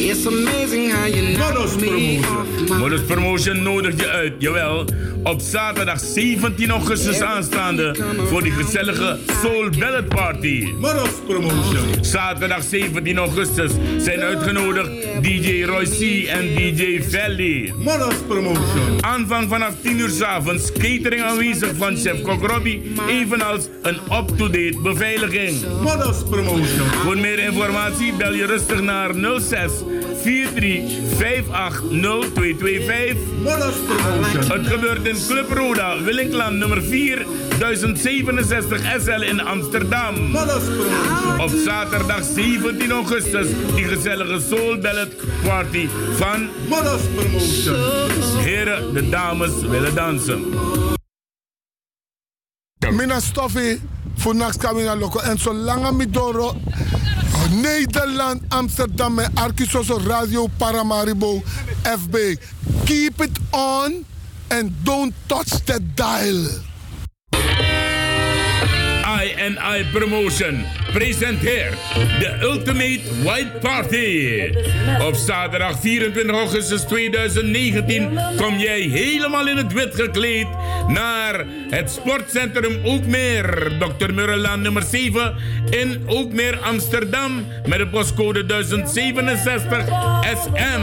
It's amazing how you Modus Promotion. Modus Promotion nodigt je uit, jawel. Op zaterdag 17 augustus aanstaande voor die gezellige Soul Ballet Party. Moros Promotion. Zaterdag 17 augustus zijn uitgenodigd DJ Roy C en DJ Valley. Moros Promotion. Aanvang vanaf 10 uur s avonds, catering aanwezig van chef Kok Robbie, evenals een up-to-date beveiliging. Moros Promotion. Voor meer informatie bel je rustig naar 06 43 58 0225. Moros Promotion. Het gebeurt in Club Roda, Willinkland nummer 4, 1067 SL in Amsterdam. Op zaterdag 17 augustus die gezellige Soul Ballet Party van Moros Promotion. Heren, de dames willen dansen. Mina stoffi voor nachts kamina loko. En zolang mi doro Nederland, Amsterdam en Arkisoso Radio Paramaribo FB. Keep it on and don't touch the dial. I&I Promotion presenteert de Ultimate White Party. Op zaterdag 24 augustus 2019 kom jij helemaal in het wit gekleed naar het sportcentrum Ookmeer. Dr. Murrelaan nummer 7 in Ookmeer, Amsterdam met de postcode 1067 SM.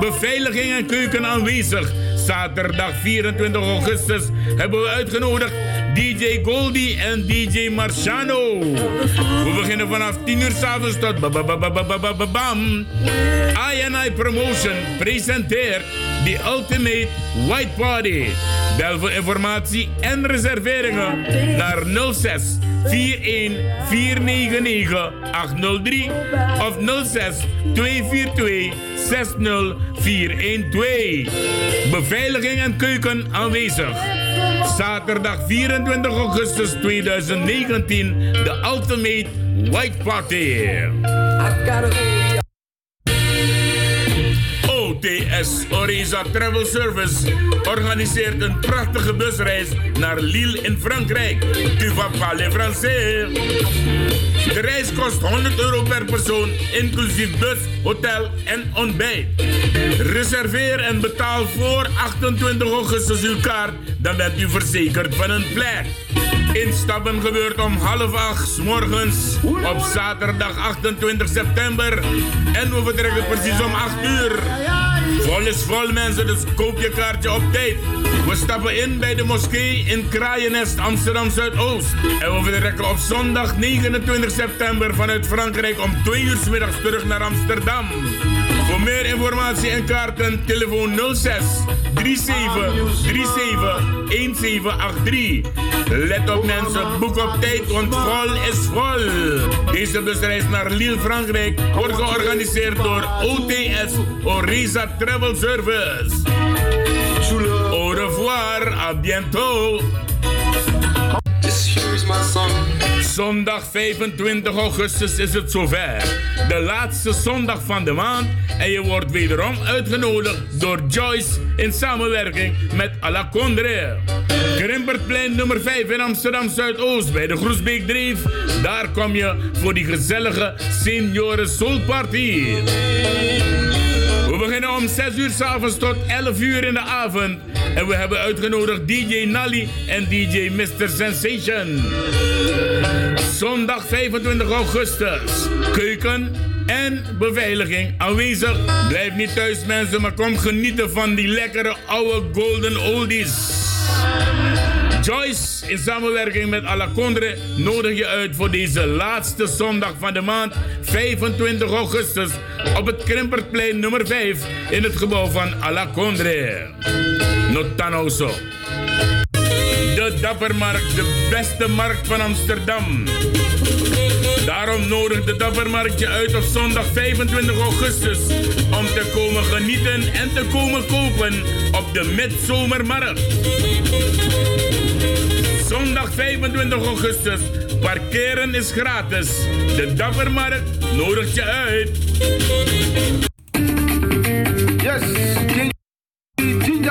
Beveiliging en keuken aanwezig. Zaterdag 24 augustus hebben we uitgenodigd DJ Goldie en DJ Marciano. We beginnen vanaf 10 uur s'avonds tot bam. INI Promotion presenteert... The Ultimate White Party. Bel voor informatie en reserveringen naar 06 41 499 803 of 06 242 60412. Beveiliging en keuken aanwezig. Zaterdag 24 augustus 2019, de Ultimate White Party. OTS Oriza Travel Service organiseert een prachtige busreis naar Lille in Frankrijk. Tu vas parler français. De reis kost 100 euro per persoon, inclusief bus, hotel en ontbijt. Reserveer en betaal voor 28 augustus uw kaart, dan bent u verzekerd van een plek. Instappen gebeurt om half acht morgens op zaterdag 28 september. En we vertrekken precies om 8 uur. Is vol mensen, dus koop je kaartje op tijd. We stappen in bij de moskee in Kraaiennest Amsterdam Zuidoost. En we vertrekken op zondag 29 september vanuit Frankrijk om 2 uur middags terug naar Amsterdam. Voor meer informatie en kaarten telefoon 06 37 37 1783. Let op mensen, boek op tijd, want vol is vol. Deze busreis naar Lille, Frankrijk wordt georganiseerd door OTS Oriza Travel Service. Au revoir, à bientôt. Zondag 25 augustus is het zover. De laatste zondag van de maand. En je wordt wederom uitgenodigd door Joyce in samenwerking met Alacondre. Grimpertplein nummer 5 in Amsterdam Zuidoost bij de Groesbeek Dreef. Daar kom je voor die gezellige Senioren Soul Party. We beginnen om 6 uur s'avonds tot 11 uur in de avond. En we hebben uitgenodigd DJ Nally en DJ Mr. Sensation. Zondag 25 augustus. Keuken en beveiliging aanwezig. Blijf niet thuis mensen, maar kom genieten van die lekkere oude golden oldies. Joyce in samenwerking met Alacondre nodig je uit voor deze laatste zondag van de maand 25 augustus op het Krimpertplein nummer 5 in het gebouw van Alacondre. Notanoso. De Dappermarkt, de beste markt van Amsterdam. Daarom nodigt de Dappermarkt je uit op zondag 25 augustus om te komen genieten en te komen kopen op de Midzomermarkt. Zondag 25 augustus. Parkeren is gratis. De Dappermarkt nodigt je uit. Yes,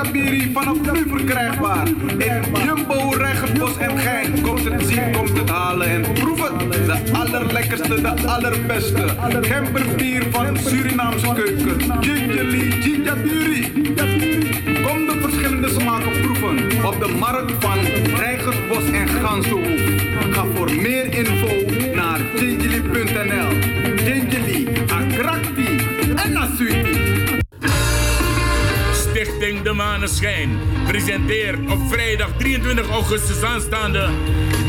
Ginjabiri vanaf nu verkrijgbaar. In Jumbo, Regenbos en Gein. Komt het zien, komt het halen en proef het. De allerlekkerste de allerbeste. Gemberbier van Surinaamse keuken. Gingerly Ginjaburi. Kom de verschillende smaken proeven op de markt van Rijgersbos en Gansenhoef. Ga voor meer info naar gingerly.nl. De Maneschijn presenteert op vrijdag 23 augustus aanstaande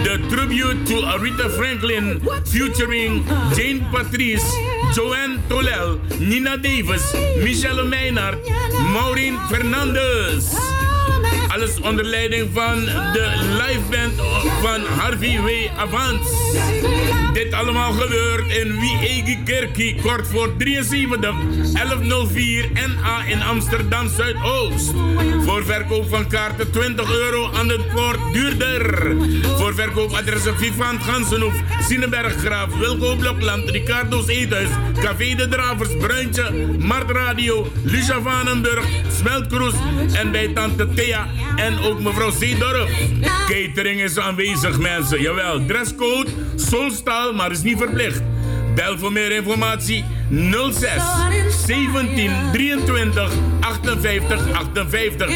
de tribute to Aretha Franklin featuring Jane Patrice, Joanne Tolel, Nina Davis, Michelle Meijnaert, Maureen Fernandez. Alles onder leiding van de liveband van Harvey W. Avans. Dit allemaal gebeurt in Wiegi Kerkie, kort voor 73 1104 NA in Amsterdam Zuidoost. Voor verkoop van kaarten 20 euro aan de poort duurder. Voor verkoopadressen Vivant Gansenhoef, Sinenberg Graaf, Wilco Blokland, Ricardo's Eethuis, Café de Dravers, Bruintje, Mart Radio, Lucia Vanenburg, Smeltkroes en bij Tante Thea en ook mevrouw Zeedorf. Catering is aanwezig mensen, jawel. Dresscode, solstaal, maar is niet verplicht. Bel voor meer informatie 06 17 23 58 58.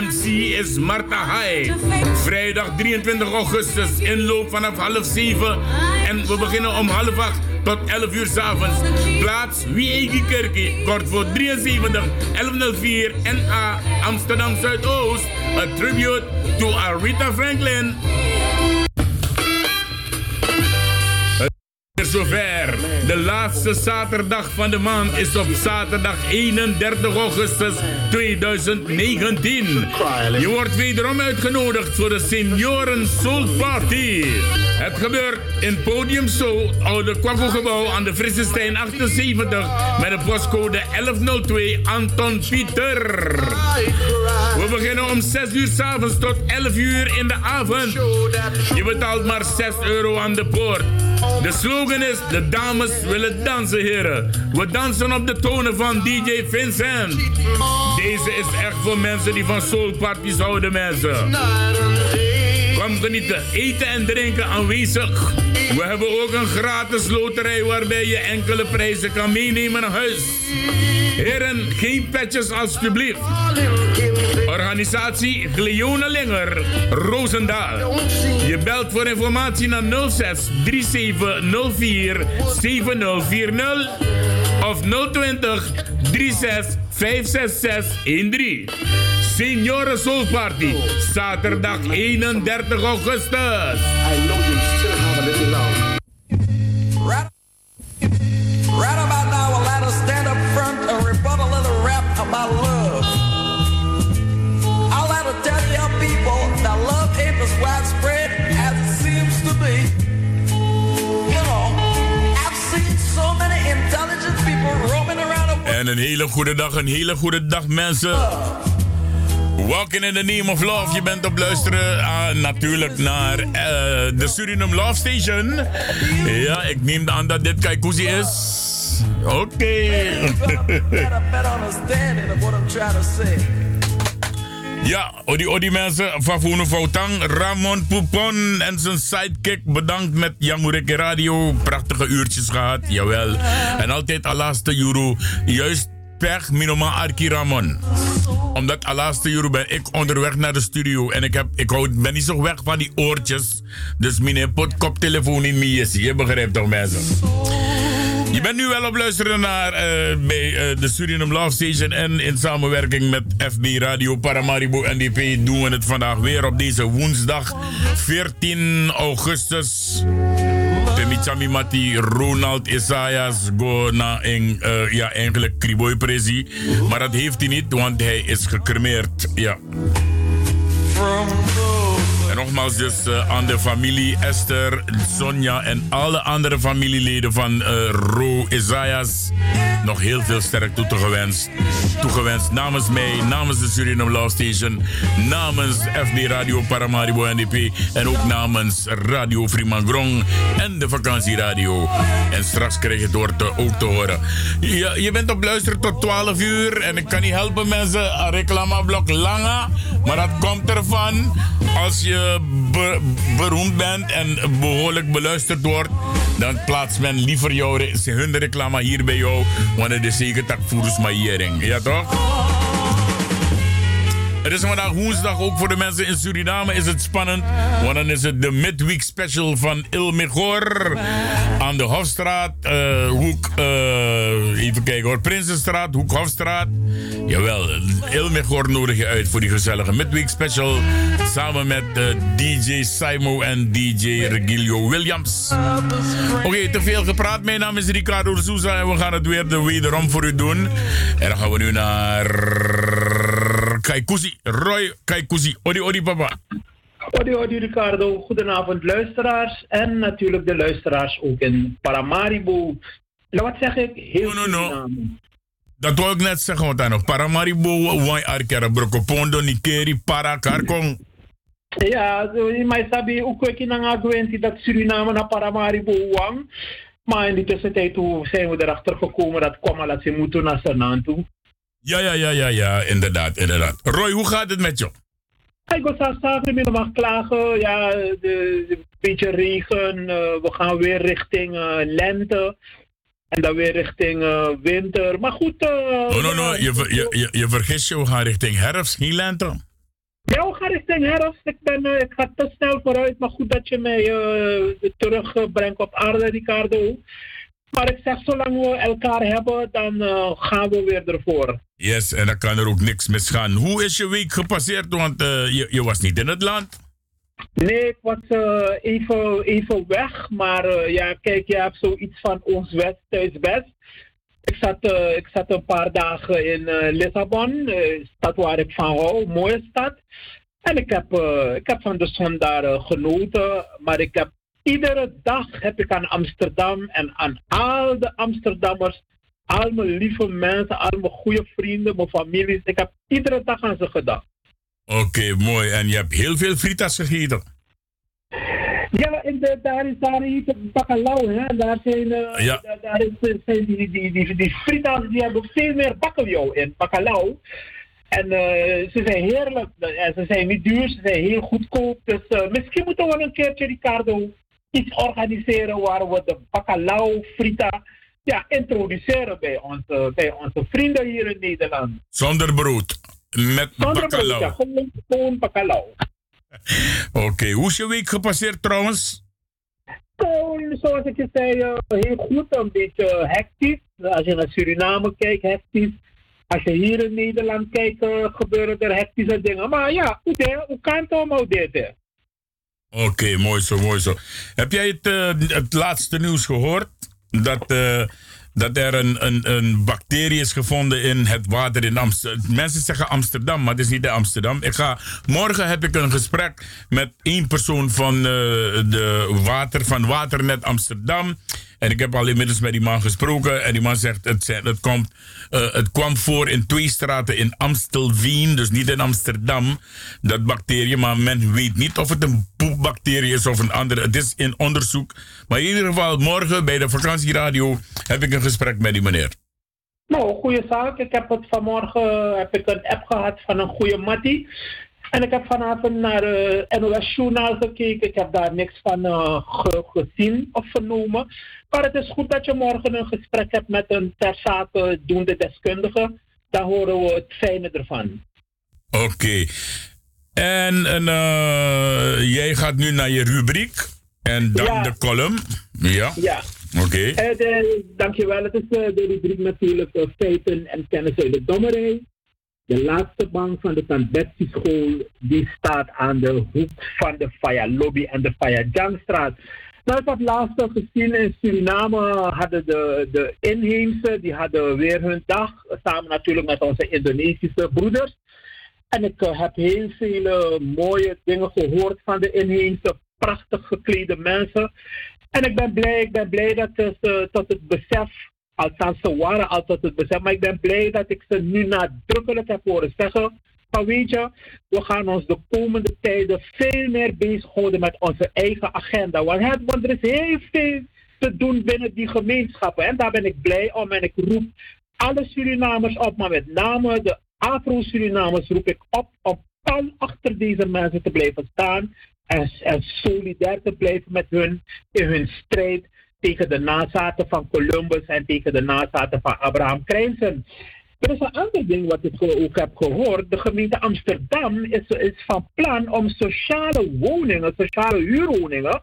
MC is Marta Hai. Vrijdag 23 augustus, inloop vanaf half 7. En we beginnen om half 8 tot 11 uur s'avonds. Plaats Wiegi Kerkie, kort voor 73 1104 NA Amsterdam Zuidoost. A tribute to Aretha Franklin. Zover. De laatste zaterdag van de maand is op zaterdag 31 augustus 2019. Je wordt wederom uitgenodigd voor de Senioren Soul Party. Het gebeurt in Podium Soul, Oude Kwakkelgebouw aan de Frissestein 78 met de postcode 1102 Anton Pieter. We beginnen om 6 uur s'avonds tot 11 uur in de avond. Je betaalt maar 6 euro aan de poort. De slogan is: De dames willen dansen, heren. We dansen op de tonen van DJ Vincent. Deze is echt voor mensen die van soulparties houden, mensen. Kom genieten, eten en drinken aanwezig. We hebben ook een gratis loterij waarbij je enkele prijzen kan meenemen naar huis. Heren, geen petjes alstublieft. Organisatie Gleone Linger, Roosendaal. Je belt voor informatie naar 06 3704 7040 of 020 36 566 13. Senioren Soul Party, zaterdag 31 augustus. I know you still have a little love. En een hele goede dag, een hele goede dag mensen. Walking in the name of love. Je bent op luisteren ah, natuurlijk naar eh, de Suriname Love Station. Ja, ik neem aan dat dit Kaikuzi is. Oké. Ja, odi odi mensen van Fono Foutang, Ramon Poupon en zijn sidekick. Bedankt met Jamureke Radio. Prachtige uurtjes gehad, jawel. En altijd alaste euro. Juist pech minoma Arki Ramon. Omdat alaste euro ben ik onderweg naar de studio. En ik, heb, ik ben niet zo weg van die oortjes. Dus mijn pot koptelefoon in mijn. Je begrijpt toch mensen? Je bent nu wel op luisteren naar eh, bij eh, de Suriname Love Station en in samenwerking met FB Radio Paramaribo NDP doen we het vandaag weer op deze woensdag 14 augustus. Temichami Mati Ronald Isaias go naar een, eh, ja, eigenlijk Kriboy Prezi. Maar dat heeft hij niet, want hij is gecremeerd. Ja. Nogmaals dus eh, aan de familie Esther, Sonja en alle andere familieleden van eh, Ro Isaias nog heel veel sterk toegewenst. Toegewenst namens mij, namens de Suriname Law Station, namens FB Radio Paramaribo NDP en ook namens Radio Frimangrong en de vakantieradio. En straks krijg je het door te, ook te horen. Ja, je bent op luisteren tot 12 uur en ik kan niet helpen mensen, reclameblok langer, maar dat komt ervan als je be- beroemd bent en behoorlijk beluisterd wordt, dan plaatst men liever jouw hun reclame hier bij jou, want het is zeker takvoerders. Ja toch? Het is vandaag woensdag, ook voor de mensen in Suriname is het spannend. Want dan is het de midweek special van Il Mejor. Aan de Hofstraat, eh, hoek, eh, even kijken hoor, Prinsenstraat, hoek Hofstraat. Jawel, Il Mejor nodig je uit voor die gezellige midweek special. Samen met eh, DJ Simo en DJ Regilio Williams. Oké, te veel gepraat. Mijn naam is Ricardo Souza en we gaan het weer de wederom voor u doen. En dan gaan we nu naar Kaikuzi. Roy Kaikuzi. Odi, odi, papa. Odi, odi Ricardo, goedenavond luisteraars en natuurlijk de luisteraars ook in Paramaribo. Nou, wat zeg ik? Heel No, no, no. Dat wil ik net zeggen, want dan nog Paramaribo, Wai Arkera, Brokopondo, Nikeri, Para, Karkong. Ja, maar sabi ook ik in een gewend dat Suriname naar Paramaribo wang. Maar in die tussentijd zijn we erachter gekomen dat kwam dat ze moeten naar Sanaan toe. Ja, ja, ja, ja, ja, inderdaad, inderdaad. Roy, hoe gaat het met je? Ik was aan met mag klagen. Ja, de beetje regen. eh, we gaan weer richting eh, lente. En dan weer richting eh, winter. Maar goed. eh, Oh, no, no, je, ver- je, je, je vergist je, we gaan richting herfst, geen lente. Ja, we gaan richting herfst. Ik, ben, ik ga te snel vooruit, maar goed dat je mij terugbrengt op aarde, Ricardo. Maar ik zeg, zolang we elkaar hebben, dan eh, gaan we weer ervoor. Yes, en dan kan er ook niks misgaan. Hoe is je week gepasseerd? Want eh, je, je was niet in het land. Nee, ik was eh, even, even weg, maar ja, kijk, je hebt zoiets van ons West, thuis West. Ik zat, ik zat een paar dagen in Lissabon, stad waar ik van hou, mooie stad. En ik heb, ik heb van de zon daar genoten, maar ik heb iedere dag heb ik aan Amsterdam en aan al de Amsterdammers, al mijn lieve mensen, al mijn goede vrienden, mijn families, ik heb iedere dag aan ze gedacht. Oké, mooi. En je hebt heel veel fritas gegeten. Ja, en de, daar is daar iets bakkelau, hè. Daar zijn, eh, Ja. daar, daar is, eh, zijn die, die, die, die fritas, die hebben veel meer bakkeljauw in, bakkelau. En eh, ze zijn heerlijk. En ze zijn niet duur, ze zijn heel goedkoop. Dus eh, misschien moeten we een keertje, Ricardo, iets organiseren waar we de bakkelau frita ja, introduceren bij onze, bij onze vrienden hier in Nederland. Zonder brood. Met Zonder brood, ja, gewoon, gewoon. Oké, hoe is je week gepasseerd trouwens? Gewoon, zoals ik je zei, eh, heel goed. Een beetje hectisch. Als je naar Suriname kijkt, hectisch. Als je hier in Nederland kijkt, eh, gebeuren er hectische dingen. Maar ja, hoe kan het allemaal dit? Oké, mooi zo, mooi zo. Heb jij het, eh, het laatste nieuws gehoord? Dat, eh, dat er een, een, een bacterie is gevonden in het water in Amsterdam. Mensen zeggen Amsterdam, maar het is niet de Amsterdam. Ik ga, morgen heb ik een gesprek met één persoon van, eh, de water, van Waternet Amsterdam. En ik heb al inmiddels met die man gesproken. En die man zegt, het, het, komt, eh, het kwam voor in twee straten in Amstelveen. Dus niet in Amsterdam, dat bacterie. Maar men weet niet of het een poepbacterie is of een andere. Het is in onderzoek. Maar in ieder geval, morgen bij de vakantieradio heb ik een gesprek met die meneer. Nou, goede zaak. Ik heb het vanmorgen heb ik een app gehad van een goede mattie. En ik heb vanavond naar het NOS Journaal gekeken. Ik heb daar niks van eh, ge- gezien of vernomen. Maar het is goed dat je morgen een gesprek hebt met een ter zake doende deskundige. Dan horen we het fijne ervan. Oké. En, en eh, jij gaat nu naar je rubriek. En dan Ja. de column. Ja, Ja. oké. Eh, dankjewel. Het is eh, de rubriek natuurlijk eh, feiten en kennis uit de dommerij. De laatste bank van de St. Betsy school die staat aan de hoek van de Faya Lobby en de Faya Jangstraat. Nou, ik had laatst gezien in Suriname hadden de, de inheemse, die hadden weer hun dag, samen natuurlijk met onze Indonesische broeders. En ik eh, heb heel veel mooie dingen gehoord van de inheemse, prachtig geklede mensen. En ik ben blij, ik ben blij dat ze tot het besef, althans ze waren al tot het besef, maar ik ben blij dat ik ze nu nadrukkelijk heb horen zeggen. Van weet je, we gaan ons de komende tijden veel meer bezighouden met onze eigen agenda. Want er is heel veel te doen binnen die gemeenschappen. En daar ben ik blij om. En ik roep alle Surinamers op, maar met name de Afro-Surinamers roep ik op om pal achter deze mensen te blijven staan en, en solidair te blijven met hun in hun strijd tegen de nazaten van Columbus en tegen de nazaten van Abraham Krijnsen. Er is een ander ding wat ik ook heb gehoord. De gemeente Amsterdam is, is van plan om sociale woningen, sociale huurwoningen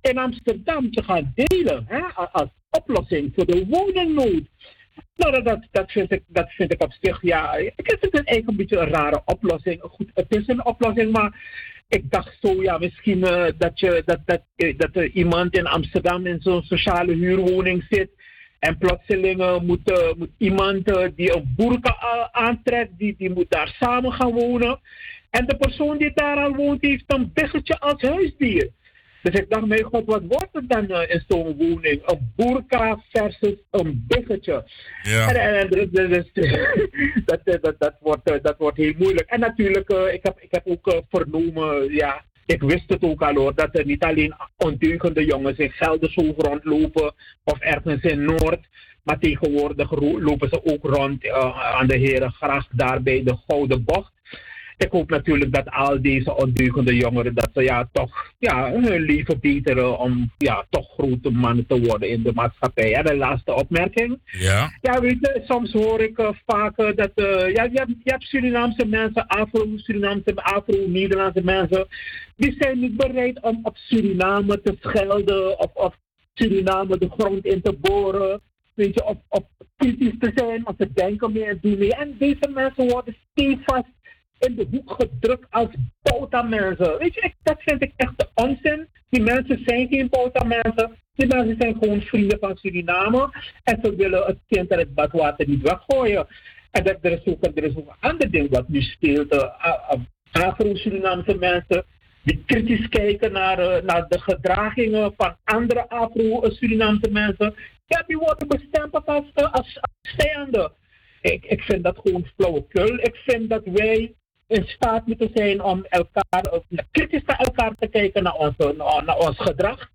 in Amsterdam te gaan delen hè, als oplossing voor de woningnood. Nou, dat, dat, vind ik, dat vind ik op zich, ja, ik vind het eigenlijk een beetje een rare oplossing. Goed, het is een oplossing, maar ik dacht zo, ja, misschien uh, dat, je, dat, dat, dat er iemand in Amsterdam in zo'n sociale huurwoning zit. En plotseling uh, moet, uh, moet iemand die een burka aantrekt, die, die moet daar samen gaan wonen. En de persoon die daar al woont, heeft een biggetje als huisdier. Dus ik dacht, mijn god, wat wordt het dan uh, in zo'n woning? Een burka versus een biggetje. Ja. En, en, en, dus, dus, dat, dat, dat, wordt, dat wordt heel moeilijk. En natuurlijk, ik, heb, ik heb ook vernomen, ja, ik wist het ook al hoor, dat er niet alleen ondeugende jongens in Gelderse rondlopen of ergens in Noord. Maar tegenwoordig lopen ze ook rond aan de Herengracht, daar bij de Gouden Bocht ik hoop natuurlijk dat al deze ondeugende jongeren, dat ze ja, toch ja, hun leven beteren om ja, toch grote mannen te worden in de maatschappij. En de laatste opmerking. Ja. Ja, weet je, soms hoor ik uh, vaak uh, dat uh, ja, je, hebt, je hebt Surinaamse mensen, Afro-Surinaamse, Afro-Nederlandse mensen, die zijn niet bereid om op Suriname te schelden of, of Suriname de grond in te boren. Weet je, op, op kritisch te zijn, om te denken meer en doen mee. En deze mensen worden stevast in de hoek gedrukt als mensen. Weet je, dat vind ik echt de onzin. Die mensen zijn geen mensen. Die mensen zijn gewoon vrienden van Suriname. En ze willen het kind en het badwater niet weggooien. En dat, er, is ook, er is ook een ander ding wat nu speelt. Uh, Afro-Surinaamse mensen die kritisch kijken naar, uh, naar de gedragingen van andere Afro-Surinaamse mensen. Ja, die worden bestempeld als, als, als. Ik, ik vind dat gewoon flauwekul. Ik vind dat wij in staat moeten zijn om elkaar, kritisch naar elkaar te kijken naar, onze, naar ons gedrag.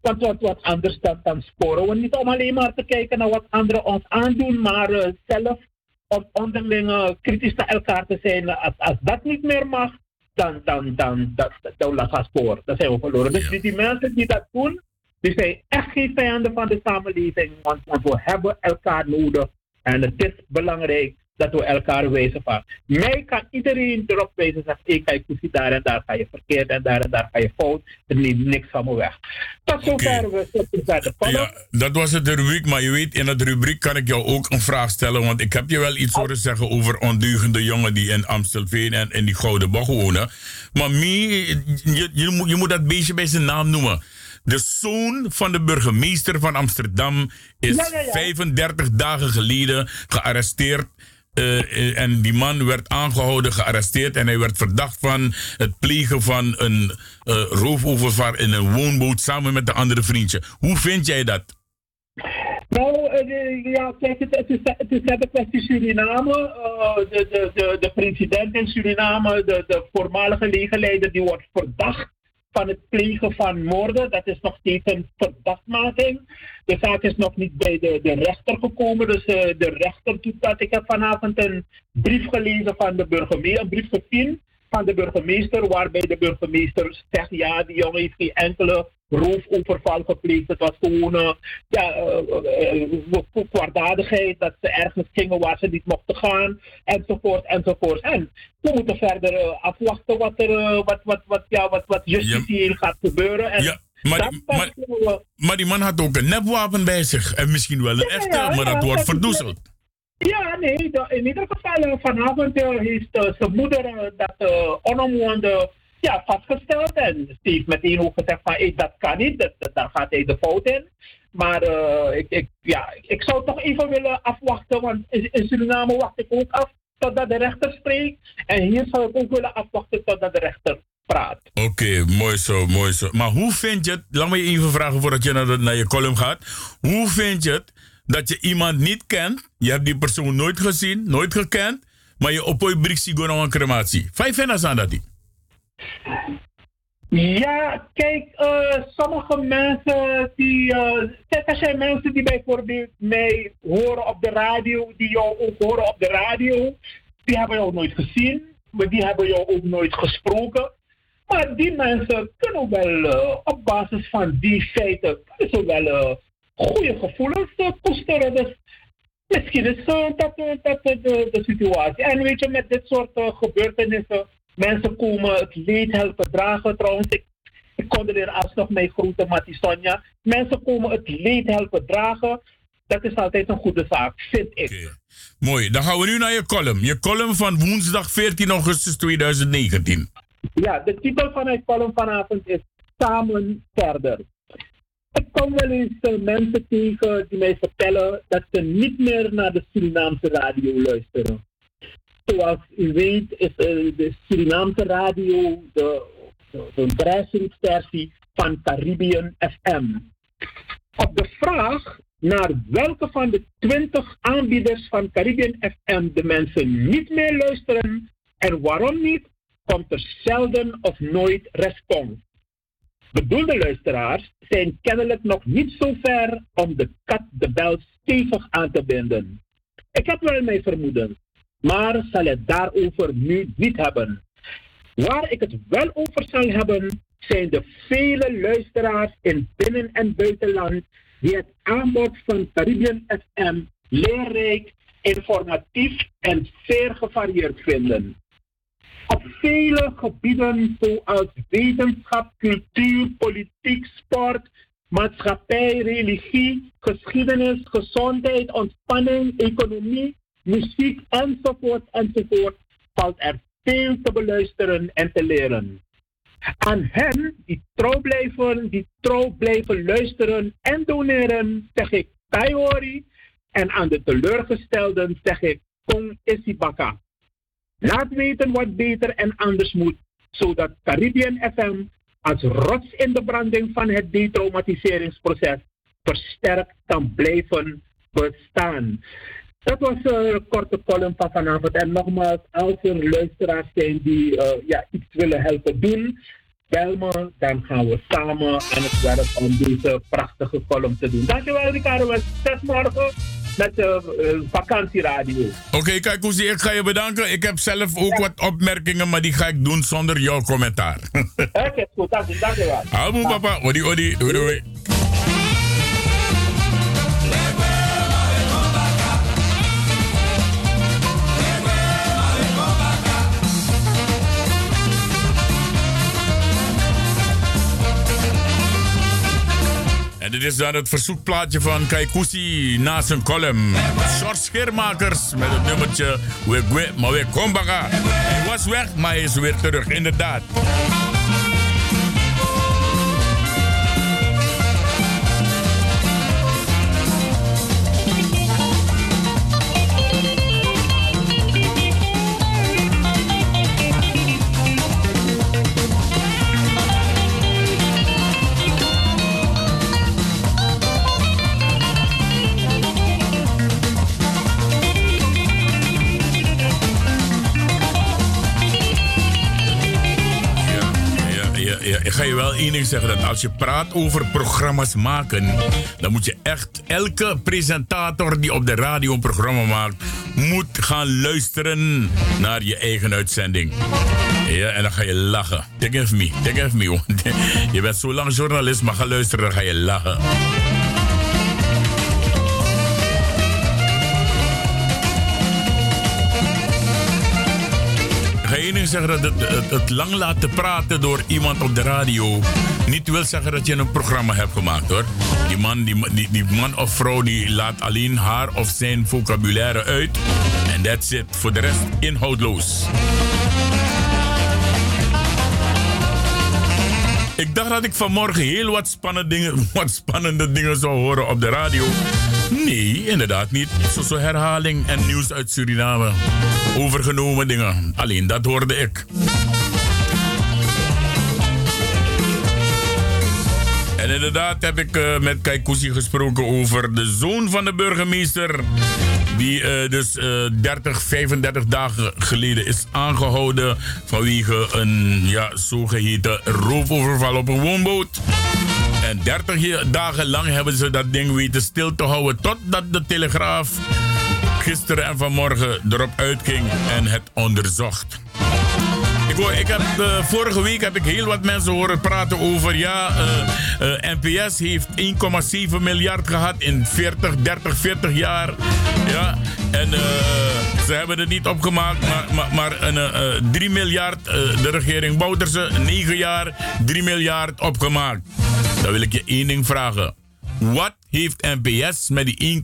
Want wat, wat anders dan, dan sporen we niet om alleen maar te kijken naar wat anderen ons aandoen, maar uh, zelf op onderling uh, kritisch naar elkaar te zijn. Als, als dat niet meer mag, dan, dan, dan, dan, dan, dan gaan sporen. Dan zijn we verloren. Dus die, die mensen die dat doen, die zijn echt geen vijanden van de samenleving, want, want we hebben elkaar nodig. En het is belangrijk dat we elkaar wijzen van. Mij kan iedereen erop wijzen dat ik ga je daar en daar ga je verkeerd en daar en daar ga je fout. Er neemt niks van me weg. Tot zover we verder Ja, dat was het de rubriek, maar je weet, in het rubriek kan ik jou ook een vraag stellen, want ik heb je wel iets horen zeggen over ondeugende jongen die in Amstelveen en in die Gouden Bocht wonen. Maar mee, je, je, moet, je moet dat beestje bij zijn naam noemen. De zoon van de burgemeester van Amsterdam is Ja, ja, ja. 35 dagen geleden gearresteerd. Eh, en die man werd aangehouden, gearresteerd en hij werd verdacht van het plegen van een eh roofoverval in een woonboot samen met een andere vriendje. Hoe vind jij dat? Nou, eh, ja, kijk, het, is, het is net een kwestie Suriname. Eh, de, de, de, de president in Suriname, de, de voormalige legerleider, die wordt verdacht van het plegen van moorden. Dat is nog steeds een verdachtmaking. De zaak is nog niet bij de, de rechter gekomen, dus eh, de rechter doet dat. Ik heb vanavond een brief gelezen van de burgemeester, een brief gezien van de burgemeester, waarbij de burgemeester zegt, ja, die jongen heeft geen enkele roofoverval gepleegd. Het was gewoon uh, ja, uh, kwaadaardigheid, dat ze ergens gingen waar ze niet mochten gaan, enzovoort, enzovoort. En we moeten verder afwachten wat er, wat, wat, wat, ja, wat, wat justitieel gaat gebeuren. En Ja, maar, die, maar, maar die man had ook een nepwapen bij zich. En misschien wel een echte, ja, maar ja, dat wordt verdoezeld. Ja, nee, de- in ieder geval vanavond heeft zijn moeder dat onomwoonde ja, vastgesteld. En heeft meteen ook gezegd van dat kan niet, dat, daar gaat hij de fout in. Maar eh, ik, ik, ja, ik zou toch even willen afwachten, want in, in Suriname wacht ik ook af totdat de rechter spreekt. En hier zou ik ook willen afwachten totdat de rechter praat. Oké, mooi zo, mooi zo. Maar hoe vind je het, laat me je even vragen voordat je naar, naar je column gaat. Hoe vind je het dat je iemand niet kent, je hebt die persoon nooit gezien, nooit gekend, maar je op gewoon naar een crematie. Vijf vennas aan dat die. Ja, kijk, eh, sommige mensen die. kijk, er zijn mensen die bijvoorbeeld mij horen op de radio, die jou ook horen op de radio, die hebben jou nooit gezien, maar die hebben jou ook nooit gesproken. Maar die mensen kunnen wel eh, op basis van die feiten kunnen ze wel goede gevoelens uh, koesteren. Dus misschien is uh, dat, dat de, de, situatie. En weet je, met dit soort gebeurtenissen, mensen komen het leed helpen dragen. Trouwens, ik, ik er alsnog mee groeten, Mati Sonja. Mensen komen het leed helpen dragen. Dat is altijd een goede zaak, vind ik. Mooi, dan gaan we nu naar je column. Je column van woensdag 14 augustus 2019. Ja, de titel van mijn column vanavond is Samen verder. Ik kom wel eens uh, mensen tegen die mij vertellen dat ze niet meer naar de Surinaamse radio luisteren. Zoals u weet is uh, de Surinaamse radio de, de, de van Caribbean FM. Op de vraag naar welke van de 20 aanbieders van Caribbean FM de mensen niet meer luisteren en waarom niet, komt er zelden of nooit respons. Bedoelde luisteraars zijn kennelijk nog niet zo ver om de kat de bel stevig aan te binden. Ik heb wel mijn vermoeden, maar zal het daarover nu niet hebben. Waar ik het wel over zal hebben, zijn de vele luisteraars in binnen- en buitenland die het aanbod van Caribbean FM leerrijk, informatief en zeer gevarieerd vinden. Op vele gebieden zoals wetenschap, cultuur, politiek, sport, maatschappij, religie, geschiedenis, gezondheid, ontspanning, economie, muziek enzovoort enzovoort valt er veel te beluisteren en te leren. Aan hen die trouw blijven, die trouw blijven luisteren en doneren, zeg ik Taiori. En aan de teleurgestelden zeg ik Kong Isibaka. Laat weten wat beter en anders moet, zodat Caribbean FM als rots in de branding van het detraumatiseringsproces versterkt kan blijven bestaan. Dat was een korte column van vanavond. En nogmaals, als er luisteraars zijn die uh, ja, iets willen helpen doen, bel me. Dan gaan we samen aan het werk om deze prachtige column te doen. Dankjewel Ricardo. Tot morgen met de uh, vakantieradio. Oké, okay, kijk hoe ik ga je bedanken. Ik heb zelf ook ja. wat opmerkingen, maar die ga ik doen zonder jouw commentaar. Oké, okay, goed. Dank je, dankjewel. Hou papa. Odi, odi. Doei, doei. Dit is dan het verzoekplaatje van Kaikousi na zijn column. Short Scheermakers met het nummertje We maar we Kombaga. Hij was weg, maar hij is weer terug, inderdaad. Ik ga je wel één ding zeggen: dat als je praat over programma's maken, dan moet je echt elke presentator die op de radio een programma maakt, moet gaan luisteren naar je eigen uitzending. Ja, en dan ga je lachen. Take of me, take of me. Je bent zo lang journalist, maar ga luisteren, dan ga je lachen. Één ding zeggen dat het, lang laten praten door iemand op de radio niet wil zeggen dat je een programma hebt gemaakt hoor. Die man, die, die, die man of vrouw die laat alleen haar of zijn vocabulaire uit. En that's it. Voor de rest inhoudloos. Ik dacht dat ik vanmorgen heel wat spannende dingen, wat spannende dingen zou horen op de radio. Nee, inderdaad niet. Zo'n zo herhaling en nieuws uit Suriname. Overgenomen dingen. Alleen dat hoorde ik. En inderdaad heb ik uh, met Kaikousi gesproken over de zoon van de burgemeester. Die uh, dus uh, 30, 35 dagen geleden is aangehouden vanwege een ja, zogeheten roofoverval op een woonboot. En 30 dagen lang hebben ze dat ding weten stil te houden totdat de Telegraaf gisteren en vanmorgen erop uitging en het onderzocht. Ik hoor, ik heb, eh, vorige week heb ik heel wat mensen horen praten over... ja, eh, eh, NPS heeft 1,7 miljard gehad in 40, 30, 40 jaar. Ja, en ze hebben het niet opgemaakt, maar, maar, maar een, eh, eh, 3 miljard... de regering Bouterse, 9 jaar, 3 miljard opgemaakt. Dan wil ik je één ding vragen. Wat heeft NPS met die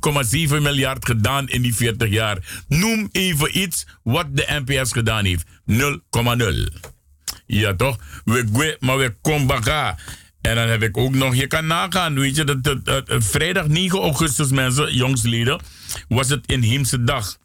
1,7 miljard gedaan in die 40 jaar? Noem even iets wat de NPS gedaan heeft. 0,0. Ja toch? We gwe, maar we komen baka. En dan heb ik ook nog, je kan nagaan, weet je, dat vrijdag 9 augustus, mensen, jongsleden, was het inheemse dag.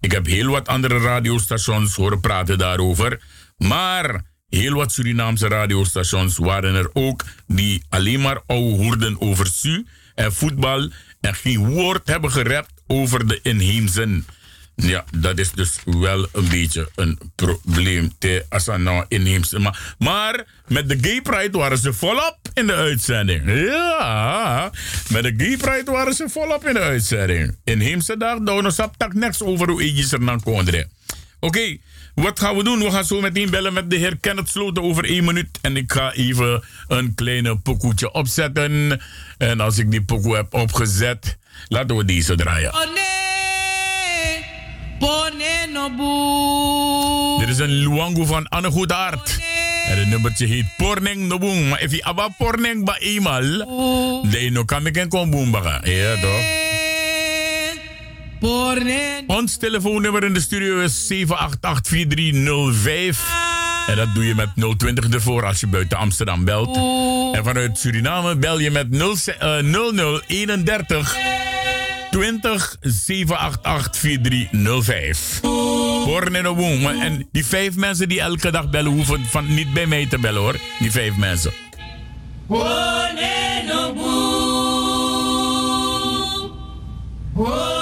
Ik heb heel wat andere radiostations horen praten daarover. Maar heel wat Surinaamse radiostations waren er ook die alleen maar hoorden over su en voetbal en geen woord hebben gerept over de inheemsen. Ja, dat is dus wel een beetje een probleem. Te Asana inheemse. Maar, maar met de Gay Pride waren ze volop in de uitzending. Ja, met de Gay Pride waren ze volop in de uitzending. Inheemse dag, daar nog tak niks over hoe eentjes er dan konden. Oké, wat gaan we doen? We gaan zo meteen bellen met de heer Kenneth Sloten over één minuut. En ik ga even een kleine pokoetje opzetten. En als ik die pokoe heb opgezet, laten we deze draaien. No boe. Dit is een Luango van Anne Goedaert. En het nummertje heet Porneng no boom. Maar if je abba porneng ba eenmaal, dan kan ik een kon boom baga. Ja toch? Ons telefoonnummer in de studio is 7884305. En dat doe je met 020 ervoor als je buiten Amsterdam belt. En vanuit Suriname bel je met 0, eh, 0031 20 788 4305. Hoor en boom. En die vijf mensen die elke dag bellen hoeven van niet bij mij te bellen hoor. Die vijf mensen. No boe. Pone.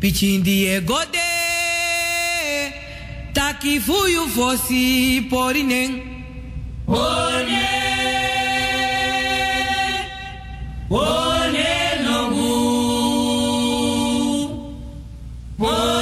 pitindie gode taki fuyu fosi porinen. One one nogu one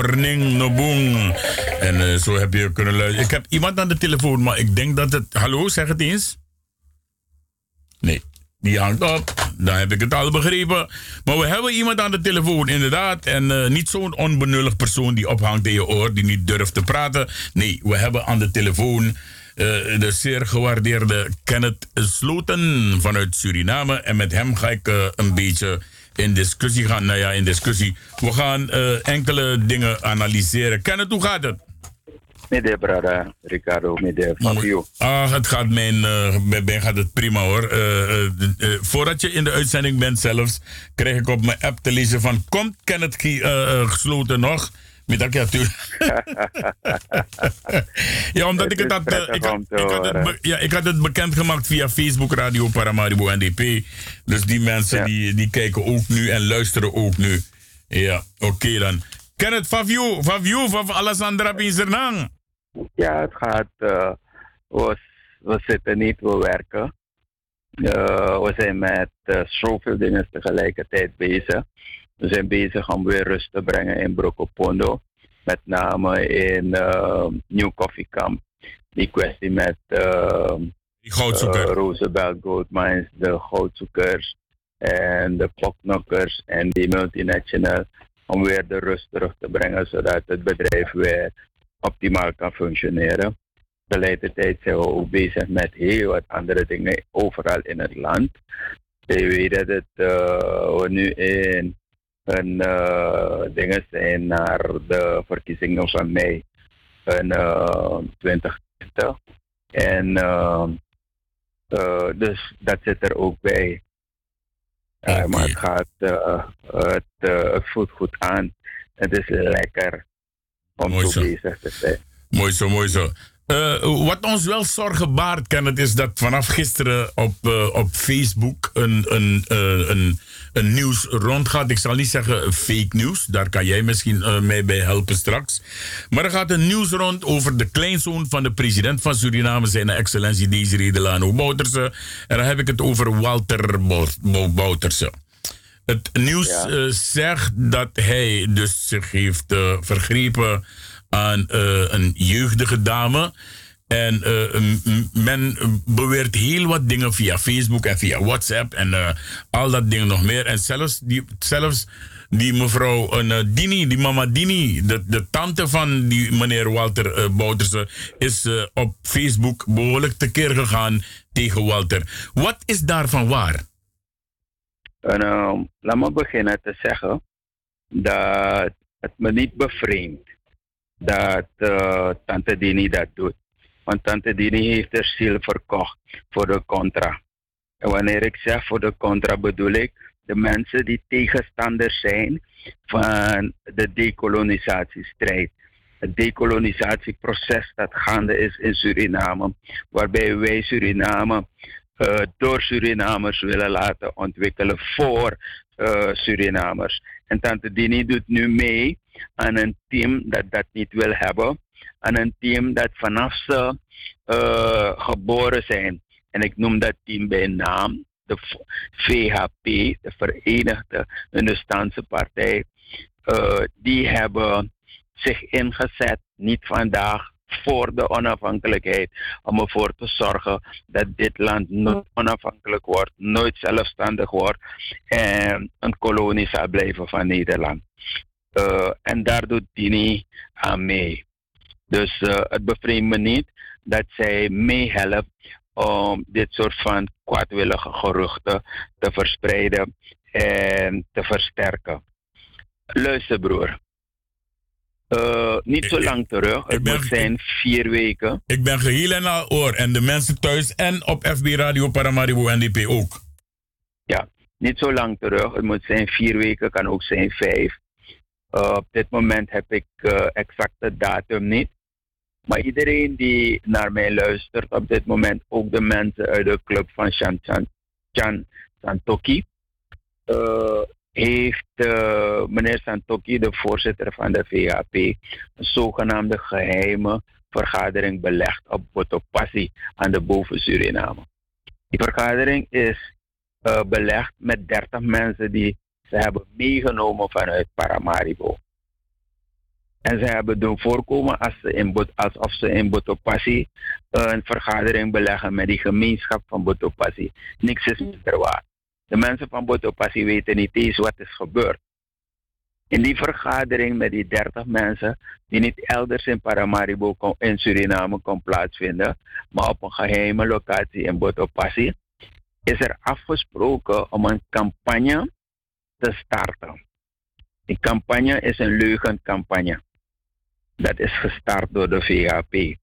Boom. En eh, zo heb je kunnen luisteren. Ik heb iemand aan de telefoon, maar ik denk dat het. Hallo, zeg het eens. Nee, die hangt op. Dan heb ik het al begrepen. Maar we hebben iemand aan de telefoon, inderdaad. En eh, niet zo'n onbenullig persoon die ophangt in je oor, die niet durft te praten. Nee, we hebben aan de telefoon eh, de zeer gewaardeerde Kenneth Sloten vanuit Suriname. En met hem ga ik een beetje in discussie gaan. Nou ja, in discussie. We gaan eh, enkele dingen analyseren. Kenneth, hoe gaat het? Meneer Brada, Ricardo, meneer Fabio. Ah, het gaat mijn, eh, bij mij gaat het prima hoor. Eh, eh, voordat je in de uitzending bent zelfs, krijg ik op mijn app te lezen van... Komt Kenneth gesloten nog? Ja, tuurlijk. ja, omdat ik het had, eh, ik, had, ik, had het ja, ik had het bekendgemaakt via Facebook Radio Paramaribo NDP. Dus die mensen Ja. die, die kijken ook nu en luisteren ook nu. Ja, oké dan. Kenneth, Favio, Favio, van Alessandra Pinzernang. Ja, het gaat. eh, we, we zitten niet, we werken. Eh, we zijn met eh, zoveel dingen tegelijkertijd bezig. We zijn bezig om weer rust te brengen in Brokopondo. Met name in eh, New Coffee Camp. Die kwestie met uh, Die goudzoeker. Roosevelt Gold Mines, de goudzoekers en de kloknokkers en die multinational. Om weer de rust terug te brengen zodat het bedrijf weer optimaal kan functioneren. Tegelijkertijd zijn we ook bezig met heel wat andere dingen overal in het land. Je weet dat het, eh, we nu in een uh, dingen zijn naar de verkiezingen van mei in, uh, 2020. En uh, uh, dus dat zit er ook bij. Maar het gaat, het, het voelt goed aan. Het is lekker om Mooi zo bezig te zijn. Mooi zo, mooi zo. Eh, wat ons wel zorgen baart, Kenneth, is dat vanaf gisteren op, eh, op Facebook een, een, eh, een, een nieuws rondgaat. Ik zal niet zeggen fake nieuws, daar kan jij misschien eh, mee bij helpen straks. Maar er gaat een nieuws rond over de kleinzoon van de president van Suriname, zijn excellentie Desiree Delano Bouterse. En dan heb ik het over Walter Bou- Bou- Bouterse. Het nieuws Ja. eh, zegt dat hij dus zich heeft eh, vergrepen aan een jeugdige dame. En eh, men beweert heel wat dingen via Facebook en via WhatsApp en eh, al dat ding nog meer. En zelfs die, zelfs die mevrouw eh, Dini, die mama Dini, de, de tante van die meneer Walter eh Bouterse, is op Facebook behoorlijk tekeer gegaan tegen Walter. Wat is daarvan waar? Ehm, laat me beginnen te zeggen dat het me niet bevreemdt dat Tante Dini dat doet. Want Tante Dini heeft haar ziel verkocht voor de contra. En wanneer ik zeg voor de contra bedoel ik de mensen die tegenstanders zijn van de decolonisatiestrijd. Het decolonisatieproces dat gaande is in Suriname, waarbij wij Suriname eh, door Surinamers willen laten ontwikkelen voor eh, Surinamers. En Tante Dini doet nu mee aan een team dat dat niet wil hebben. Aan een team dat vanaf ze eh, geboren zijn, en ik noem dat team bij naam, de VHP, de Verenigde Hindustanse Partij, eh, die hebben zich ingezet, niet vandaag, voor de onafhankelijkheid, om ervoor te zorgen dat dit land nooit onafhankelijk wordt, nooit zelfstandig wordt en een kolonie zal blijven van Nederland. Eh, en daar doet Dini aan mee. Dus eh, het bevreemdt me niet dat zij meehelpt om dit soort van kwaadwillige geruchten te verspreiden en te versterken. Luister broer, Eh, niet zo lang terug, het moet zijn vier weken. Ik ben geheel en al oor. En de mensen thuis en op FB Radio Paramaribo NDP ook. Ja, niet zo lang terug. Het moet zijn vier weken, kan ook zijn vijf. Uh, op dit moment heb ik uh, exacte datum niet. Maar iedereen die naar mij luistert op dit moment, ook de mensen uit de club van Chan, Chan, Chan Santoki, uh, heeft uh, meneer Santoki, de voorzitter van de VHP, een zogenaamde geheime vergadering belegd op Botopassi aan de boven Suriname. Die vergadering is uh, belegd met 30 mensen die ze hebben meegenomen vanuit Paramaribo. En ze hebben doen voorkomen als ze in, alsof ze in Botopassi een vergadering beleggen met die gemeenschap van Botopassi. Niks is minder waar. De mensen van Botopassi weten niet eens wat is gebeurd. In die vergadering met die 30 mensen, die niet elders in Paramaribo in Suriname kon plaatsvinden, maar op een geheime locatie in Botopassi, is er afgesproken om een campagne te starten. Die campagne is een leugencampagne. Dat is gestart door de VHP.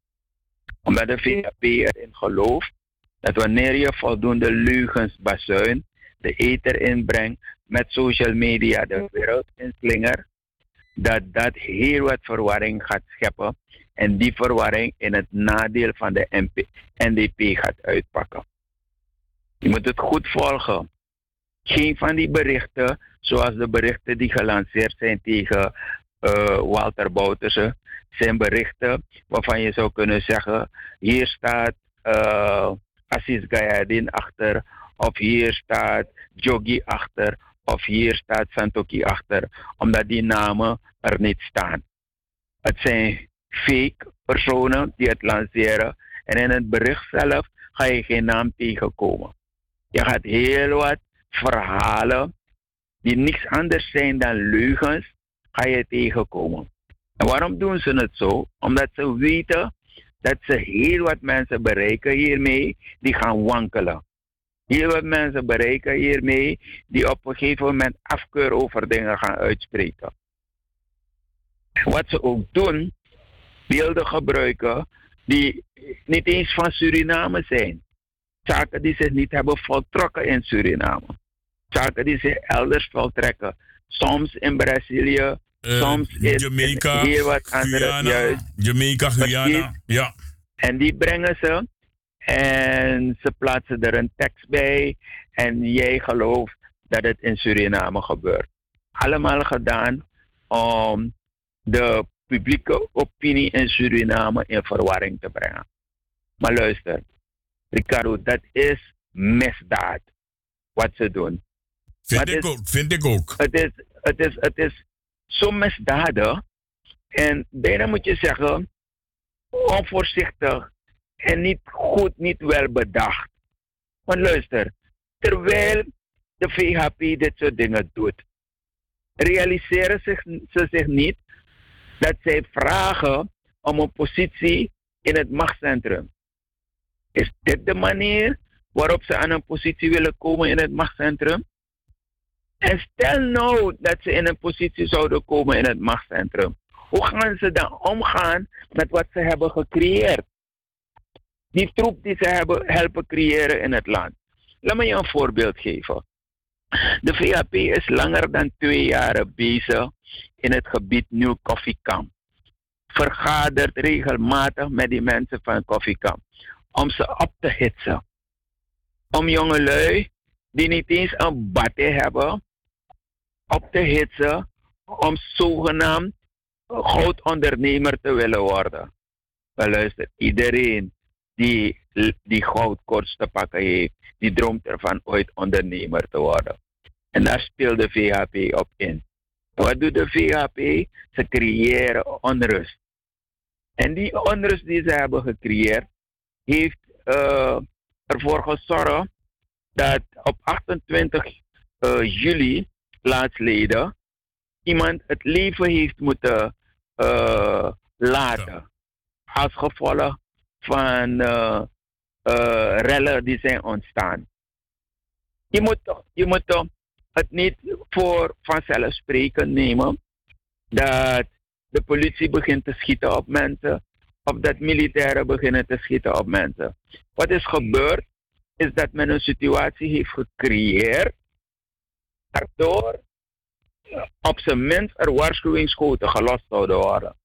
Omdat de VHP erin gelooft dat wanneer je voldoende leugens bazuint, de ether inbrengt, met social media de wereld inslinger, dat dat heel wat verwarring gaat scheppen en die verwarring in het nadeel van de MP, NDP gaat uitpakken. Je moet het goed volgen. Geen van die berichten, zoals de berichten die gelanceerd zijn tegen uh, Walter Bouterse, zijn berichten waarvan je zou kunnen zeggen: hier staat uh, Assis Gayadin achter, of hier staat Jogi achter, of hier staat Santoki achter, omdat die namen er niet staan. Het zijn fake personen die het lanceren en in het bericht zelf ga je geen naam tegenkomen. Je gaat heel wat verhalen die niks anders zijn dan leugens, ga je tegenkomen. En waarom doen ze het zo? Omdat ze weten dat ze heel wat mensen bereiken hiermee die gaan wankelen. Heel wat mensen bereiken hiermee die op een gegeven moment afkeur over dingen gaan uitspreken. Wat ze ook doen, beelden gebruiken die niet eens van Suriname zijn. Zaken die zich niet hebben voltrokken in Suriname. Zaken die zich elders voltrekken. Soms in Brazilië, soms in, Jamaica, heel wat andere Guyana, juist. Jamaica, Guyana. Ja. En die brengen ze en ze plaatsen er een tekst bij en jij gelooft dat het in Suriname gebeurt. Allemaal gedaan om de publieke opinie in Suriname in verwarring te brengen. Maar luister, Ricardo, dat is misdaad wat ze doen. Vind ik is- ook, vind ik ook. Het is, het is, het is zo misdadig. En bijna moet je zeggen, onvoorzichtig en niet goed, niet wel bedacht. Want luister, terwijl de VHP dit soort dingen doet, realiseren zich, ze zich niet dat zij vragen om een positie in het machtscentrum. Is dit de manier waarop ze aan een positie willen komen in het machtscentrum? En stel nou dat ze in een positie zouden komen in het machtscentrum. Hoe gaan ze dan omgaan met wat ze hebben gecreëerd? Die troep die ze hebben helpen creëren in het land. Laat me je een voorbeeld geven. De VHP is langer dan twee jaren bezig in het gebied Nieuw Koffiekamp. Vergadert regelmatig met die mensen van Koffiekamp. Om ze op te hitsen. Om jongelui die niet eens een badje hebben, op te hitsen om zogenaamd goudondernemer te willen worden. Maar luister, iedereen die, die goudkorts te pakken heeft, die droomt ervan ooit ondernemer te worden. En daar speelt de VHP op in. Wat doet de VHP? Ze creëren onrust. En die onrust die ze hebben gecreëerd, heeft uh, ervoor gezorgd dat op 28 uh, juli laatsleden iemand het leven heeft moeten uh, laten. Als gevolg van uh, rellen die zijn ontstaan. Je moet, je moet het niet voor vanzelfsprekend nemen dat de politie begint te schieten op mensen of dat militairen beginnen te schieten op mensen. Wat is gebeurd is dat men een situatie heeft gecreëerd waardoor op zijn minst er waarschuwingsschoten gelost zouden worden.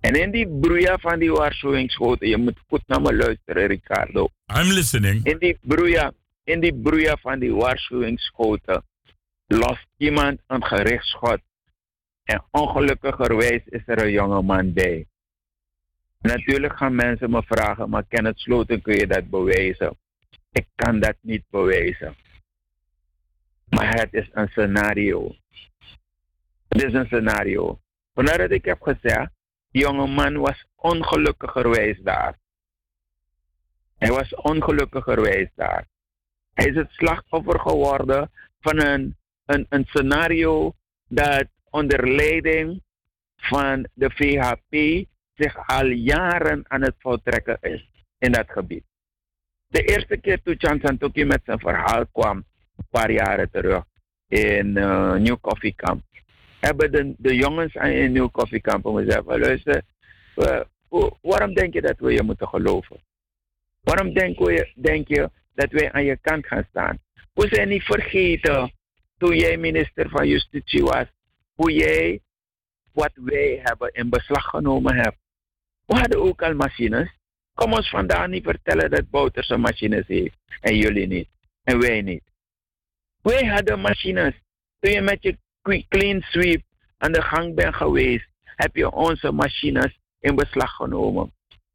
En in die broeia van die waarschuwingsschoten, je moet goed naar me luisteren, Ricardo. I'm listening. In die broeia, in die broeia van die waarschuwingsschoten lost iemand een gerichtschot. En ongelukkigerwijs is er een jonge man bij. Natuurlijk gaan mensen me vragen, maar Kenneth Sloten, kun je dat bewijzen? Ik kan dat niet bewijzen. Maar het is een scenario. Het is een scenario. Vandaar dat ik heb gezegd, die jonge man was ongelukkigerwijs daar. Hij was ongelukkigerwijs daar. Hij is het slachtoffer geworden van een, een, een scenario dat onder leiding van de VHP zich al jaren aan het voltrekken is in dat gebied. De eerste keer toen Chan Santoki met zijn verhaal kwam, een paar jaren terug, in uh, New Coffee Camp, hebben de, jongens in New Coffee Camp gezegd: luister, waarom denk je dat we je moeten geloven? Waarom denk denk je dat wij aan je kant gaan staan? We zijn niet vergeten toen jij minister van Justitie was, hoe jij wat wij hebben in beslag genomen hebt. We hadden ook al machines. Kom ons vandaag niet vertellen dat Bouters een machines heeft en jullie niet en wij niet. Wij hadden machines. Toen je met je clean sweep aan de gang bent geweest, heb je onze machines in beslag genomen.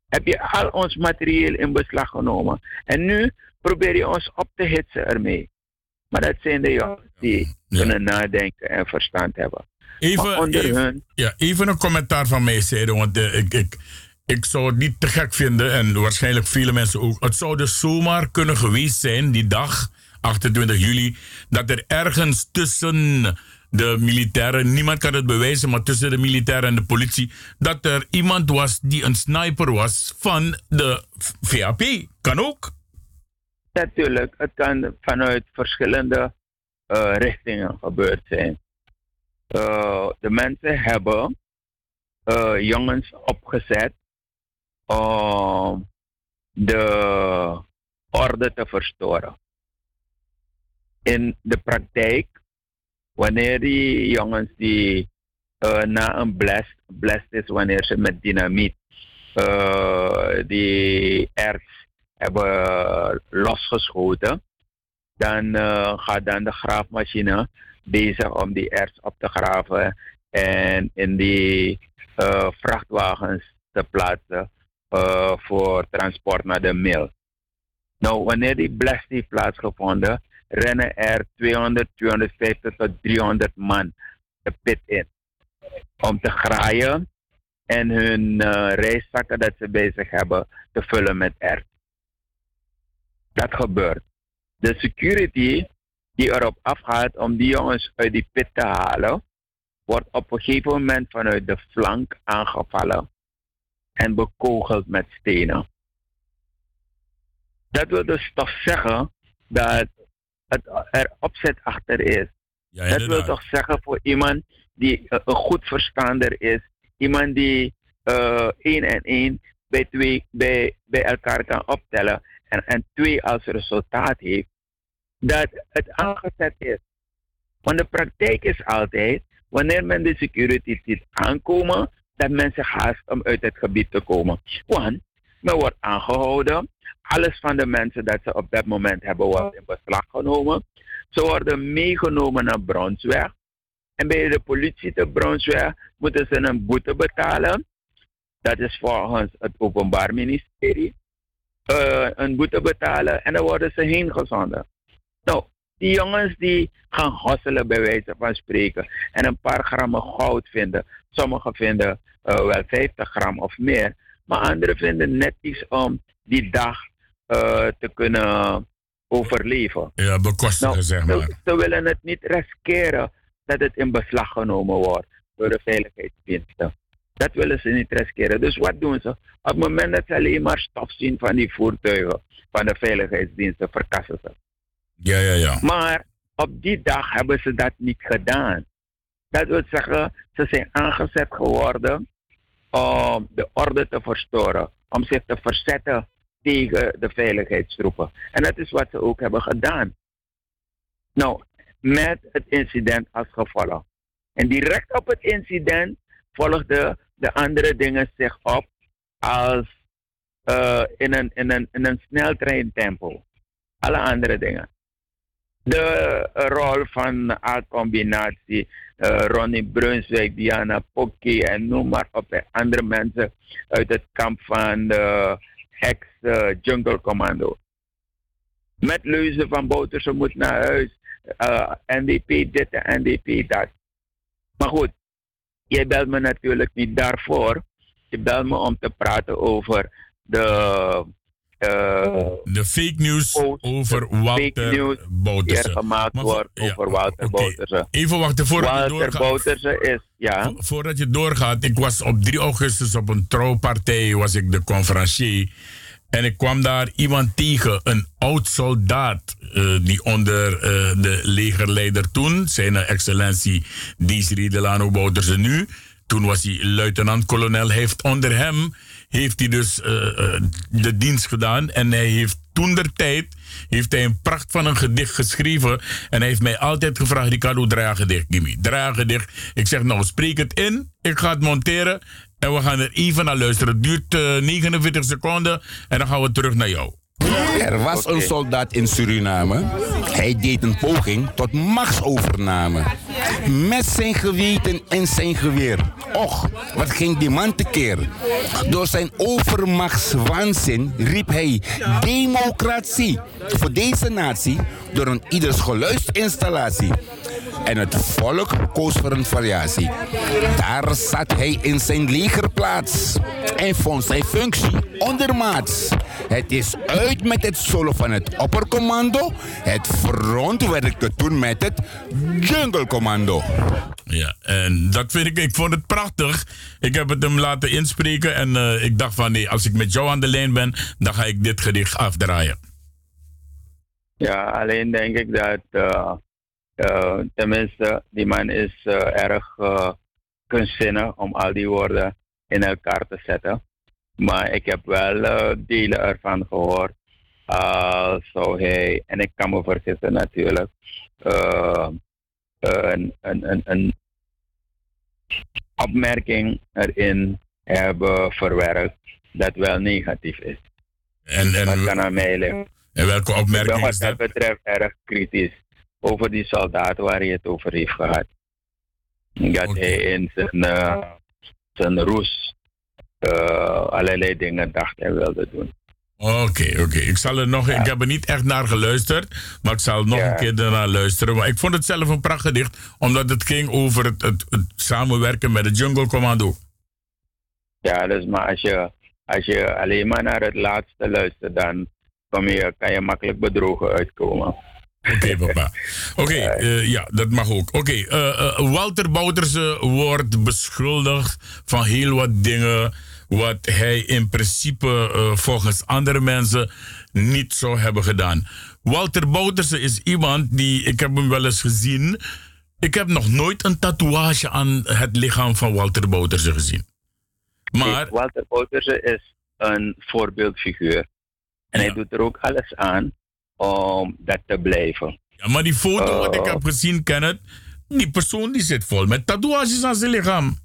Heb je al ons materieel in beslag genomen. En nu probeer je ons op te hitsen ermee. Maar dat zijn de jongens die ja. kunnen nadenken en verstand hebben. Even, even, ja, even een commentaar van mij, Zijde, want uh, ik, ik, ik zou het niet te gek vinden en waarschijnlijk vele mensen ook. Het zou dus zomaar kunnen geweest zijn, die dag, 28 juli, dat er ergens tussen de militairen, niemand kan het bewijzen, maar tussen de militairen en de politie, dat er iemand was die een sniper was van de VAP. Kan ook. Natuurlijk, het kan vanuit verschillende uh, richtingen gebeurd zijn. Uh, de mensen hebben uh, jongens opgezet om de orde te verstoren. In de praktijk, wanneer die jongens die na een blast, blast is wanneer ze met dynamiet die erts hebben losgeschoten, dan uh, gaat dan de graafmachine bezig om die erts op te graven en in die uh, vrachtwagens te plaatsen uh, voor transport naar de mill. Nou, wanneer die blast heeft plaatsgevonden, rennen er 200, 250 tot 300 man de pit in om te graaien en hun reiszakken dat ze bezig hebben te vullen met erts. Dat gebeurt. De security die erop afgaat om die jongens uit die pit te halen, wordt op een gegeven moment vanuit de flank aangevallen en bekogeld met stenen. Dat wil dus toch zeggen dat het er opzet achter is. Ja, dat wil toch zeggen voor iemand die uh, een goed verstaander is, iemand die uh, één en één bij, twee, bij, bij elkaar kan optellen en, en twee als resultaat heeft, dat het aangezet is. Want de praktijk is altijd, wanneer men de security ziet aankomen, dat mensen haast om uit het gebied te komen. Want men wordt aangehouden. Alles van de mensen dat ze op dat moment hebben wordt in beslag genomen. Ze worden meegenomen naar Brunsweg. En bij de politie te Brunsweg moeten ze een boete betalen. Dat is volgens het Openbaar Ministerie. Uh, een boete betalen en dan worden ze heen gezonden. Nou, die jongens die gaan hosselen bij wijze van spreken en een paar grammen goud vinden. Sommigen vinden uh, wel 50 gram of meer, maar anderen vinden net iets om die dag uh, te kunnen overleven. Ja, bekostigen nou, zeg maar. Ze, ze, willen het niet riskeren dat het in beslag genomen wordt door de veiligheidsdiensten. Dat willen ze niet riskeren. Dus wat doen ze? Op het moment dat ze alleen maar stof zien van die voertuigen van de veiligheidsdiensten, verkassen ze. Ja, ja, ja. Maar op die dag hebben ze dat niet gedaan. Dat wil zeggen, ze zijn aangezet geworden om de orde te verstoren, om zich te verzetten tegen de veiligheidstroepen. En dat is wat ze ook hebben gedaan. Nou, met het incident als gevolg. En direct op het incident volgden de andere dingen zich op als uh, in, een, in, een, in een sneltreintempo. Alle andere dingen de rol van A-combinatie, uh, Ronnie Brunswijk, Diana Pokki en noem maar op. Andere mensen uit het kamp van de ex-Jungle Commando. Met leuzen van Bouterse moet naar huis. Uh, NDP dit en NDP dat. Maar goed, jij belt me natuurlijk niet daarvoor. Je belt me om te praten over de de fake news over Walter Bouterse. gemaakt maar, wordt ja, over okay. Bouterse. Even wachten voordat Walter je doorgaat. Bouterse is, ja. Voordat je doorgaat, ik was op 3 augustus op een trouwpartij, was ik de conferencier. En ik kwam daar iemand tegen, een oud soldaat, uh, die onder uh, de legerleider toen, zijn excellentie Desiree Delano Bouterse nu, toen was hij luitenant-kolonel, heeft onder hem heeft hij dus uh, uh, de dienst gedaan. En hij heeft toen der tijd heeft hij een pracht van een gedicht geschreven. En hij heeft mij altijd gevraagd, Ricardo, draai een gedicht, Gimme. Draai een gedicht. Ik zeg, nou, spreek het in. Ik ga het monteren. En we gaan er even naar luisteren. Het duurt uh, 49 seconden. En dan gaan we terug naar jou. Er was een soldaat in Suriname. Hij deed een poging tot machtsovername. Met zijn geweten en zijn geweer. Och, wat ging die man tekeer. Door zijn overmachtswaanzin riep hij democratie. Voor deze natie door een ieders geluidsinstallatie. En het volk koos voor een variatie. Daar zat hij in zijn legerplaats. en vond zijn functie ondermaats. Het is uit met het solo van het oppercommando. Het front werkte toen met het jungle commando. Ja, en dat vind ik, ik vond het prachtig. Ik heb het hem laten inspreken en eh, ik dacht van nee, als ik met jou aan de lijn ben, dan ga ik dit gedicht afdraaien. Ja, alleen denk ik dat, eh, tenminste, die man is eh, erg eh, kunstzinnig om al die woorden in elkaar te zetten. Maar ik heb wel eh, delen ervan gehoord. Als zou hij, en ik kan me vergissen natuurlijk, eh, een, een, een, een opmerking erin hebben verwerkt dat wel negatief is. En, en, dat kan aan mij liggen. En welke opmerking wat is dat dat? betreft erg kritisch over die soldaat waar hij het over heeft gehad. Dat hij in zijn, eh, zijn roes eh, allerlei dingen dacht hij wilde doen. Oké, oké. Ik zal er nog, ik heb er niet echt naar geluisterd, maar ik zal nog een keer ernaar luisteren. Maar ik vond het zelf een prachtig gedicht, omdat het ging over het, het, het samenwerken met het Jungle Commando. Ja, dus maar als je, als je alleen maar naar het laatste luistert, dan kom je, kan je makkelijk bedrogen uitkomen. Oké, papa. Oké, eh, ja, dat mag ook. Oké, eh, eh, Walter Bouterse wordt beschuldigd van heel wat dingen wat hij in principe volgens andere mensen niet zou hebben gedaan. Walter Bouterse is iemand die, ik heb hem wel eens gezien. Ik heb nog nooit een tatoeage aan het lichaam van Walter Bouterse gezien. Maar, Walter Bouterse is een voorbeeldfiguur. En hij doet er ook alles aan om dat te blijven. ja, maar die foto wat ik Eh, heb gezien, Kenneth, die persoon die zit vol met tatoeages aan zijn lichaam.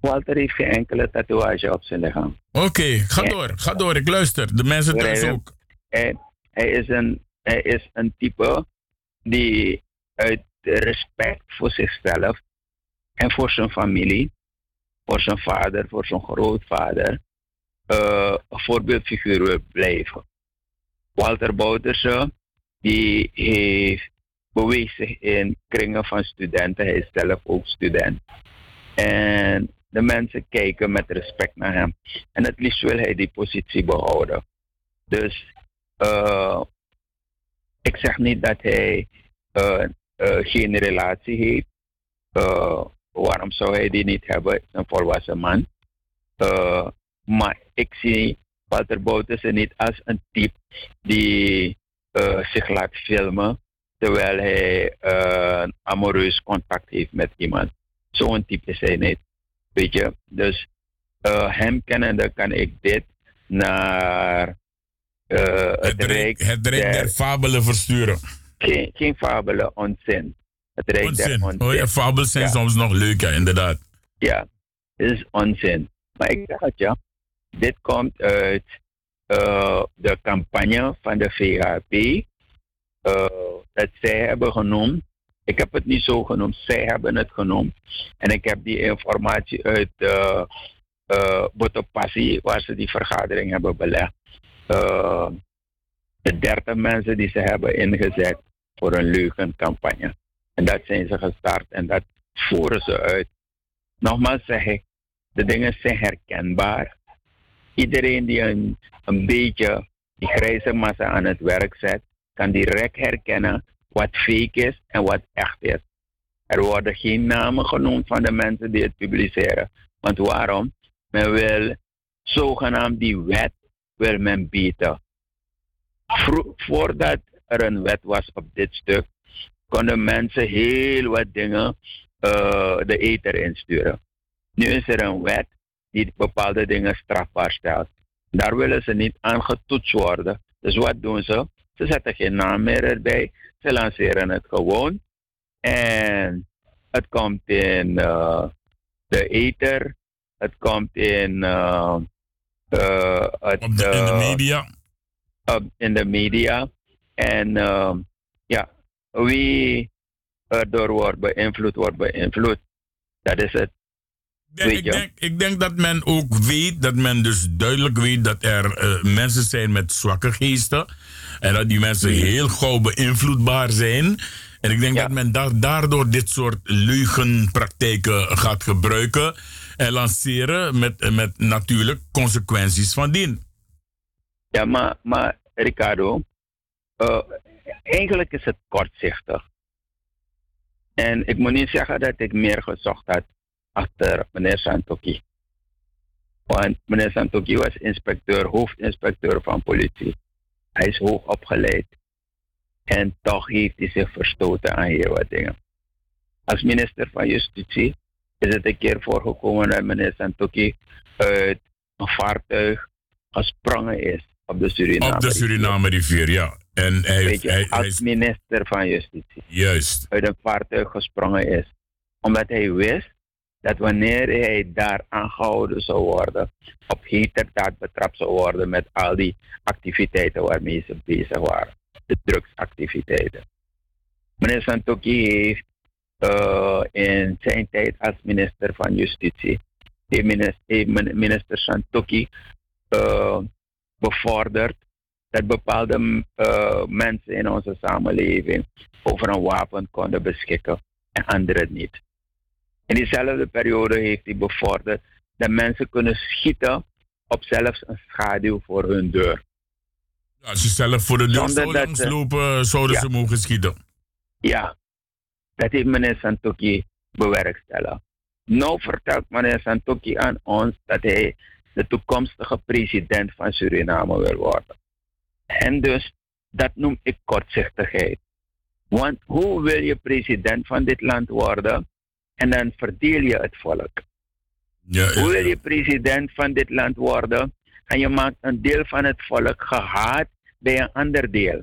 Walter heeft geen enkele tatoeage op zijn lichaam. Oké, ga door, ga door, ik luister. De mensen thuis ook. Hij, hij, is een, hij is een type die uit respect voor zichzelf en voor zijn familie, voor zijn vader, voor zijn grootvader, eh, een voorbeeldfiguur wil blijven. Walter Bouterse, die heeft beweegt zich in kringen van studenten. Hij is zelf ook student. En de mensen kijken met respect naar hem. En het liefst wil hij die positie behouden. Dus eh, ik zeg niet dat hij eh, eh, geen relatie heeft. Waarom zou hij die niet hebben? Een volwassen man. Maar ik zie Walter Bouterse niet als een type die eh, zich laat filmen terwijl hij eh, een amoureus contact heeft met iemand. Zo'n type is hij niet. Weet je? Dus eh, hem kennende kan ik dit naar eh, het, Rijk, Het Rijk der Fabelen versturen. Geen, geen fabelen, onzin. Het Rijk der Onzin. onzin. Oh ja, fabels zijn Ja. soms nog leuk, ja, inderdaad. Ja, dit is onzin. Maar ik zeg het ja, dit komt uit eh, de campagne van de VHP. eh, dat zij hebben genoemd. Ik heb het niet zo genoemd, zij hebben het genoemd. En ik heb die informatie uit uh, uh, waar ze die vergadering hebben belegd. De 30 mensen die ze hebben ingezet voor een leugencampagne. En dat zijn ze gestart en dat voeren ze uit. Nogmaals zeg ik, de dingen zijn herkenbaar. Iedereen die een, beetje die grijze massa aan het werk zet, kan direct herkennen wat fake is en wat echt is. Er worden geen namen genoemd van de mensen die het publiceren. Want waarom? Men wil zogenaamd die wet wil men bieden. Voordat er een wet was op dit stuk, konden mensen heel wat dingen uh, de ether insturen. Nu is er een wet bepaalde dingen strafbaar stelt. Daar willen ze niet aan getoetst worden. Dus wat doen ze? Ze zetten geen naam meer erbij. Ze lanceren het gewoon. En het komt in uh, de ether. Het komt in, uh, uh, het, in de media. in de media. En ja, wie erdoor wordt beïnvloed, wordt beïnvloed. Dat is het. Denk, ik, denk, ik denk dat men ook weet, dat men dus duidelijk weet dat er uh, mensen zijn met zwakke geesten. En dat die mensen heel gauw beïnvloedbaar zijn. En ik denk ja. dat men da daardoor dit soort leugenpraktijken gaat gebruiken. en lanceren met, met natuurlijk consequenties van dien. Ja, maar, maar Ricardo, uh, eigenlijk is het kortzichtig. En ik moet niet zeggen dat ik meer gezocht had achter meneer Santoki. Want meneer Santoki was inspecteur, hoofdinspecteur van politie. Hij is hoog opgeleid. En toch heeft hij zich verstoten aan heel wat dingen. Als minister van Justitie is het een keer voorgekomen dat meneer Santoki uit een vaartuig gesprongen is op de Suriname Op de Suriname rivier, ja. En hij, Weet je, hij, hij als is- minister van Justitie juist. uit een vaartuig gesprongen is. Omdat hij wist dat wanneer hij daar aangehouden zou worden, op heterdaad betrapt zou worden met al die activiteiten waarmee ze bezig waren. De drugsactiviteiten. Meneer Santoki heeft eh, in zijn tijd als minister van Justitie, heeft minister, minister Santoki eh, bevorderd dat bepaalde eh, mensen in onze samenleving over een wapen konden beschikken en anderen niet. In diezelfde periode heeft hij bevorderd dat mensen kunnen schieten op zelfs een schaduw voor hun deur. Als ze zelf voor de deur Zonder zo dat langs ze- lopen, zouden Ja. ze mogen schieten. Ja, dat heeft meneer Santoki bewerkstelligd. Nou vertelt meneer Santoki aan ons dat hij de toekomstige president van Suriname wil worden. En dus, dat noem ik kortzichtigheid. Want hoe wil je president van dit land worden en dan verdeel je het volk? Hoe wil je president van dit land worden en je maakt een deel van het volk gehaat bij een ander deel?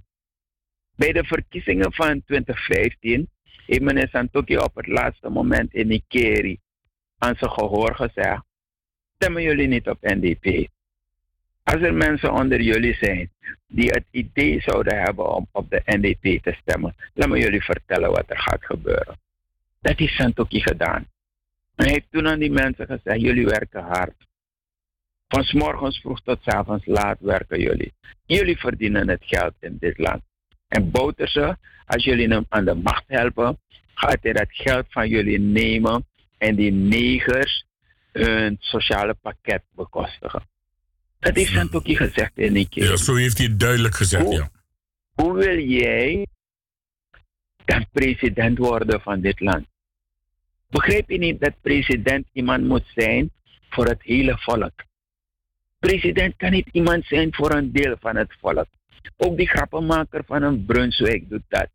Bij de verkiezingen van 2015 heeft meneer Santoki op het laatste moment in Nikeri aan zijn gehoor gezegd: stemmen jullie niet op NDP? Als er mensen onder jullie zijn die het idee zouden hebben om op de NDP te stemmen, laat me jullie vertellen wat er gaat gebeuren. Dat heeft Santoki gedaan. Hij heeft toen aan die mensen gezegd: jullie werken hard. Van 's morgens vroeg tot 's avonds laat werken jullie. Jullie verdienen het geld in dit land. En Bouterse, als jullie hem aan de macht helpen, gaat hij dat geld van jullie nemen en die negers hun sociale pakket bekostigen. Dat heeft Santoki gezegd in die keer. Ja, zo heeft hij het duidelijk gezegd, Hoe- ja. Hoe wil jij dan president worden van dit land? Begrijp je niet dat president iemand moet zijn voor het hele volk? President kan niet iemand zijn voor een deel van het volk. Ook die grappenmaker van een Brunswijk doet dat.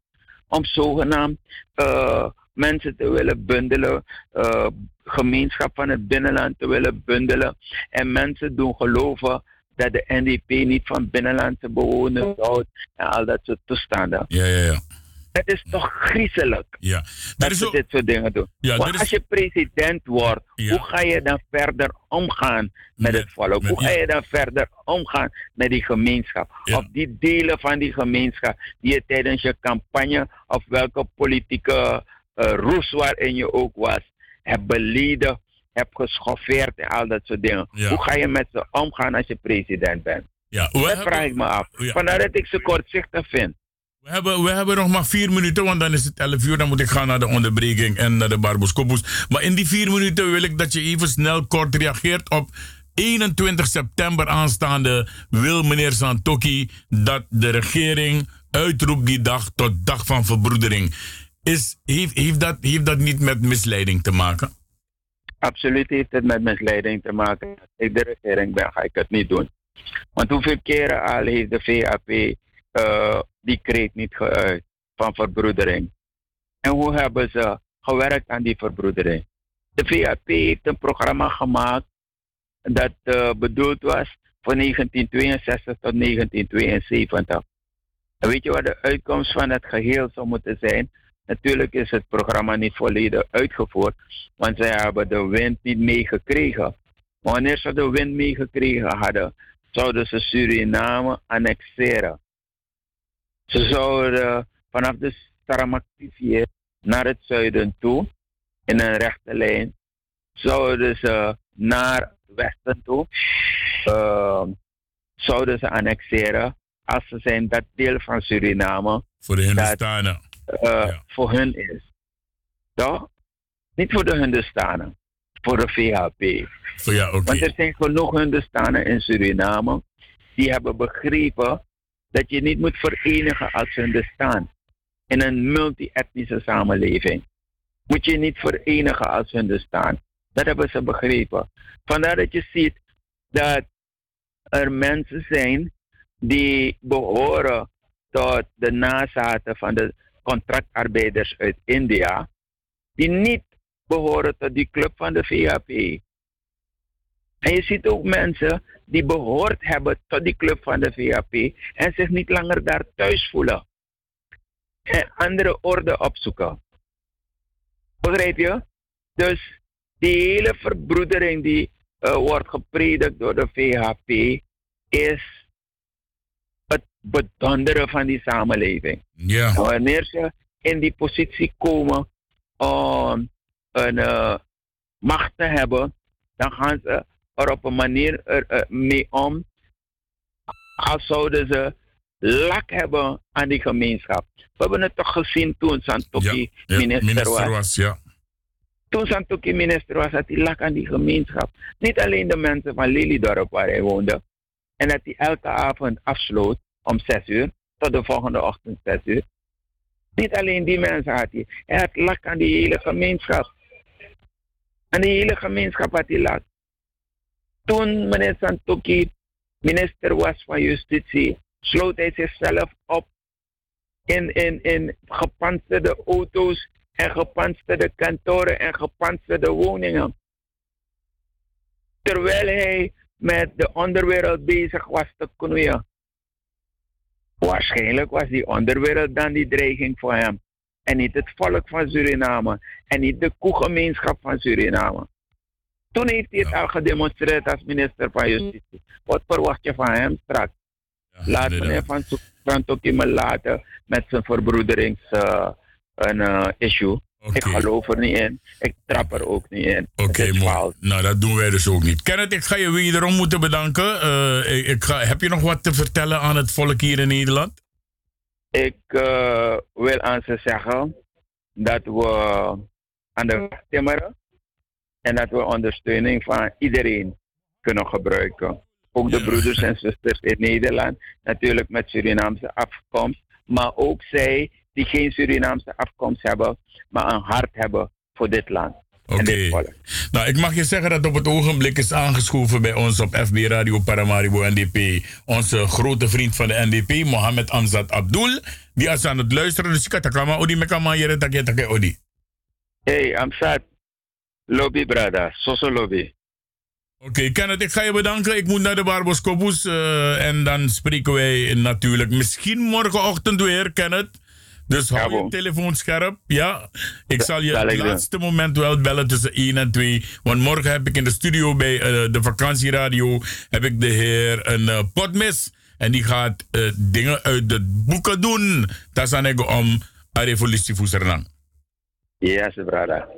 Om zogenaamd eh, mensen te willen bundelen, eh, gemeenschap van het binnenland te willen bundelen. En mensen doen geloven dat de NDP niet van binnenlandse bewoners houdt en al dat soort toestanden. Ja, ja, ja. Het is toch griezelig Ja, dat ze dit soort dingen doen. Ja, Want is- als je president wordt, Ja. hoe ga je dan verder omgaan met, het volk? hoe ga je dan verder omgaan met die gemeenschap? Of die delen van die gemeenschap die je tijdens je campagne of welke politieke eh roes waarin je ook was, hebt beleden, hebt geschoffeerd en al dat soort dingen. Hoe ga je met ze omgaan als je president bent? Ja, dat vraag ik me af. Vandaar dat ik ze kortzichtig vind. We hebben, we hebben nog maar vier minuten, want dan is het 11 uur. Dan moet ik gaan naar de onderbreking en naar de Barboskopus. Maar in die vier minuten wil ik dat je even snel kort reageert op 21 september aanstaande. Wil meneer Santoki dat de regering uitroept die dag tot dag van verbroedering. Is, heeft, heeft, dat, heeft dat niet met misleiding te maken? Absoluut heeft het met misleiding te maken. Als ik de regering ben, ga ik het niet doen. Want hoeveel keren al heeft de VAP eh, die kreet niet geuit van verbroedering? En hoe hebben ze gewerkt aan die verbroedering? De VAP heeft een programma gemaakt dat eh, bedoeld was van 1962 tot 1972. En weet je wat de uitkomst van het geheel zou moeten zijn? Natuurlijk is het programma niet volledig uitgevoerd, want zij hebben de wind niet meegekregen. Maar wanneer ze de wind meegekregen hadden, zouden ze Suriname annexeren. Ze zouden vanaf de Saramactivier naar het zuiden toe, in een rechte lijn, zouden ze naar het westen toe, eh, zouden ze annexeren als ze zijn dat deel van Suriname Voor de dat Hindustanen. eh, voor hun is. Toch? Niet voor de Hindustanen. voor de VHP. Ja. Want er zijn genoeg Hindustanen in Suriname die hebben begrepen dat je niet moet verenigen als Hindustan. In een multi-etnische samenleving moet je niet verenigen als Hindustan. Dat hebben ze begrepen. Vandaar dat je ziet dat er mensen zijn die behoren tot de nazaten van de contractarbeiders uit India, die niet behoren tot die club van de VHP. En je ziet ook mensen die behoord hebben tot die club van de VHP en zich niet langer daar thuis voelen. En andere orde opzoeken. Begrijp je? Dus die hele verbroedering die uh, wordt gepredikt door de VHP is het bedonderen van die samenleving. Ja. Wanneer ze in die positie komen om een uh, macht te hebben, dan gaan ze er op een manier er, uh, mee om als zouden ze lak hebben aan die gemeenschap. We hebben het toch gezien toen Santoki ja, minister, was. Ja. Toen Santoki minister was, had hij lak aan die gemeenschap. Niet alleen de mensen van Lelydorp waar hij woonde. En dat hij elke avond afsloot om zes uur tot de volgende ochtend zes uur. Niet alleen die mensen had hij. Hij had lak aan die hele gemeenschap. Aan die hele gemeenschap had hij lak. Toen meneer Santoki minister was van Justitie, sloot hij zichzelf op in, in, in gepantserde auto's en gepantserde kantoren en gepantserde woningen. Terwijl hij met de onderwereld bezig was te knoeien. Waarschijnlijk was die onderwereld dan die dreiging voor hem. En niet het volk van Suriname. En niet de koegemeenschap van Suriname. Toen heeft hij het al gedemonstreerd als minister van Justitie. Wat verwacht je van hem straks? Laat meneer Van Santoki me laten met zijn verbroederings uh, een, uh, issue. Ik geloof er niet in. Ik trap er ook niet in. Oké, okay, mooi. Nou, dat doen wij dus ook niet. Kenneth, ik ga je wederom moeten bedanken. Uh, ik, ik ga, heb je nog wat te vertellen aan het volk hier in Nederland? Ik uh, wil aan ze zeggen dat we aan de weg timmeren en dat we ondersteuning van iedereen kunnen gebruiken. Ook de broeders en zusters in Nederland, natuurlijk met Surinaamse afkomst, maar ook zij die geen Surinaamse afkomst hebben, maar een hart hebben voor dit land. Oké. Okay. Nou, ik mag je zeggen dat op het ogenblik is aangeschoven bij ons op FB Radio Paramaribo NDP. Onze grote vriend van de NDP, Mohamed Amzad Abdul. Die is aan het luisteren. Dus ik had kama odi me kama jere take take odi. Hey, Amzad. Lobby, brada. Soso lobby. Oké, okay, Kenneth, ik ga je bedanken. Ik moet naar de Barbos Kobus. Uh, en dan spreken wij natuurlijk misschien morgenochtend weer, Kenneth. Dus hou je telefoon scherp. Ja, ik zal je het laatste moment wel bellen tussen 1 en 2. Want morgen heb ik in de studio bij uh, de vakantieradio heb ik de heer een uh, potmis. En die gaat uh, dingen uit de boeken doen. Dat is aan om een revolutie voor. Yes, brada.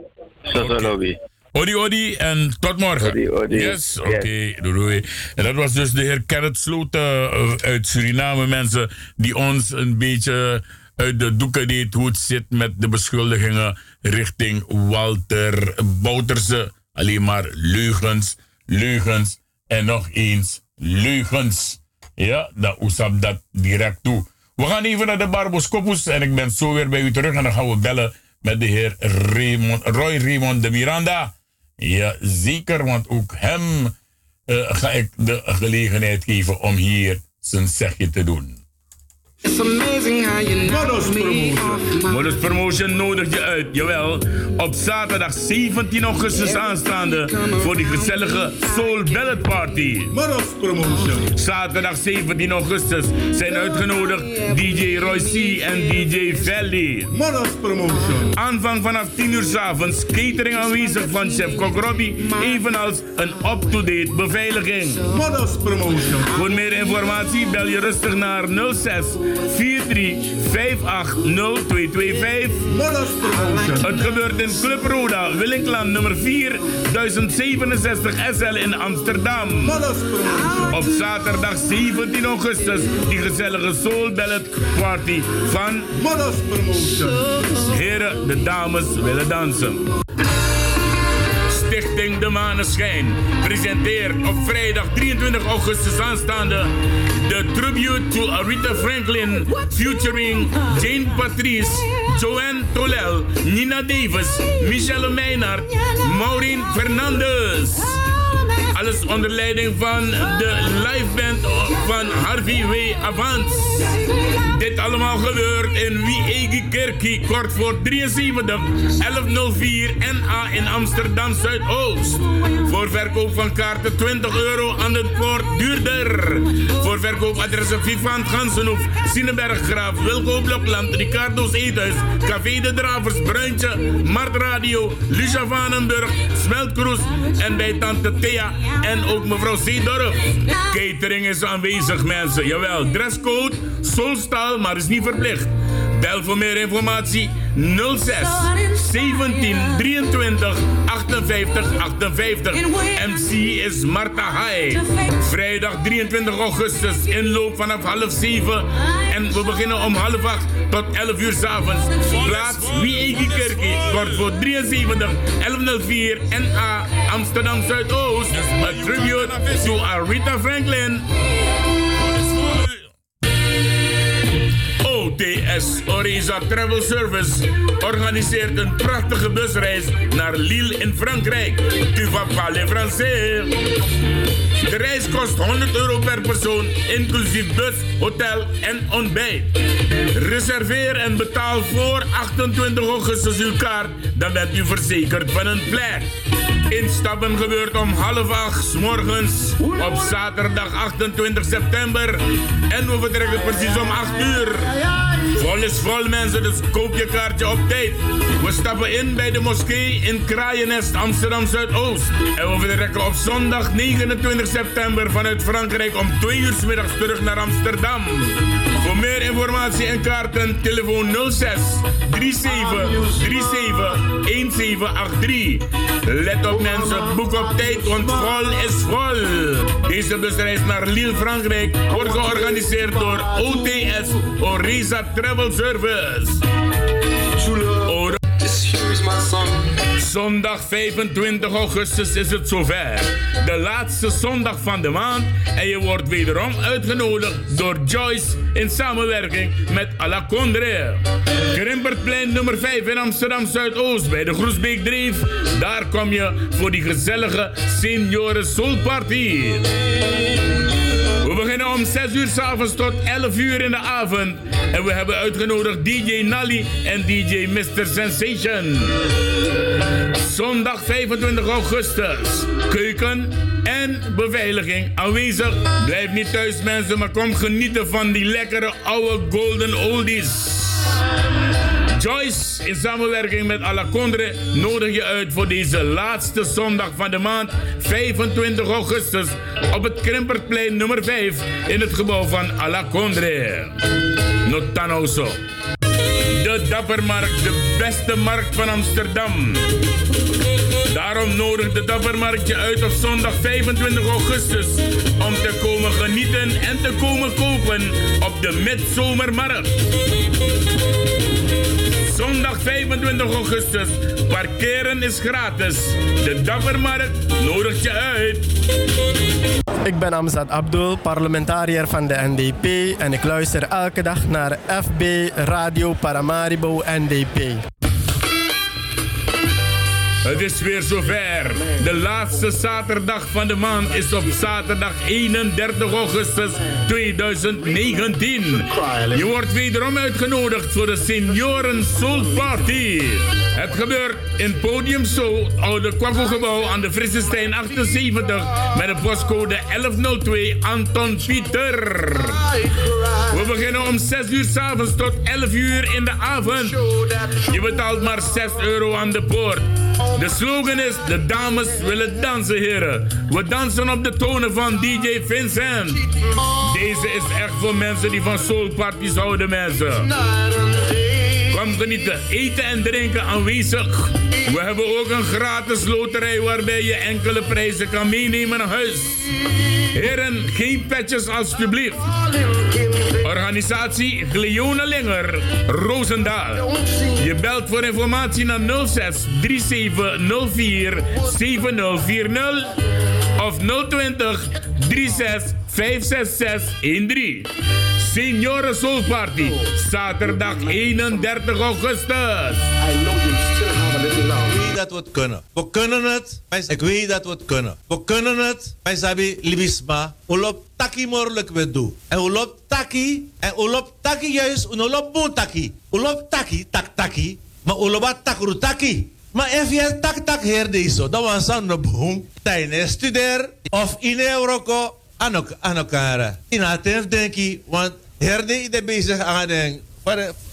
Okay. lobby. Odi, odi en tot morgen. Odi, odi. Yes, oké. Okay, yes. doei, doei. En dat was dus de heer Kenneth Sloten uit Suriname. Mensen die ons een beetje uit de doeken deed hoe het zit met de beschuldigingen richting Walter Bouterse. Alleen maar leugens, leugens en nog eens leugens. Ja, dat oesap dat direct toe. We gaan even naar de Barbos Kopus en ik ben zo weer bij u terug en dan gaan we bellen met de heer Raymond, Roy Raymond de Miranda. Ja, zeker, want ook hem uh, ga ik de gelegenheid geven om hier zijn zegje te doen. It's amazing how you Promotion. Modus Promotion nodigt je uit, jawel. Op zaterdag 17 augustus aanstaande voor die gezellige Soul Ballet Party. Modus Promotion. Zaterdag 17 augustus zijn uitgenodigd DJ Roy C en DJ Valley. Modus Promotion. Aanvang vanaf 10 uur s avonds, catering aanwezig van chef Kok Robbie, evenals een up-to-date beveiliging. Modus Promotion. Voor meer informatie bel je rustig naar 06 43580225. Het gebeurt in Club Roda, Willinkland nummer 4, 1067 SL in Amsterdam. Op zaterdag 17 augustus die gezellige Soul Ballet Party van Heren, de dames willen dansen. Stichting De Maneschijn presenteert op vrijdag 23 augustus aanstaande de tribute to Aretha Franklin featuring Jane Patrice, Joanne Tolel, Nina Davis, Michelle Meijnaert, Maureen Fernandez. Alles onder leiding van de liveband van Harvey W. Avans. Dit allemaal gebeurt in Wiege Kerkie, kort voor 73 1104 NA in Amsterdam Zuidoost. Voor verkoop van kaarten 20 euro aan het poort duurder. Voor verkoopadressen Vivant Gansenhoef, Sinenberg Graaf, Wilco Blokland, Ricardo's Eethuis, Café de Dravers, Bruintje, Mart Radio, Lucia Vanenburg, Smeltkroes en bij Tante Thea en ook mevrouw Zeedorf. Catering is aanwezig mensen, jawel. Dresscode, solstaal, maar is niet verplicht. Bel voor meer informatie 06 17 23 58 58. MC is Marta Hai. Vrijdag 23 augustus inloop vanaf half 7. En we beginnen om half 8 tot 11 uur s'avonds. Plaats Wiegi Kerkie wordt voor 73 1104 NA Amsterdam Zuidoost. A tribute to Aretha Franklin. OTS Oriza Travel Service organiseert een prachtige busreis naar Lille in Frankrijk. Tu vas parler français. De reis kost 100 euro per persoon, inclusief bus, hotel en ontbijt. Reserveer en betaal voor 28 augustus uw kaart, dan bent u verzekerd van een plek. Instappen gebeurt om half acht morgens op zaterdag 28 september. En we vertrekken precies om 8 uur. Vol is vol mensen, dus koop je kaartje op tijd. We stappen in bij de moskee in Kraaienest, Amsterdam Zuidoost. En we vertrekken op zondag 29 september vanuit Frankrijk om 2 uur 's middags terug naar Amsterdam. Voor meer informatie en kaarten, telefoon 06 37 37 1783. Let op mensen, boek op tijd, want vol is vol. Deze busreis naar Lille, Frankrijk, wordt georganiseerd door OTS, Orisa Travel Service. Zondag 25 augustus is het zover. De laatste zondag van de maand. En je wordt wederom uitgenodigd door Joyce in samenwerking met La Condre. Grimpertplein nummer 5 in Amsterdam Zuidoost bij de Groesbeek Dreef. Daar kom je voor die gezellige Senioren Soul Party. We beginnen om 6 uur s'avonds tot 11 uur in de avond. En we hebben uitgenodigd DJ Nally en DJ Mr. Sensation. Zondag 25 augustus. Keuken en beveiliging aanwezig. Blijf niet thuis mensen, maar kom genieten van die lekkere oude golden oldies. Joyce in samenwerking met Alacondre nodig je uit voor deze laatste zondag van de maand 25 augustus op het Krimpertplein nummer 5 in het gebouw van Alacondre. Notanoso. De Dappermarkt, de beste markt van Amsterdam. Daarom nodigt de Dappermarkt je uit op zondag 25 augustus om te komen genieten en te komen kopen op de Midzomermarkt. Zondag 25 augustus. Parkeren is gratis. De Dappermarkt nodigt je uit. Ik ben Amzad Abdul, parlementariër van de NDP en ik luister elke dag naar FB Radio Paramaribo NDP. Het is weer zover. De laatste zaterdag van de maand is op zaterdag 31 augustus 2019. Je wordt wederom uitgenodigd voor de Senioren Soul Party. Het gebeurt in Podium Soul, oude Kwakkelgebouw aan de Frissestein 78 met de postcode 1102 Anton Pieter. We beginnen om 6 uur s'avonds tot 11 uur in de avond. Je betaalt maar 6 euro aan de poort. De slogan is: De dames willen dansen, heren. We dansen op de tonen van DJ Vincent. Deze is echt voor mensen die van soulparties houden, mensen. Eten en drinken aanwezig. We hebben ook een gratis loterij waarbij je enkele prijzen kan meenemen naar huis. Heren, geen petjes alstublieft. Organisatie Gleone Linger, Roosendaal. Je belt voor informatie naar 06 3704 7040 of 020 36 566 13. Senioren Soul Party, zaterdag 31 augustus. Ik weet dat we het kunnen. We kunnen het. Ik weet dat we het kunnen. We kunnen het. Wij sabi libisma. Ulop taki morlijk we doen. En ulop taki. En ulop taki juist. Ulop boe taki. Ulop taki, tak taki. Maar ulop takru taki. Maar je tak tak her deze, dan was aan de boom. Tijdens studeer of in Euroko aan elkaar. In atef denk ik, want herde de bezig aan den.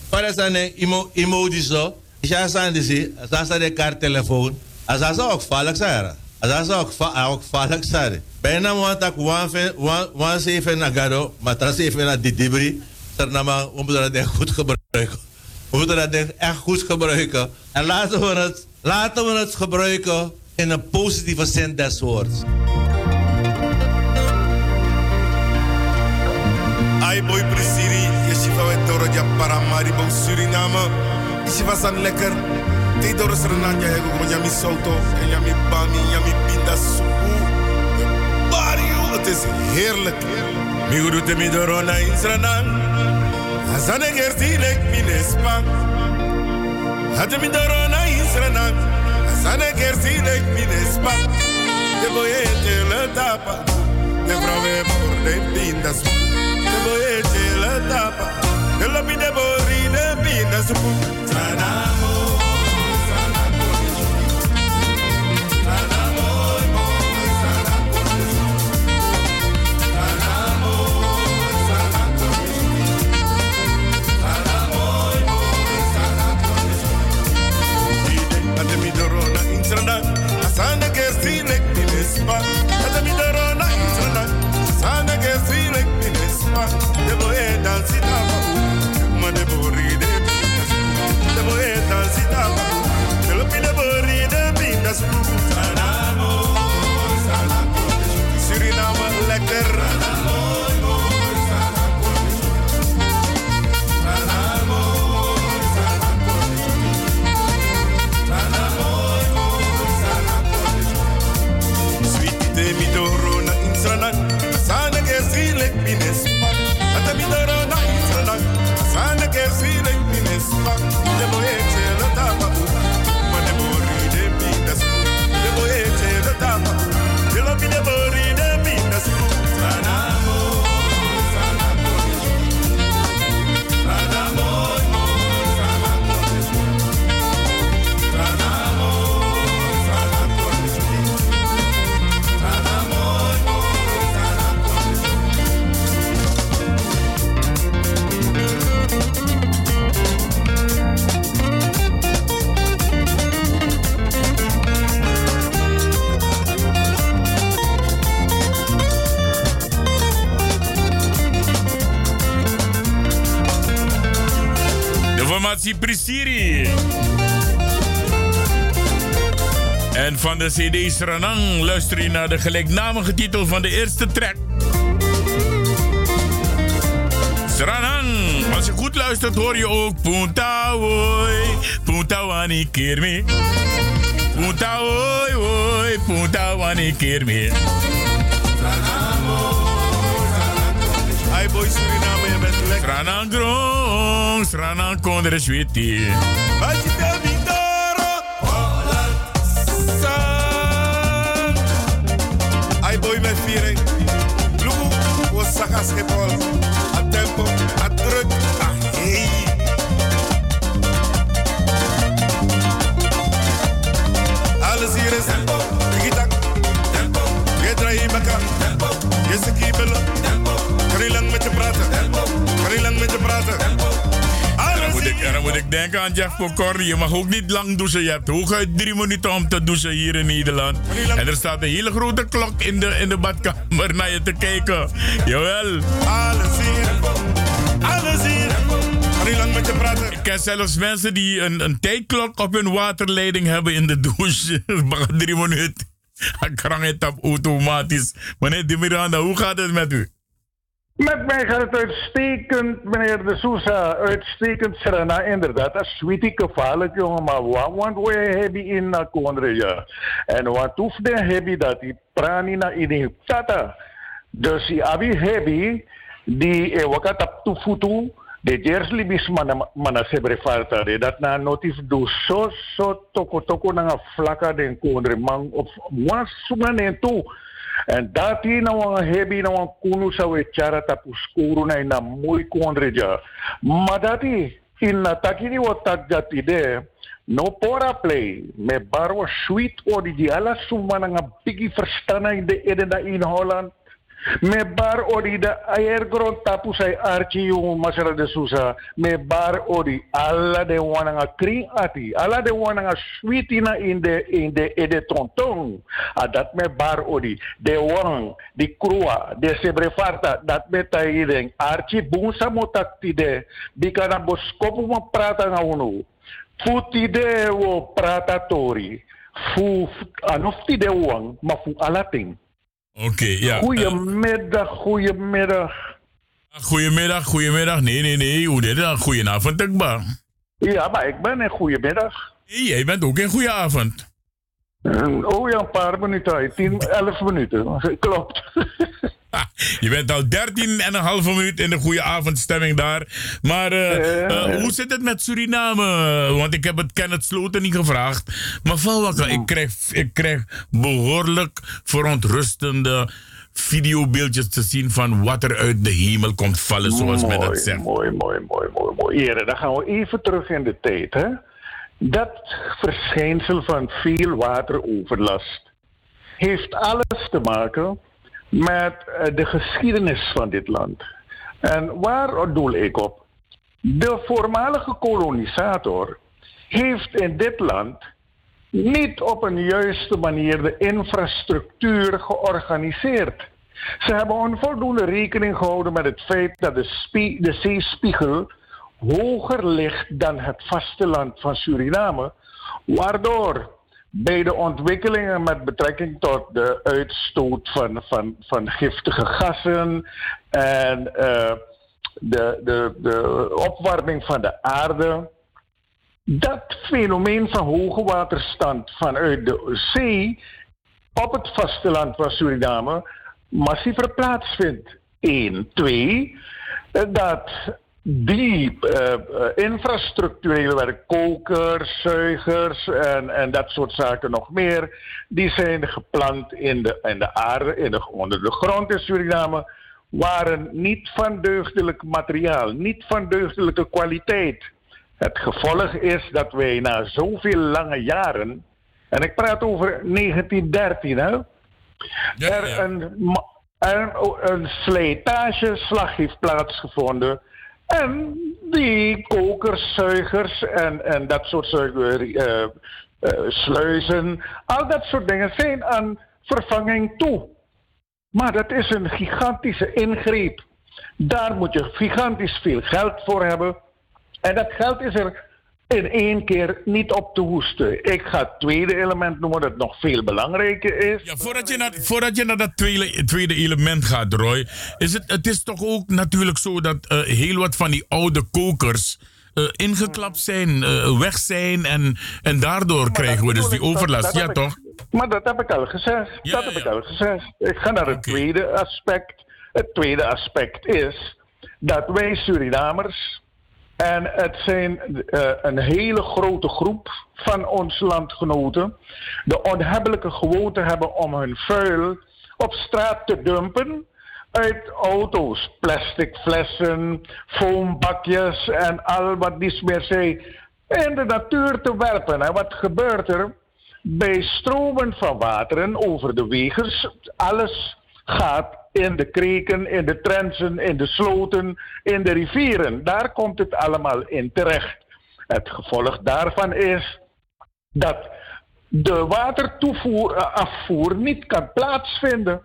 Para zijn emoties zo. Ja, zijn de zie, als dat de kaarttelefoon. Als dat ook vallig zijn. Als dat ook ook vallig zijn. Bijna want ik wan zeven naar gado, maar tras even naar die debris. Ternama, we moeten dat goed gebruiken. We moeten dat echt goed gebruiken. En laten we het, laten we het gebruiken in een positieve zin des woords. Ai boy presiri, je shiva wet toro ja paramaribo Suriname. Je shiva san lekker. Te doro srenanja hego mo nyami soto, nyami bami, nyami pinda supu. Barrio, het is heerlijk. Mi gudu te mi doro na insranan. Azane gerti lek minespa. Hade mi doro na insranan. Azane gerti lek minespa. De boye te le tapa. De vrove por de pinda. De boye te le tapa. De lo mi de bori de pinda supu. En van de CD Sranang luister je naar de gelijknamige titel van de eerste track. Sranang. Als je goed luistert hoor je ook Punta woi, Punta wani kermi. Punta woi woi, Punta wani kermi. Hi boy Lekker. Sranang grong, Sranang kondre switi. Agita mi doro, Holland San. Hi boy met viering. Lugu, was saka schepol. A tempo, a druk, a hey. Alles hier is tempo, tigitak, tempo. Je draai je baka, tempo. Je bellen, tempo. Dan, moet ik, denken aan Jeff Pokor. Je mag ook niet lang douchen. Je hebt hooguit drie minuten om te douchen hier in Nederland. En er staat een hele grote klok in de, in de badkamer naar je te kijken. Jawel. Alles hier, alles hier. Lang met je praten. Ik ken zelfs mensen die een, een tijdklok op hun waterleiding hebben in de douche. Maar drie minuten. Dan krang het op automatisch. Meneer Di Miranda, hoe gaat het met u? Met mij gaat het uitstekend, meneer De Sousa. Uitstekend, Serena. Inderdaad, dat is sweetie gevaarlijk, jongen. Maar wat want we hebben in na ja. En wat hoeft de hebben dat die prani na die tata. Dus die abi hebben die e wakat op. De jers libis mana mana sebre de dat na notif do so so toko toko na flaka den kondre man of was sumane tu. En dat hier nou een hebi nou een kunu sa we chara tapu skuru na ina muy kondreja. Maar dat hier in na takini wat tak dat ide no pora play me barwa sweet odi di ala suma nga bigi verstana in de ede da in Holland. Me bar odi de airgrond tapu sai archi yung masara de susa. Me bar odi alla de wana nga kring ati. Alla de wana nga sweetina in de in de ede tontong. A dat me bar odi. De wang, di krua, de sebrefarta. Dat me taideng. Archi bunsa mo takti de. Di ka na boskopu mo prata nga uno. Futi de wo pratatori. Fu, anofti de wang, ma fu alating. Oké, ja. Goedemiddag, goedemiddag. Goedemiddag, goedemiddag. Nee, nee, nee. Hoe dit dan? Goedenavond, ik ben. Ja, maar ik ben in goedemiddag. Nee, jij bent ook in goede avond. Oh ja, een paar minuten. 10, 11 minuten. Klopt. Je bent al 13 en een halve minuut in de goede avondstemming daar. Maar uh, uh, hoe zit het met Suriname? Want ik heb het Kenneth Sloten niet gevraagd. Maar Valwakka, ik krijg, ik krijg behoorlijk verontrustende videobeeldjes te zien van wat er uit de hemel komt vallen, zoals men dat zegt. Mooi, mooi, mooi, mooi, mooi. Heren, dan gaan we even terug in de tijd. Hè? Dat verschijnsel van veel wateroverlast heeft alles te maken met de geschiedenis van dit land. En waar doel ik op? De voormalige kolonisator heeft in dit land niet op een juiste manier de infrastructuur georganiseerd. Ze hebben onvoldoende rekening gehouden met het feit dat de zeespiegel hoger ligt dan het vasteland van Suriname, waardoor bij de ontwikkelingen met betrekking tot de uitstoot van, van, van giftige gassen en uh, de, de, de opwarming van de aarde. Dat fenomeen van hoge waterstand vanuit de zee op het vasteland van Suriname massiever plaatsvindt. Eén. Twee, dat die uh, infrastructurele werk, kokers, zuigers en, en dat soort zaken nog meer, die zijn geplant in de, in de aarde, in de, onder de grond in Suriname, waren niet van deugdelijk materiaal, niet van deugdelijke kwaliteit. Het gevolg is dat wij na zoveel lange jaren, en ik praat over 1913, hè, ja, er een, een, een slijtageslag heeft plaatsgevonden en die kokers, zuigers en, en dat soort uh, uh, sluizen, al dat soort dingen zijn aan vervanging toe. Maar dat is een gigantische ingreep. Daar moet je gigantisch veel geld voor hebben. En dat geld is er in één keer niet op te hoesten. Ik ga het tweede element noemen dat nog veel belangrijker is. Ja, voordat, je naar, voordat je naar dat tweede, tweede element gaat, Roy, is het, het is toch ook natuurlijk zo dat uh, heel wat van die oude kokers. Uh, ingeklapt zijn, uh, weg zijn en, en daardoor maar krijgen we dus die overlast. Dat, dat ja, toch? Maar dat heb ik al gezegd. Ja, dat heb ja. ik al gezegd. Ik ga naar het okay. tweede aspect. Het tweede aspect is dat wij Surinamers en het zijn uh, een hele grote groep van onze landgenoten. De onhebbelijke gewoonte hebben om hun vuil op straat te dumpen. Uit auto's, plastic flessen, foambakjes en al wat niets meer zijn. In de natuur te werpen. En wat gebeurt er? Bij stromen van wateren over de wegen, alles gaat in de kreken, in de trensen, in de sloten, in de rivieren. Daar komt het allemaal in terecht. Het gevolg daarvan is dat de watertoevoer, afvoer niet kan plaatsvinden.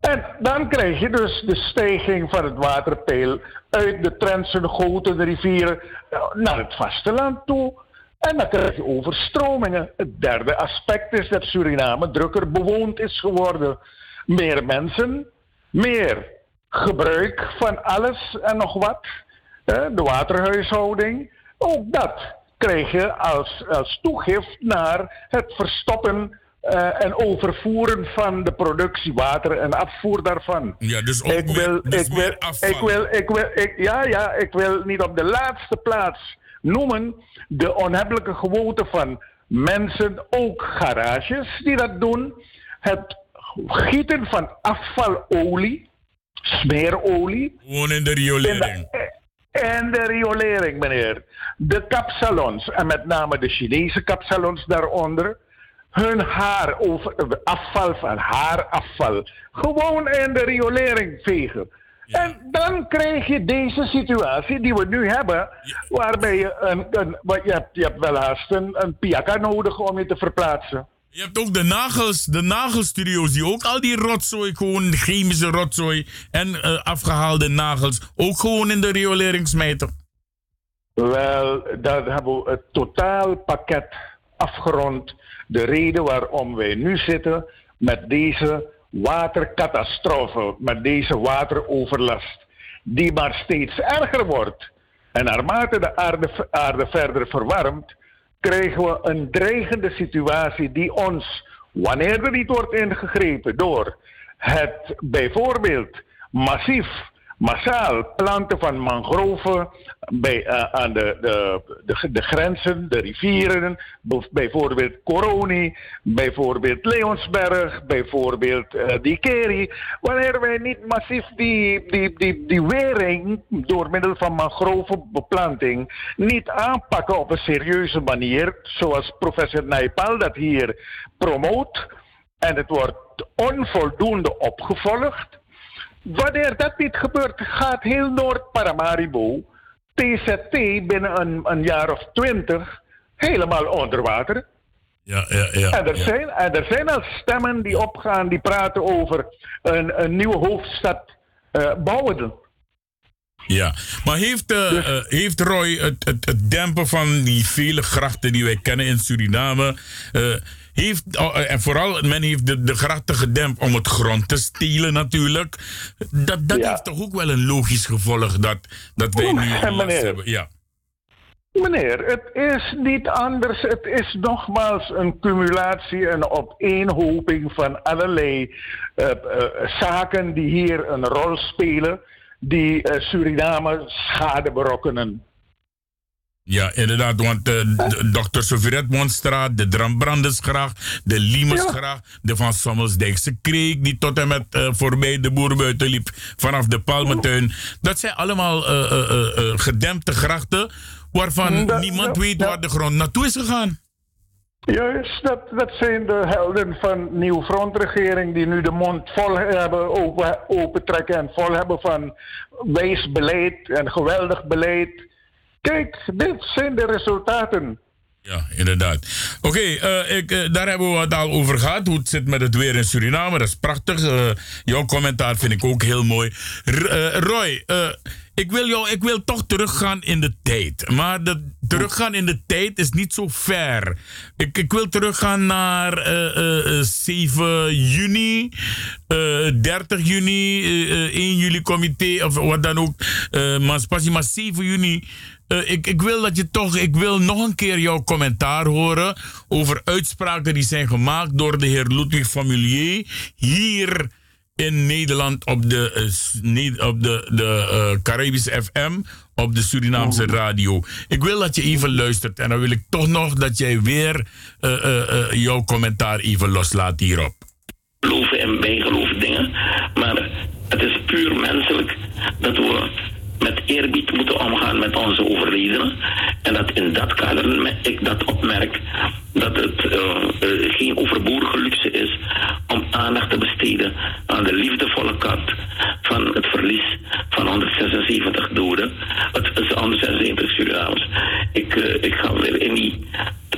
En dan krijg je dus de stijging van het waterpeil uit de Trentse goten, rivieren eh, naar het vasteland toe. En dan krijg je overstromingen. Het derde aspect is dat Suriname drukker bewoond is geworden. Meer mensen, meer gebruik van alles en nog wat. De waterhuishouding. Ook dat krijg je als, als toegift naar het verstoppen eh, en overvoeren van de productie water en afvoer daarvan. Ja, dus ook ik wil, dus ik wil, ik wil, ik wil, ik, ja, ja, ik wil niet op de laatste plaats noemen de onhebbelijke gewoonte van mensen, ook garages die dat doen. Het gieten van afvalolie, smeerolie. Gewoon in de riolering. En de riolering, meneer. De kapsalons, en met name de Chinese kapsalons daaronder. Hun haar, over, afval van haarafval. Gewoon in de riolering vegen. En dan krijg je deze situatie die we nu hebben, waarbij je een, een wat je, hebt, je hebt wel haast een, een piaka nodig om je te verplaatsen. Je hebt ook de nagels, de nagelstudio's die ook al die rotzooi, gewoon chemische rotzooi en eh, afgehaalde nagels, ook gewoon in de riolering smijten. Wel, daar hebben we het totaalpakket afgerond. De reden waarom wij nu zitten met deze watercatastrofe, met deze wateroverlast, die maar steeds erger wordt. En naarmate de aarde, aarde verder verwarmt, krijgen we een dreigende situatie die ons, wanneer er niet wordt ingegrepen door het bijvoorbeeld massief, massaal planten van mangroven bij, eh, aan de, de, de, grenzen, de rivieren, bijvoorbeeld Coroni, bijvoorbeeld Leonsberg, bijvoorbeeld eh die Keri. Wanneer wij niet massief die, die, die, wering door middel van mangrovenbeplanting niet aanpakken op een serieuze manier, zoals professor Naipal dat hier promoot, en het wordt onvoldoende opgevolgd, Wanneer dat niet gebeurt, gaat heel Noord-Paramaribo, TZT, binnen een, een jaar of twintig helemaal onder water. Ja, ja, ja. en, er ja. zijn, en er zijn al stemmen die opgaan, die praten over een, een nieuwe hoofdstad eh, bouwen. Ja, maar heeft, eh, eh, heeft Roy het, het, het dempen van die vele grachten die wij kennen in Suriname. Heeft, oh, eh, en vooral, men heeft de, de grachten gedempt om het grond te stelen natuurlijk. Dat, dat heeft toch ook wel een logisch gevolg dat, dat wij nu En last meneer, hebben. Ja. Meneer, het is niet anders. Het is nogmaals een cumulatie, een opeenhoping van allerlei eh, eh, zaken die hier een rol spelen, die Suriname schade berokkenen. Ja, inderdaad, want de Dr. Sofie Redmondstraat, de Drambrandersgracht, de Liemesgracht, de Van Sommelsdijkse Kreek, die tot en met eh, voorbij de Boerbuiten liep vanaf de Palmentuin. Dat zijn allemaal eh, gedempte grachten waarvan Dat- niemand dat- weet waar de grond naartoe is gegaan. Juist, dat, dat zijn de helden van Nieuw Frontregering die nu de mond vol hebben, open, opentrekken en vol hebben van wijs beleid en geweldig beleid. Kijk, dit zijn de resultaten. Ja, inderdaad. Oké, eh, eh, daar hebben we het al over gehad. Hoe het zit met het weer in Suriname. Dat is prachtig. Eh, jouw commentaar vind ik ook heel mooi. Roy, ik, wil jou, ik wil toch teruggaan in de tijd. Maar de, teruggaan in de tijd is niet zo ver. Ik, ik wil teruggaan naar eh, eh, eh, 7 juni, eh, 30 juni, eh, eh, 1 juli comité of wat dan ook. Maar maar 7 juni. Eh, ik, ik wil dat je toch, ik wil nog een keer jouw commentaar horen over uitspraken die zijn gemaakt door de heer Ludwig Formulier hier in Nederland op de, ne- op de, de eh, Caribische FM, op de Surinaamse radio. Ik wil dat je even luistert en dan wil ik toch nog dat jij weer eh, eh, eh, jouw commentaar even loslaat hierop. geloven en bijgeloven dingen. Maar het is puur menselijk dat we met eerbied moeten omgaan met onze overledenen. En dat in dat kader ik dat opmerk dat het eh, eh, geen overbodige luxe is om aandacht te besteden aan de liefdevolle kant van het verlies van 176 doden. Het is 176 Surinamers. Ik, eh, ik ga weer in die,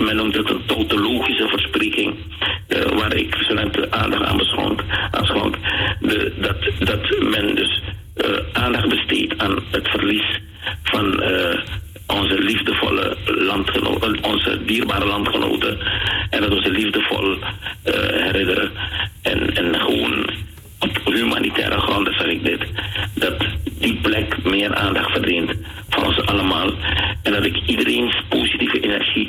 men noemt het een tautologische verspreking, waar ik zo net de aandacht aan beschonk. Aan schonk. De, van het verlies van eh, onze liefdevolle landgenoten, onze dierbare landgenoten. En dat we ze liefdevol eh, herinneren. En, en gewoon op humanitaire gronden zeg ik dit. Dat die plek meer aandacht verdient van ons allemaal. En dat ik iedereen's positieve energie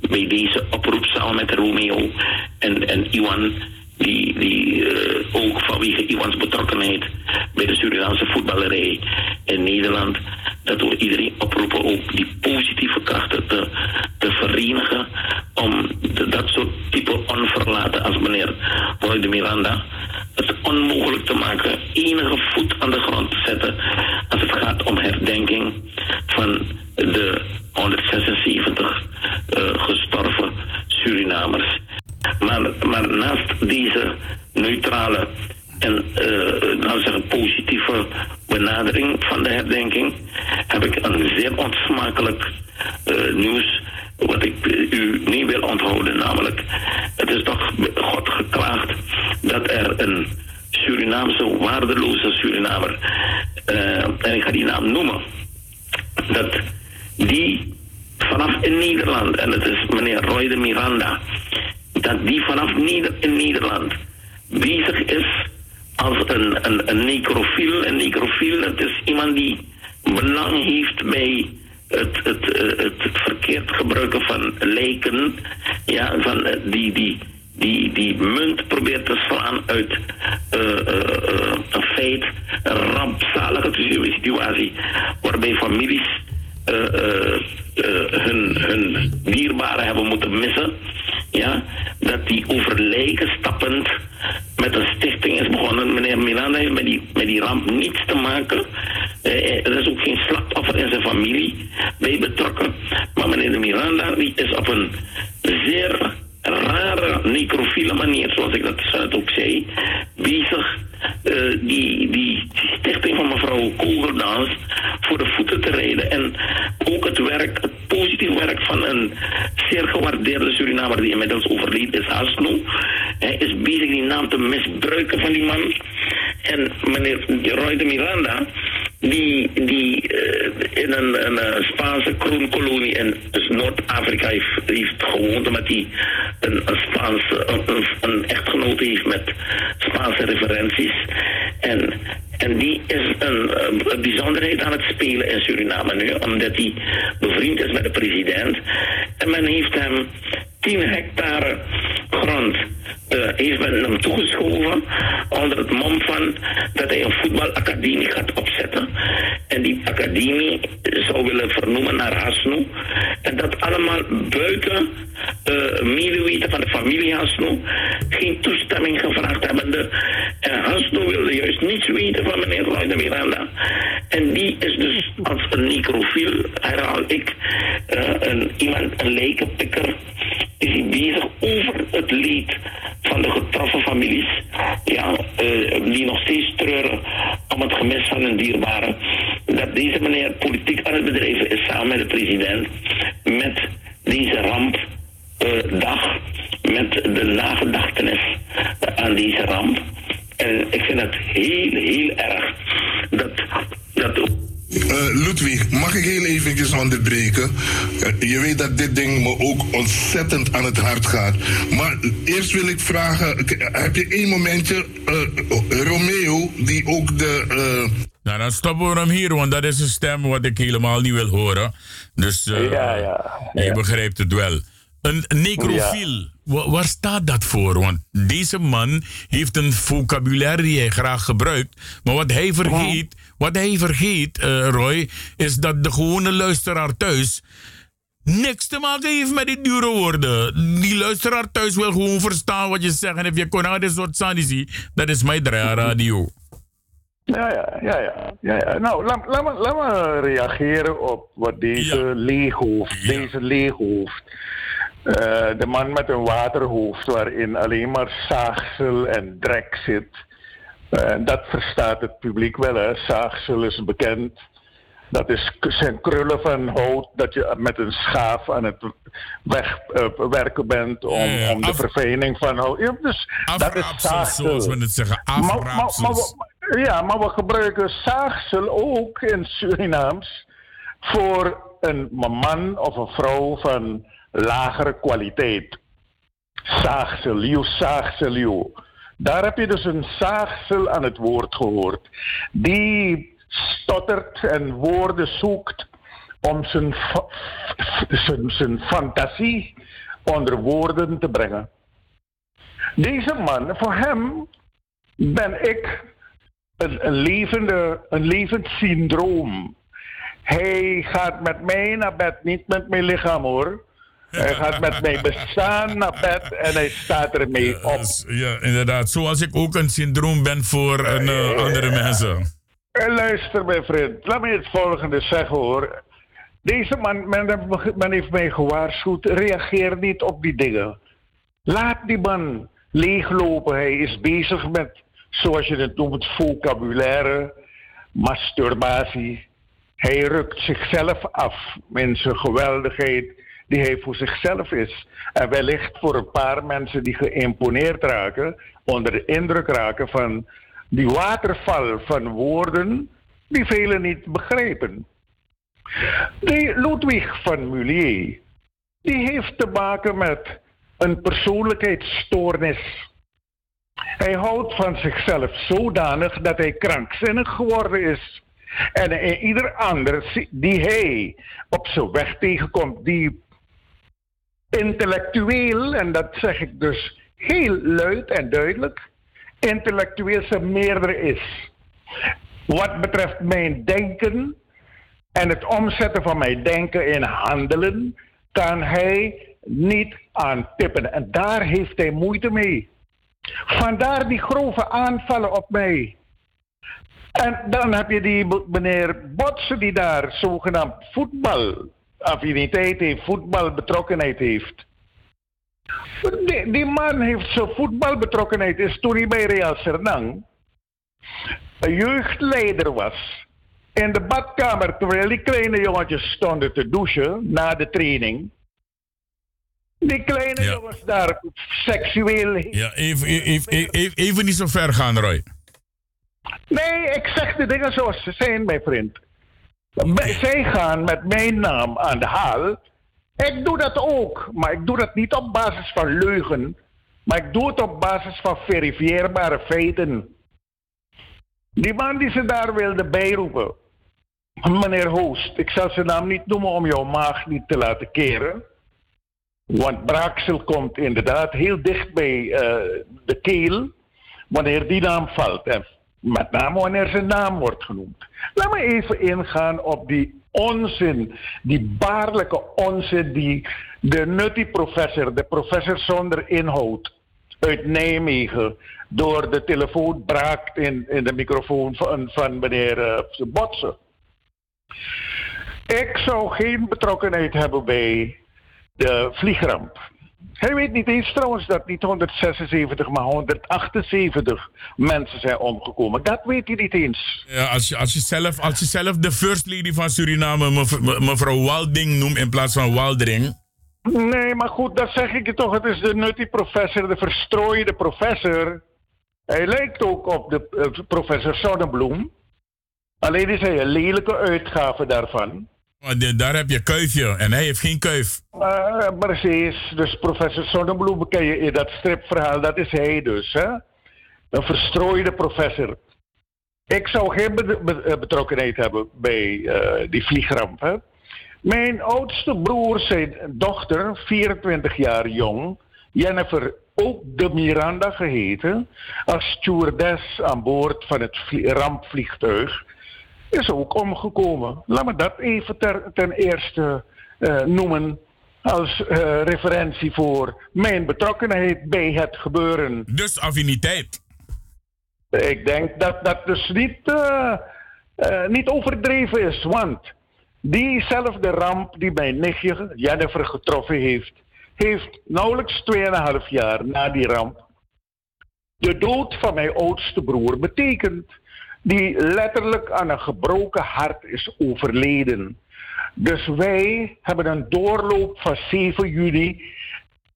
bij deze oproep samen met Romeo en, en Iwan die, die eh, ook vanwege Iwans betrokkenheid bij de Surinaamse voetballerij in Nederland, dat we iedereen oproepen ook die positieve krachten te, te verenigen om dat soort type onverlaten als meneer Roy de Miranda het onmogelijk te maken enige voet aan de grond te zetten als het gaat om herdenking van de 176 eh, gestorven Surinamers. Maar, maar naast deze neutrale en nou zeggen positieve benadering van de herdenking heb ik een zeer onsmakelijk eh, nieuws wat ik u niet wil onthouden. Namelijk, het is toch God geklaagd dat er een Surinaamse waardeloze Surinamer, eh, en ik ga die naam noemen, dat die vanaf in Nederland, en het is meneer Roy de Miranda, dat die vanaf in Nederland bezig is als een, een, een necrofiel. Een necrofiel, dat is iemand die belang heeft bij het, het, eh, het, verkeerd gebruiken van lijken. Ja, van eh, die, die, die, die munt probeert te slaan uit eh, een feit, een rampzalige situatie, waarbij families hun, hun dierbaren hebben moeten missen. Ja, dat die over lijken stappend met een stichting is begonnen. Meneer Miranda heeft met die, met die ramp niets te maken. Eh, eh, er is ook geen slachtoffer in zijn familie bij betrokken. Maar meneer Miranda die is op een zeer rare necrofiele manier, zoals ik dat net ook zei, bezig eh, die, die stichting van mevrouw Kogeldans voor de voeten te rijden. En ook het werk, het positief werk van een zeer gewaardeerde Surinamer die inmiddels overleden is, Hasno. Hij is bezig die naam te misbruiken van die man. En meneer Roy de Miranda, die, die eh, in een, eh, Spaanse kroonkolonie in Noord-Afrika heeft, gewoond, omdat hij een, een Spaanse, een, een, heeft met Spaanse referenties. En, en die is een, eh, een bijzonderheid aan het spelen in Suriname nu, omdat hij bevriend is met de president. En men heeft hem 10 hectare grond eh, heeft men hem toegeschoven onder het mom van dat hij een voetbalacademie gaat opzetten. En die academie zou willen vernoemen naar Hasno. En dat allemaal buiten uh, medeweten van de familie Hasno. Geen toestemming gevraagd hebbende. En Hasno wilde juist niets weten van meneer Roy de Miranda. En die is dus als een necrofiel, herhaal ik, uh, een, iemand, een lijkenpikker is hij bezig over het leed van de getroffen families. Ja, uh, die nog steeds treuren om het gemis van hun dierbaren. Dat deze meneer politiek aan het bedrijven is samen met de president. Met deze rampdag. Uh, met de nagedachtenis aan deze ramp. En ik vind het heel, heel erg dat. dat uh, Ludwig, mag ik heel eventjes onderbreken? Uh, je weet dat dit ding me ook ontzettend aan het hart gaat. Maar eerst wil ik vragen, heb je één momentje, uh, Romeo, die ook de... Nou, dan stoppen we hem hier, want dat is een stem wat ik helemaal niet wil horen. Dus ja, ja, ja. je begrijpt het wel. Een necrofiel, ja. waar staat dat voor? Want deze man heeft een vocabulaire die hij graag gebruikt. Maar wat hij vergeet, wat hij vergeet, uh, Roy, is dat de gewone luisteraar thuis niks te maken heeft met die dure woorden. Die luisteraar thuis wil gewoon verstaan wat je zegt. En if je kon aan dit soort sanity, dat is mijn radio. Ja, ja, ja, ja. ja, ja. Nou, laat, laat, me, laat me reageren op wat deze ja. leeghoofd, deze leeghoofd, uh, de man met een waterhoofd waarin alleen maar zaagsel en drek zit. Uh, dat verstaat het publiek wel, hè. Zaagsel is bekend. Dat is, zijn krullen van hout dat je met een schaaf aan het wegwerken uh, bent om, Eh, ja, om de vervening van hout. Ja, dus dat is zaagsel. zoals we het zeggen. Maar, maar, maar, Ja, maar we gebruiken zaagsel ook in Surinaams voor een man of een vrouw van lagere kwaliteit. Zaagsel, liu, zaagsel, liu. Daar heb je dus een zaagsel aan het woord gehoord. Die stottert en woorden zoekt om zijn, zijn, zijn fantasie onder woorden te brengen. Deze man, voor hem ben ik een, een, levende, een levend syndroom. Hij gaat met mij naar bed, niet met mijn lichaam hoor. Hij gaat met mij bestaan naar bed en hij staat ermee op. Ja, inderdaad. Zoals ik ook een syndroom ben voor een, eh, andere mensen. En luister, mijn vriend, laat me het volgende zeggen hoor. Deze man, men, men heeft mij gewaarschuwd, reageer niet op die dingen. Laat die man leeglopen. Hij is bezig met, zoals je het noemt, vocabulaire, masturbatie. Hij rukt zichzelf af in zijn geweldigheid die hij voor zichzelf is. En wellicht voor een paar mensen die geïmponeerd raken, onder de indruk raken van die waterval van woorden die velen niet begrijpen. Die Ludwig van Mulier, die heeft te maken met een persoonlijkheidsstoornis. Hij houdt van zichzelf zodanig dat hij krankzinnig geworden is. En ieder ander die hij op zijn weg tegenkomt, die intellectueel, en dat zeg ik dus heel luid en duidelijk, intellectueel zijn meerdere is. Wat betreft mijn denken en het omzetten van mijn denken in handelen, kan hij niet aan tippen. En daar heeft hij moeite mee. Vandaar die grove aanvallen op mij. En dan heb je die meneer Botsen die daar zogenaamd voetbalaffiniteit heeft, voetbalbetrokkenheid heeft. Die, die man heeft zijn voetbalbetrokkenheid is toen hij bij Real Sernang een jeugdleider was. In de badkamer, terwijl die kleine jongetjes stonden te douchen na de training. Die kleine jongens daar seksueel. Ja, even, even, even, even niet zo ver gaan, Roy. Nee, ik zeg de dingen zoals ze zijn, mijn vriend. Zij gaan met mijn naam aan de haal. Ik doe dat ook, maar ik doe dat niet op basis van leugen, maar ik doe het op basis van verifieerbare feiten. Die man die ze daar wilde bijroepen, meneer Hoost, ik zal zijn naam niet noemen om jouw maag niet te laten keren. Want braaksel komt inderdaad heel dicht bij uh, de keel wanneer die naam valt. Met name wanneer zijn naam wordt genoemd. Laat me even ingaan op die onzin, die baarlijke onzin die de nutty professor, de professor zonder inhoud uit Nijmegen, door de telefoon braakt in, in de microfoon van, van meneer uh, Botsen. Ik zou geen betrokkenheid hebben bij de vliegramp. Hij weet niet eens trouwens dat niet 176, maar 178 mensen zijn omgekomen. Dat weet hij niet eens. Ja, als, je, als, je zelf, als je zelf de first lady van Suriname mevrouw Walding noemt in plaats van Waldring. Nee, maar goed, dat zeg ik je toch. Het is de nutty professor, de verstrooide professor. Hij lijkt ook op de uh, professor Sonnebloem. Alleen is hij een lelijke uitgave daarvan. Daar heb je kuifje en hij heeft geen kuif. Uh, precies. Dus professor Sonnebloem ken je in dat stripverhaal, dat is hij dus. Hè? Een verstrooide professor. Ik zou geen betrokkenheid hebben bij uh, die vliegramp. Hè? Mijn oudste broer, zijn dochter, 24 jaar jong, Jennifer, ook de Miranda geheten, als stewardess aan boord van het rampvliegtuig is ook omgekomen. Laat me dat even ter, ten eerste uh, noemen als uh, referentie voor mijn betrokkenheid bij het gebeuren. Dus affiniteit. Ik denk dat dat dus niet, uh, niet overdreven is, want diezelfde ramp die mijn nichtje Jennifer getroffen heeft, heeft nauwelijks 2,5 jaar na die ramp de dood van mijn oudste broer betekend die letterlijk aan een gebroken hart is overleden. Dus wij hebben een doorloop van 7 juni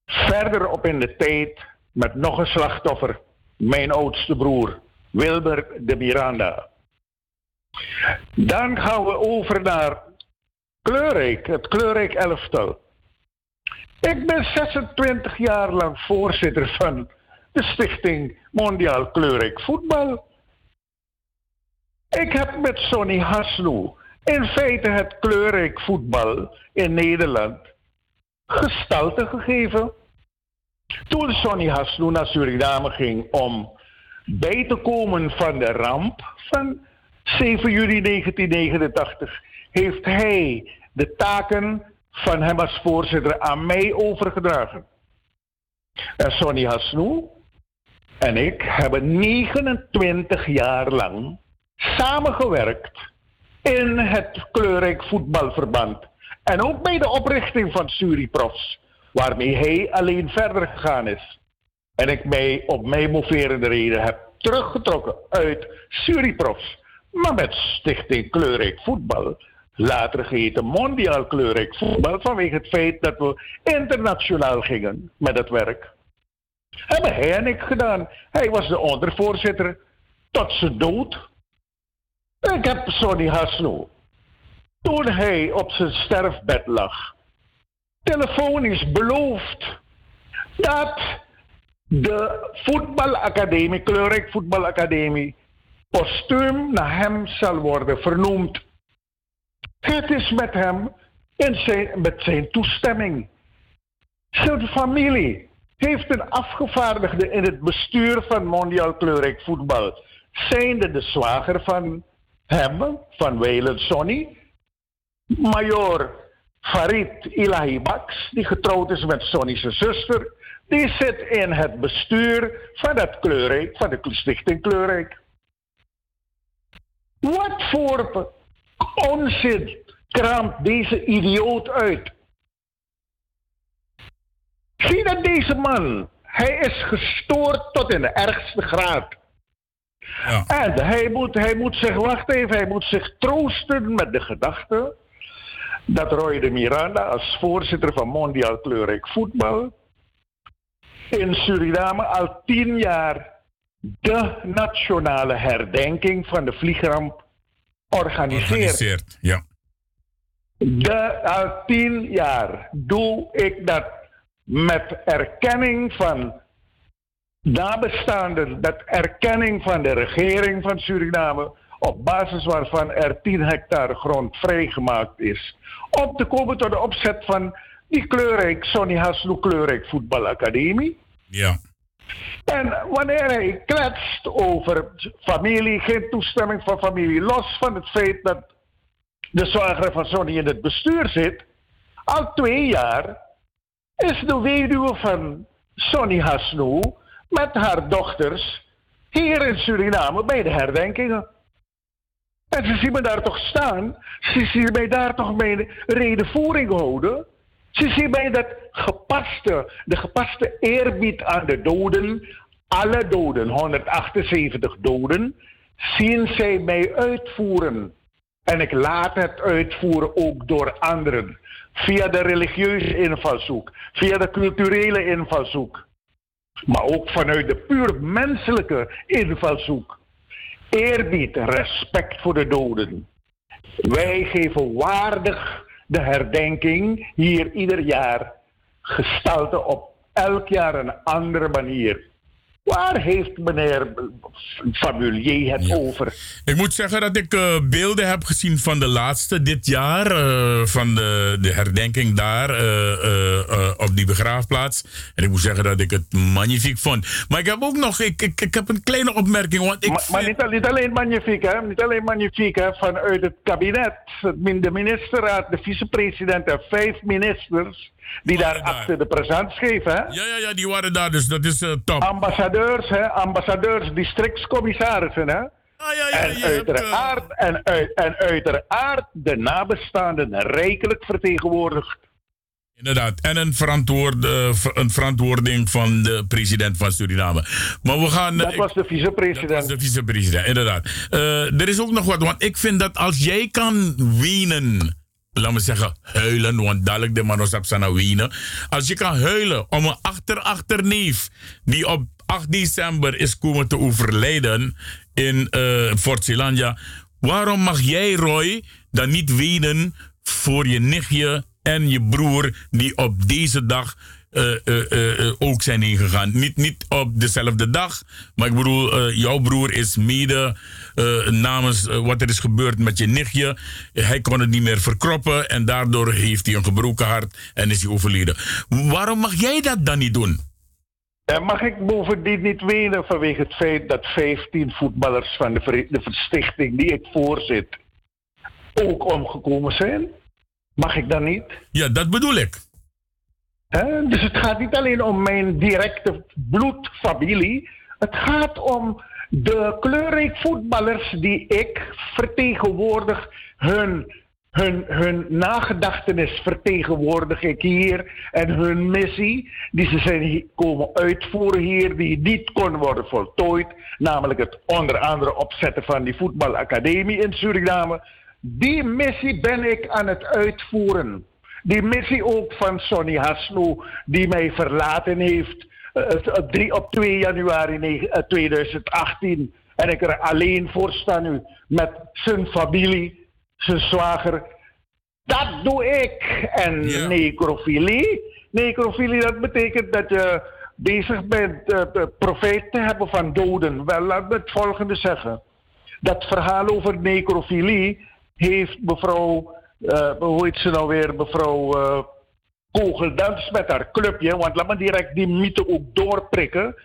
verder op in de tijd met nog een slachtoffer, mijn oudste broer, Wilber de Miranda. Dan gaan we over naar Kleurrijk, het Kleurrijk elftal. Ik ben 26 jaar lang voorzitter van de Stichting Mondiaal Kleurrijk Voetbal. Ik heb met Sonny Haslo in feite het kleurrijk voetbal in Nederland gestalte gegeven. Toen Sonny Haslo naar Suriname ging om bij te komen van de ramp van 7 juli 1989, heeft hij de taken van hem als voorzitter aan mij overgedragen. En Sonny Haslo en ik hebben 29 jaar lang samengewerkt in het kleurrijk voetbalverband. En ook bij de oprichting van Suriprofs, waarmee hij alleen verder gegaan is. En ik mij op mij moverende reden heb teruggetrokken uit Suriprofs, maar met Stichting Kleurrijk Voetbal. Later geheten Mondiaal Kleurrijk Voetbal vanwege het feit dat we internationaal gingen met het werk. Hebben hij en ik gedaan. Hij was de ondervoorzitter tot zijn dood. Ik heb Sonny Haslo, toen hij op zijn sterfbed lag, telefonisch beloofd dat de voetbalacademie, Kleurrijk Voetbalacademie, postuum naar hem zal worden vernoemd. Het is met hem en zijn, met zijn toestemming. Zijn familie heeft een afgevaardigde in het bestuur van Mondiaal Kleurrijk Voetbal. Zijnde de zwager van hem, van Welen Sonny. Major Farid Ilahi Baks, die getrouwd is met Sonny's zuster. Die zit in het bestuur van het Kleurrijk, van de Stichting Kleurrijk. Wat voor onzin kraamt deze idioot uit? Zie dat deze man, hij is gestoord tot in de ergste graad. Ja. En hij moet, hij moet zich, wacht even, hij moet zich troosten met de gedachte dat Roy de Miranda als voorzitter van Mondiaal Kleurrijk Voetbal in Suriname al tien jaar de nationale herdenking van de vliegramp organiseert. Organiseert, ja. De, al tien jaar doe ik dat met erkenning van nabestaanden, dat erkenning van de regering van Suriname, op basis waarvan er 10 hectare grond vrijgemaakt is, om te komen tot de opzet van die kleurrijk, Sonny Haslo Kleurrijk Voetbalacademie. Ja. En wanneer hij kletst over familie, geen toestemming van familie, los van het feit dat de zwager van Sonny in het bestuur zit, al twee jaar is de weduwe van Sonny Haslo met haar dochters hier in Suriname bij de herdenkingen. En ze zien me daar toch staan. Ze zien mij daar toch mijn redenvoering houden. Ze zien mij dat gepaste, de gepaste eerbied aan de doden, alle doden, 178 doden, zien zij mij uitvoeren. En ik laat het uitvoeren ook door anderen. Via de religieuze invalshoek, via de culturele invalshoek. Maar ook vanuit de puur menselijke invalshoek. Eerbied, respect voor de doden. Wij geven waardig de herdenking hier ieder jaar gestalte op elk jaar een andere manier. Waar heeft meneer Fabulier het over? Ik moet zeggen dat ik uh, beelden heb gezien van de laatste dit jaar. Uh, van de, de herdenking daar uh, op die begraafplaats. En ik moet zeggen dat ik het magnifiek vond. Maar ik heb ook nog ik, ik, ik heb een kleine opmerking. Want ik maar, maar niet, niet, alleen magnifiek, hè? Niet alleen magnifiek, hè? Vanuit het kabinet, de ministerraad, de vicepresident en vijf ministers die daar achter de present geven. Hè? Ja, ja, ja, die waren daar, dus dat is uh, top. Ambassadeurs, hè? ambassadeurs, districtscommissarissen. Hè? Ah, ja, ja, en, uiteraard, hebt, uh... en, uit, en uiteraard de nabestaanden rijkelijk vertegenwoordigd. Inderdaad, en een, verantwoord, uh, een verantwoording van de president van Suriname. Maar we gaan. Dat was de vicepresident. Dat was de vicepresident, inderdaad. Uh, er is ook nog wat, want ik vind dat als jij kan wenen laat me zeggen, huilen, want dadelijk de manos op zijn wenen. Als je kan huilen om een achter-achterneef die op 8 december is komen te overlijden in eh Fort Zeelandia. Waarom mag jij, Roy, dan niet wenen voor je nichtje en je broer die op deze dag ook zijn ingegaan? Niet, niet op dezelfde dag, maar ik bedoel, eh, jouw broer is mede eh, namens eh, wat er is gebeurd met je nichtje. Hij kon het niet meer verkroppen en daardoor heeft hij een gebroken hart en is hij overleden. Waarom mag jij dat dan niet doen? En mag ik bovendien niet wenen vanwege het feit dat 15 voetballers van de, de stichting die ik voorzit ook omgekomen zijn? Mag ik dat niet? Ja, dat bedoel ik. Dus het gaat niet alleen om mijn directe bloedfamilie. Het gaat om de kleurrijk voetballers die ik vertegenwoordig. Hun, hun, hun nagedachtenis vertegenwoordig ik hier. En hun missie die ze zijn komen uitvoeren hier. Die niet kon worden voltooid. Namelijk het onder andere opzetten van die voetbalacademie in Suriname. Die missie ben ik aan het uitvoeren. Die missie ook van Sonny Hasno, die mij verlaten heeft eh, op op 2 januari negen- eh, 2018. En ik er alleen voor sta nu met zijn familie, zijn zwager. Dat doe ik. En necrofilie. Necrofilie, dat betekent dat je bezig bent uh, profijt te hebben van doden. Wel, laat me het volgende zeggen. Dat verhaal over necrofilie heeft mevrouw hoe heet ze nou weer, mevrouw eh Kogeldans met haar clubje. Want laat me direct die mythe ook doorprikken.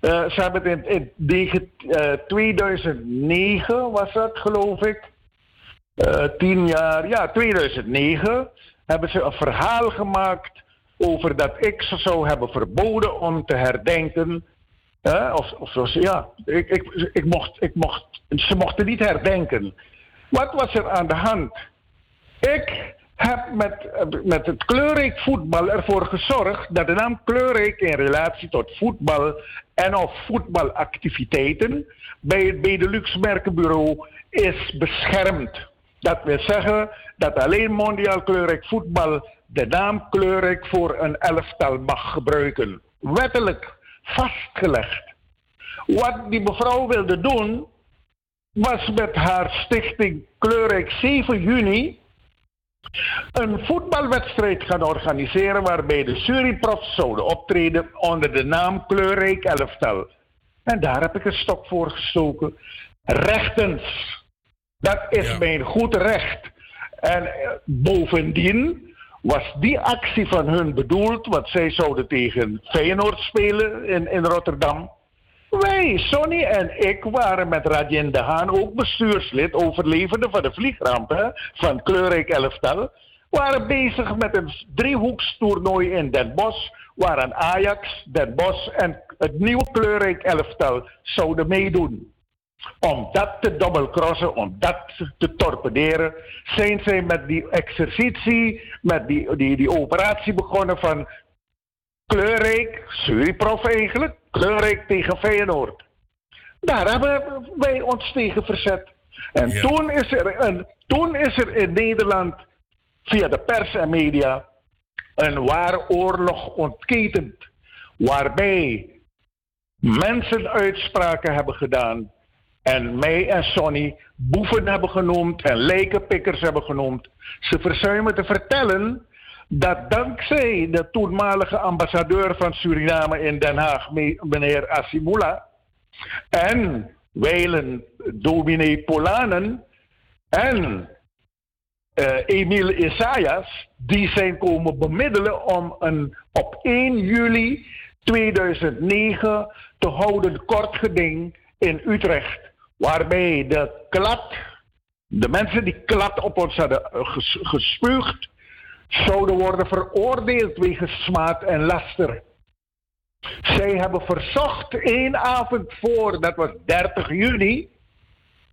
Eh, ze hebben in, in negen- eh, 2009 was dat, geloof ik. Eh, tien jaar, ja, 2009 hebben ze een verhaal gemaakt over dat ik ze zou hebben verboden om te herdenken. Of, of zoals, ja, ik, ik, ik mocht, ik mocht, ze mochten niet herdenken. Wat was er aan de hand? Ik heb met, met het kleurrijk voetbal ervoor gezorgd dat de naam kleurrijk in relatie tot voetbal en of voetbalactiviteiten bij het Benelux Merkenbureau is beschermd. Dat wil zeggen dat alleen mondiaal kleurrijk voetbal de naam kleurrijk voor een elftal mag gebruiken. Wettelijk vastgelegd. Wat die mevrouw wilde doen, was met haar stichting Kleurrijk 7 juni een voetbalwedstrijd gaan organiseren waarbij de juryprofs zouden optreden onder de naam Kleurrijk Elftal. En daar heb ik een stok voor gestoken. Rechtens. Dat is mijn goed recht. En eh, bovendien was die actie van hun bedoeld, want zij zouden tegen Feyenoord spelen in, in Rotterdam. Wij, Sonny en ik, waren met Radjen de Haan ook bestuurslid, overlevende van de vliegramp hè, van Kleurrijk Elftal. Waren bezig met een driehoekstoernooi in Den Bosch, waaraan Ajax, Den Bosch en het nieuwe Kleurrijk Elftal zouden meedoen. Om dat te dubbelcrossen, om dat te torpederen, zijn zij met die exercitie, met die, die, die operatie begonnen van kleurrijk, Suriprof eigenlijk, kleurrijk tegen Feyenoord. Daar hebben wij ons tegen verzet. En toen, is er een, toen is er in Nederland via de pers en media een ware oorlog ontketend. Waarbij mensen uitspraken hebben gedaan. En mij en Sonny boeven hebben genoemd en lijkenpikkers hebben genoemd. Ze verzuimen te vertellen dat dankzij de toenmalige ambassadeur van Suriname in Den Haag, me- meneer Asimula, en wijlen dominee Polanen en eh Emile Isaias, die zijn komen bemiddelen om een op 1 juli 2009 te houden kort geding in Utrecht, waarbij de klad, de mensen die klad op ons hadden eh, ges- gespuugd, zouden worden veroordeeld wegens smaad en laster. Zij hebben verzocht één avond voor, dat was 30 juni,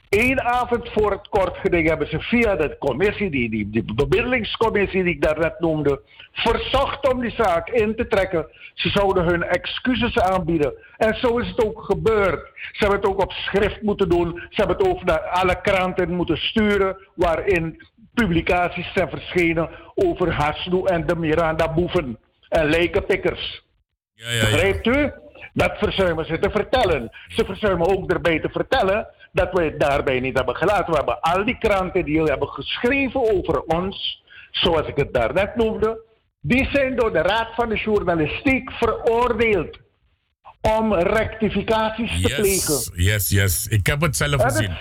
één avond voor het kortgeding hebben ze via de commissie, die, die, die bemiddelingscommissie die ik daarnet noemde, verzocht om die zaak in te trekken. Ze zouden hun excuses aanbieden. En zo is het ook gebeurd. Ze hebben het ook op schrift moeten doen. Ze hebben het ook naar alle kranten moeten sturen, waarin publicaties zijn verschenen over Hasnu en de Miranda-boeven en lijkenpikkers. Begrijpt u? Dat verzuimen ze te vertellen. Ze verzuimen ook erbij te vertellen dat we het daarbij niet hebben gelaten. We hebben al die kranten die hebben geschreven over ons, zoals ik het daarnet noemde, die zijn door de Raad van de Journalistiek veroordeeld om rectificaties te plegen. Yes, yes, yes. Ik heb het zelf gezien.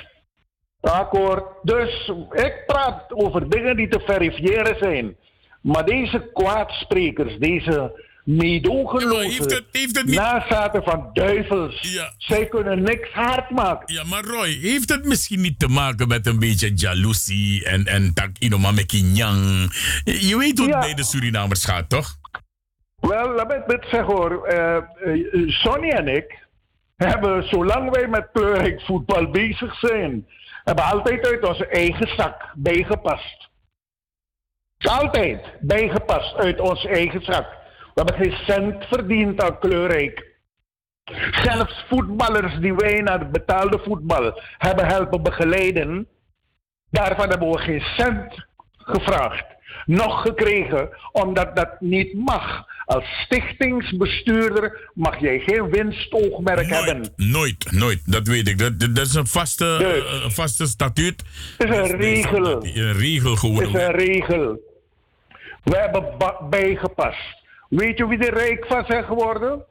Akkoord. Dus ik praat over dingen die te verifiëren zijn. Maar deze kwaadsprekers, deze meedogenloze nazaten van duivels, zij kunnen niks hard maken. Ja, maar Roy, heeft het misschien niet te maken met een beetje jaloezie en, en tak inoma met kinyang? Je weet hoe het bij de Surinamers gaat, toch? Wel, laat me het zeggen hoor. Eh, eh, Sonny en ik hebben, zolang wij met kleurrijk voetbal bezig zijn, hebben altijd uit onze eigen zak bijgepast. Altijd bijgepast uit onze eigen zak. We hebben geen cent verdiend aan kleurrijk. Zelfs voetballers die wij naar betaalde voetbal hebben helpen begeleiden, daarvan hebben we geen cent gevraagd. Nog gekregen, omdat dat niet mag. Als stichtingsbestuurder mag jij geen winstoogmerk hebben. Nooit, nooit. Dat weet ik. Dat, dat is een vaste, eh, een vaste statuut. Het is een regel. Een regel Het gewoon. is een regel. We hebben bijgepast. Weet je wie er rijk van zijn geworden?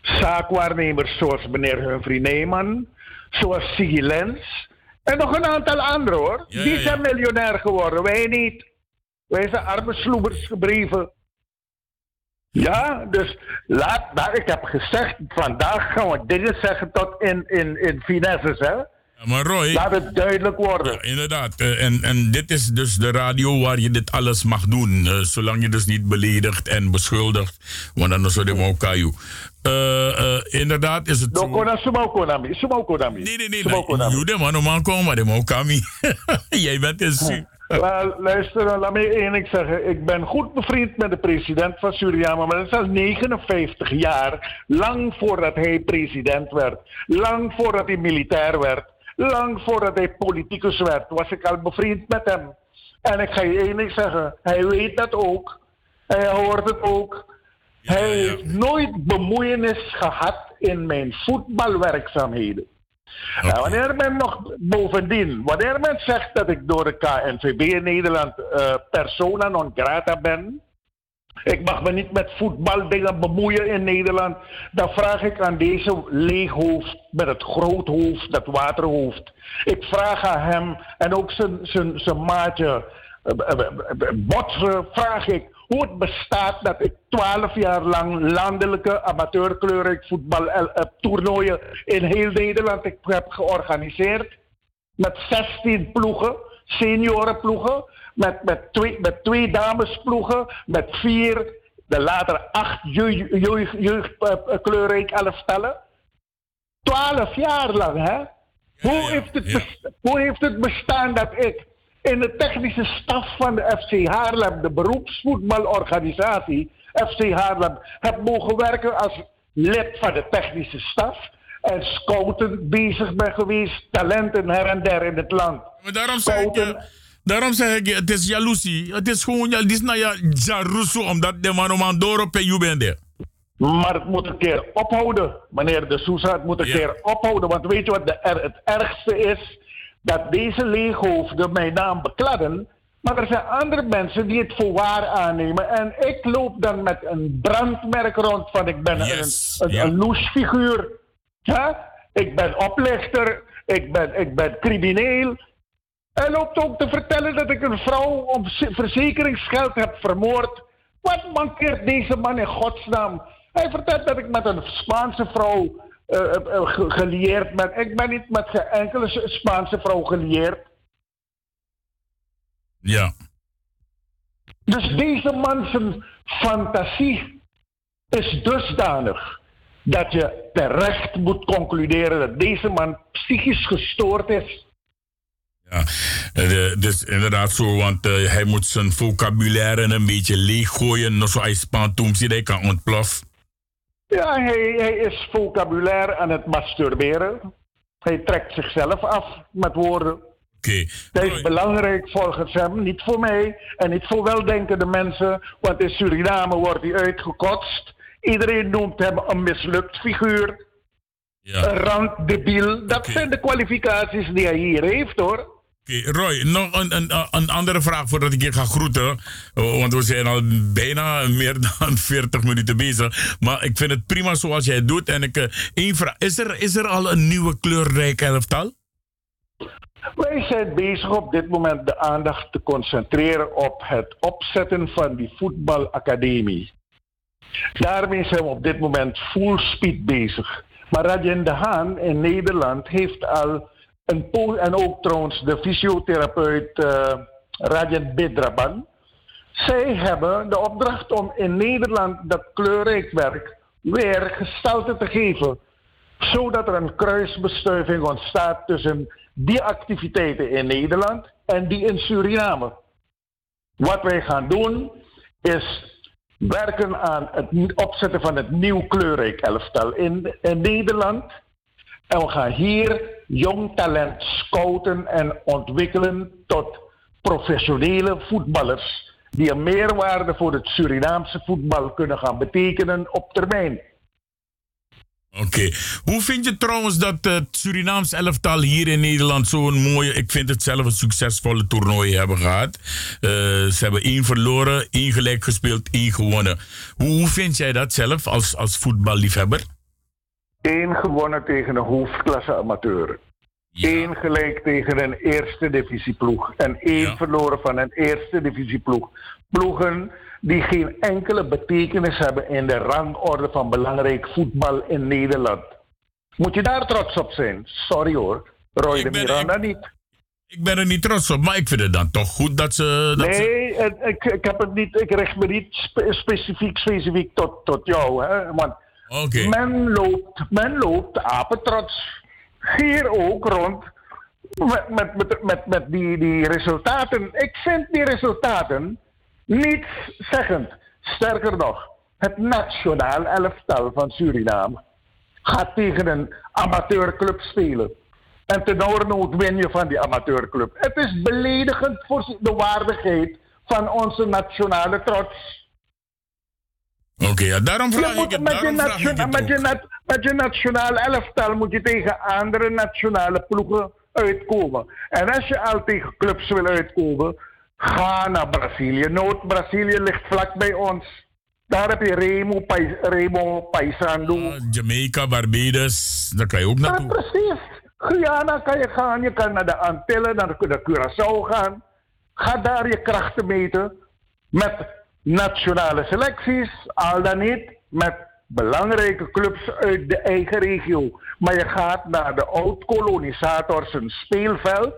Zaakwaarnemers zoals meneer Humphrey Neyman, zoals Siggy Lens. En nog een aantal anderen hoor. Die zijn miljonair geworden, wij niet. Wij zijn arme sloebers gebleven. Ja, dus laat, nou, ik heb gezegd, vandaag gaan we dingen zeggen tot in, in, in finesses, hè? Maar Roy... Laat het duidelijk worden. Ja, inderdaad. Eh, en, en dit is dus de radio waar je dit alles mag doen. eh, zolang je dus niet beledigt en beschuldigt. Want dan is het helemaal kaju. Eh, inderdaad is het No kona sumo konami, sumo konami. Nee, nee, nee. Jude man, normaal komen, maar de mokami. Jij bent een su. Wel, luister, laat me één ding zeggen. Ik ben goed bevriend met de president van Suriname, maar dat is al 59 jaar. Lang voordat hij president werd. Lang voordat hij militair werd. Lang voordat hij politicus werd, was ik al bevriend met hem. En ik ga je één ding zeggen. Hij weet dat ook. Hij hoort het ook. hij heeft nooit bemoeienis gehad in mijn voetbalwerkzaamheden. En wanneer men nog bovendien, wanneer men zegt dat ik door de KNVB in Nederland eh, persona non grata ben, ik mag me niet met voetbaldingen bemoeien in Nederland, dan vraag ik aan deze leeghoofd met het groothoofd, dat waterhoofd. Ik vraag aan hem en ook zijn, maatje eh, eh, Botsen, vraag ik hoe het bestaat dat ik twaalf jaar lang landelijke amateurkleurrijk voetbal eh, eh, toernooien in heel Nederland ik heb georganiseerd. Met 16 ploegen, seniorenploegen, met, met, twee, met twee damesploegen, met vier, de later acht jeugd, jeugd, jeugd eh. Twaalf jaar lang, hè? hoe, heeft het hoe heeft het bestaan dat ik in de technische staf van de FC Haarlem, de beroepsvoetbalorganisatie FC Haarlem, heb mogen werken als lid van de technische staf en scouten bezig ben geweest, talenten her en der in het land. Maar daarom zeg ik, je- daarom zeg ik, het is jaloezie. Het is gewoon, het is nou ja, jaruso, omdat de man om aan door op je bent. Maar het moet een keer ophouden, meneer De Sousa. Het moet een keer ophouden. Want weet je wat de het ergste is? Dat deze leeghoofden mijn naam bekladden. Maar er zijn andere mensen die het voor waar aannemen. En ik loop dan met een brandmerk rond van ik ben een, een, een loesfiguur. Ja? Ik ben oplichter. Ik ben, ik ben crimineel. Hij loopt ook te vertellen dat ik een vrouw om verzekeringsgeld heb vermoord. Wat mankeert deze man in godsnaam? Hij vertelt dat ik met een Spaanse vrouw gelieerd ben. Ik ben niet met geen enkele Spaanse vrouw gelieerd. Ja. Dus deze man zijn fantasie is dusdanig dat je terecht moet concluderen dat deze man psychisch gestoord is. Ja, eh, dus inderdaad zo, want eh, hij moet zijn vocabulaire een beetje leeggooien. Nog zo hij spantoem ziet, hij kan ontploffen. Ja, hij, hij is vocabulaire aan het masturberen. Hij trekt zichzelf af met woorden. Dat is belangrijk volgens hem, niet voor mij en niet voor weldenkende mensen. Want in Suriname wordt hij uitgekotst. Iedereen noemt hem een mislukt figuur. Een randdebiel. Dat zijn de kwalificaties die hij hier heeft hoor. Roy, nog een, een, een andere vraag voordat ik je ga groeten. Oh, Want we zijn al bijna meer dan 40 minuten bezig. Maar ik vind het prima zoals jij het doet. En ik, eh, één vraag. Is er, is er al een nieuwe kleurrijk elftal? Wij zijn bezig op dit moment de aandacht te concentreren op het opzetten van die voetbalacademie. Daarmee zijn we op dit moment full speed bezig. Maar Rajen de Haan in Nederland heeft al en ook trouwens de fysiotherapeut uh, Rajen Bidraban. Zij hebben de opdracht om in Nederland dat kleurrijk werk weer gestalte te geven. Zodat er een kruisbestuiving ontstaat tussen die activiteiten in Nederland en die in Suriname. Wat wij gaan doen is werken aan het opzetten van het nieuw kleurrijk elftal in, in Nederland. En we gaan hier jong talent scouten en ontwikkelen tot professionele voetballers die een meerwaarde voor het Surinaamse voetbal kunnen gaan betekenen op termijn. Oké. Hoe vind je trouwens dat het Surinaams elftal hier in Nederland zo'n mooie, ik vind het zelf een succesvolle toernooi hebben gehad? Eh, ze hebben één verloren, één gelijk gespeeld, één gewonnen. Hoe, hoe vind jij dat zelf als, als voetballiefhebber? Eén gewonnen tegen een hoofdklasse amateur. Eén gelijk tegen een eerste divisieploeg. En één verloren van een eerste divisieploeg. Ploegen die geen enkele betekenis hebben in de rangorde van belangrijk voetbal in Nederland. Moet je daar trots op zijn? Sorry hoor, Roy de Miranda niet. Ik ben er niet trots op, maar ik vind het dan toch goed dat ze... Dat nee, ik, ik, heb het niet, ik richt me niet spe- specifiek, specifiek tot, tot jou. Hè? Want men, loopt, men loopt apetrots hier ook rond met, met, met, met, die, die resultaten. Ik vind die resultaten niet zeggend. Sterker nog, het nationaal elftal van Suriname gaat tegen een amateurclub spelen. En ten nood win je van die amateurclub. Het is beledigend voor de waardigheid van onze nationale trots. Oké, ja, daarom vraag Je ik het. met, je nationa- met, je nat- met je nationaal elftal moet je tegen andere nationale ploegen uitkomen. En als je al tegen clubs wil uitkomen, ga naar Brazilië. Noord-Brazilië ligt vlak bij ons. Daar heb je Remo, Pais, Remo Paisando. Jamaica, Barbados, daar kan je ook Ja, naartoe. precies. Guyana kan je gaan. Je kan naar de Antillen, naar de Curaçao gaan. Ga daar je krachten meten. Met nationale selecties, al dan niet met belangrijke clubs uit de eigen regio. Maar je gaat naar de oud-kolonisators een speelveld.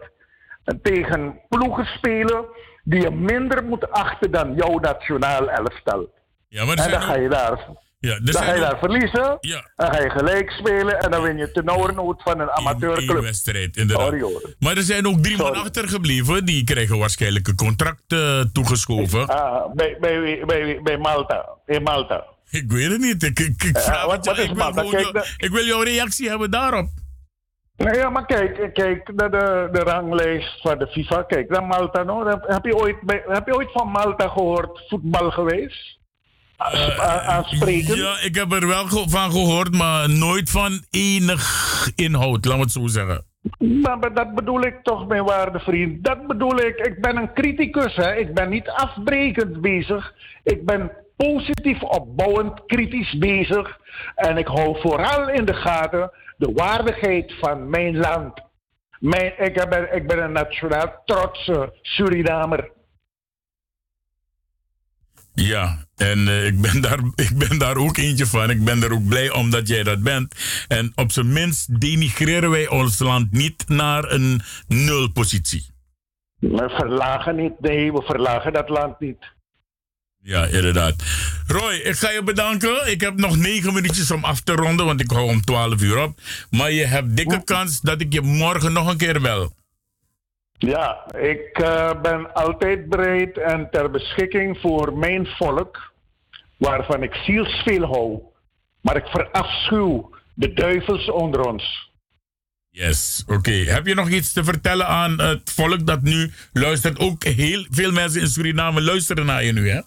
En tegen ploegen spelen die je minder moet achten dan jouw nationaal elftal. Ja, maar en dan ga je daar Ja, er dan ga je daar verliezen. Ja. Dan ga je gelijk spelen en dan win je tenoornood van een amateurclub. Eén wedstrijd, inderdaad. Sorry hoor. Maar er zijn ook drie man achtergebleven. Die krijgen waarschijnlijk een contract eh, toegeschoven. Ah, bij, bij, bij, bij Malta. In Malta. Ik weet het niet. Ik, ik, ik Ja, vraag wat- wat ik, wil jou- de- ik wil jouw reactie hebben daarop. Nou ja, maar kijk, kijk naar de, de ranglijst van de FIFA. Kijk naar Malta. No? Heb, je ooit heb je ooit van Malta gehoord voetbal geweest? Aan- aan- Aanspreken? Ja, ik heb er wel van gehoord, maar nooit van enig inhoud, laten we het zo zeggen. Maar, maar dat bedoel ik toch, mijn waarde vriend. Dat bedoel ik. Ik ben een criticus. Hè. Ik ben niet afbrekend bezig. Ik ben positief opbouwend kritisch bezig. En ik hou vooral in de gaten de waardigheid van mijn land. Mijn, ik, ben, ik ben een nationaal trotse Surinamer. Ja, en eh, ik, ben daar, ik ben daar ook eentje van. Ik ben er ook blij omdat jij dat bent. En op zijn minst denigreren wij ons land niet naar een nulpositie. We verlagen niet. Nee, we verlagen dat land niet. Ja, inderdaad. Roy, ik ga je bedanken. Ik heb nog negen minuutjes om af te ronden, want ik hou om 12 uur op. Maar je hebt dikke kans dat ik je morgen nog een keer bel. Ja, ik eh, ben altijd bereid en ter beschikking voor mijn volk, waarvan ik zielsveel hou. Maar ik verafschuw de duivels onder ons. Yes, oké. Heb je nog iets te vertellen aan het volk dat nu luistert? Ook heel veel mensen in Suriname luisteren naar je nu, hè?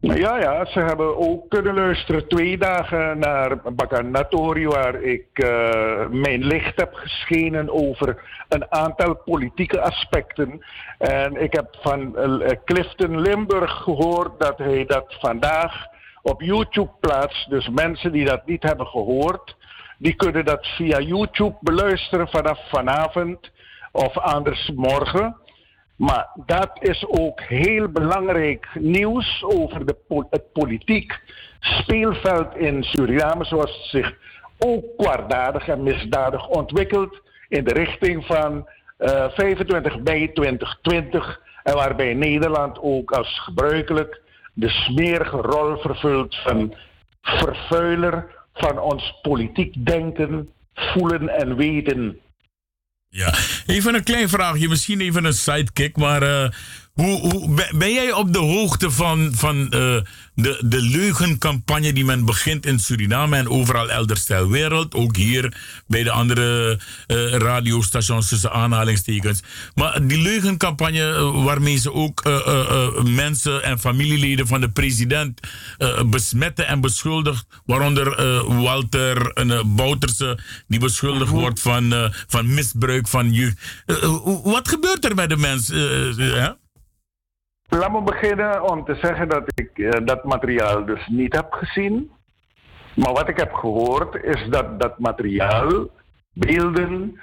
Ja, ja, ze hebben ook kunnen luisteren twee dagen naar Bakanatori, waar ik eh, mijn licht heb geschenen over een aantal politieke aspecten. En ik heb van eh, Clifton Limburg gehoord dat hij dat vandaag op YouTube plaatst. Dus mensen die dat niet hebben gehoord, die kunnen dat via YouTube beluisteren vanaf vanavond of anders morgen. Maar dat is ook heel belangrijk nieuws over de, het politiek speelveld in Suriname, zoals het zich ook kwaadaardig en misdadig ontwikkelt in de richting van eh, 25 mei 2020. En waarbij Nederland ook als gebruikelijk de smerige rol vervult van vervuiler van ons politiek denken, voelen en weten. Ja, even een klein vraagje, misschien even een sidekick, maar eh, hoe, hoe, ben- jij op de hoogte van, van eh, de, de leugencampagne die men begint in Suriname en overal elders ter wereld, ook hier bij de andere eh, radiostations tussen aanhalingstekens. Maar die leugencampagne eh, waarmee ze ook mensen en familieleden van de president besmetten en beschuldigt, waaronder Walter uh, Bouterse, die beschuldigd wordt van, van misbruik van jeugd. Wat gebeurt er met de mens? eh, hè? Laat me beginnen om te zeggen dat ik eh, dat materiaal dus niet heb gezien. Maar wat ik heb gehoord is dat dat materiaal beelden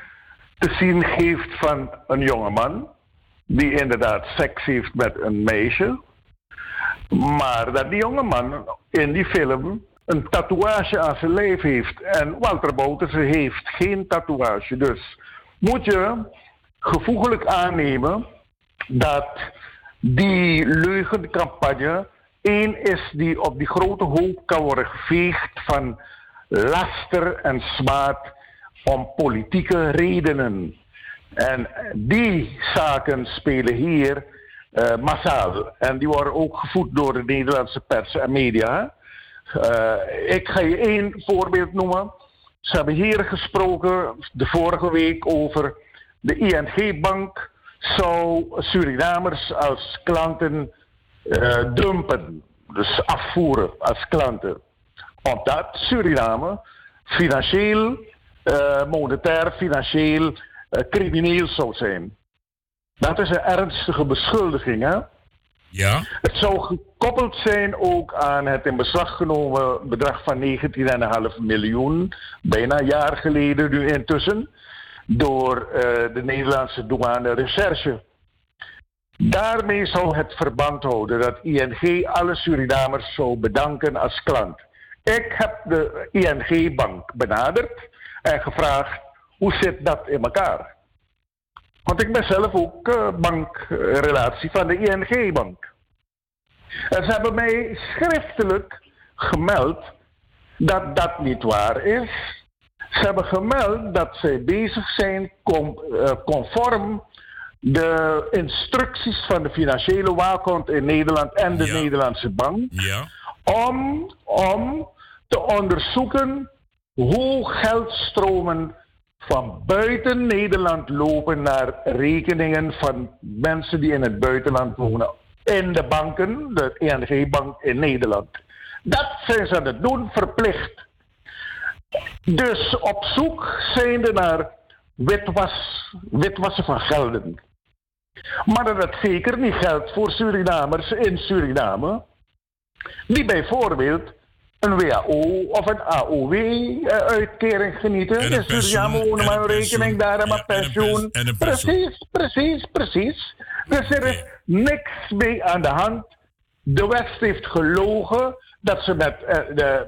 te zien geeft van een jongeman die inderdaad seks heeft met een meisje. Maar dat die jongeman in die film een tatoeage aan zijn lijf heeft. En Walter Bouterse heeft geen tatoeage. Dus moet je gevoeglijk aannemen dat die leugencampagne één is die op die grote hoop kan worden geveegd van laster en smaad om politieke redenen. En die zaken spelen hier eh, massaal. En die worden ook gevoed door de Nederlandse pers en media. Eh, ik ga je één voorbeeld noemen. Ze hebben hier gesproken de vorige week over de ING-bank zou Surinamers als klanten eh, dumpen, dus afvoeren als klanten. Omdat Suriname financieel, eh, monetair, financieel eh, crimineel zou zijn. Dat is een ernstige beschuldiging, hè? Ja. Het zou gekoppeld zijn ook aan het in beslag genomen bedrag van 19,5 miljoen, bijna een jaar geleden nu intussen, door eh, de Nederlandse douane recherche. Daarmee zou het verband houden dat ING alle Surinamers zou bedanken als klant. Ik heb de ING-bank benaderd en gevraagd hoe zit dat in elkaar. Want ik ben zelf ook eh, bankrelatie van de ING-bank. En ze hebben mij schriftelijk gemeld dat dat niet waar is. Ze hebben gemeld dat zij bezig zijn eh, conform de instructies van de financiële waakhond in Nederland en de Nederlandse bank. Ja. Om, om te onderzoeken hoe geldstromen van buiten Nederland lopen naar rekeningen van mensen die in het buitenland wonen. In de banken, de ING-bank in Nederland. Dat zijn ze aan het doen, verplicht. Dus op zoek zijnde naar witwas, witwassen van gelden. Maar dat het zeker niet geldt voor Surinamers in Suriname, die bijvoorbeeld een WHO of een AOW-uitkering genieten. In Suriname wonen maar een rekening, daar maar pensioen. Precies, precies, precies. Dus er is niks mee aan de hand. De West heeft gelogen dat ze met eh,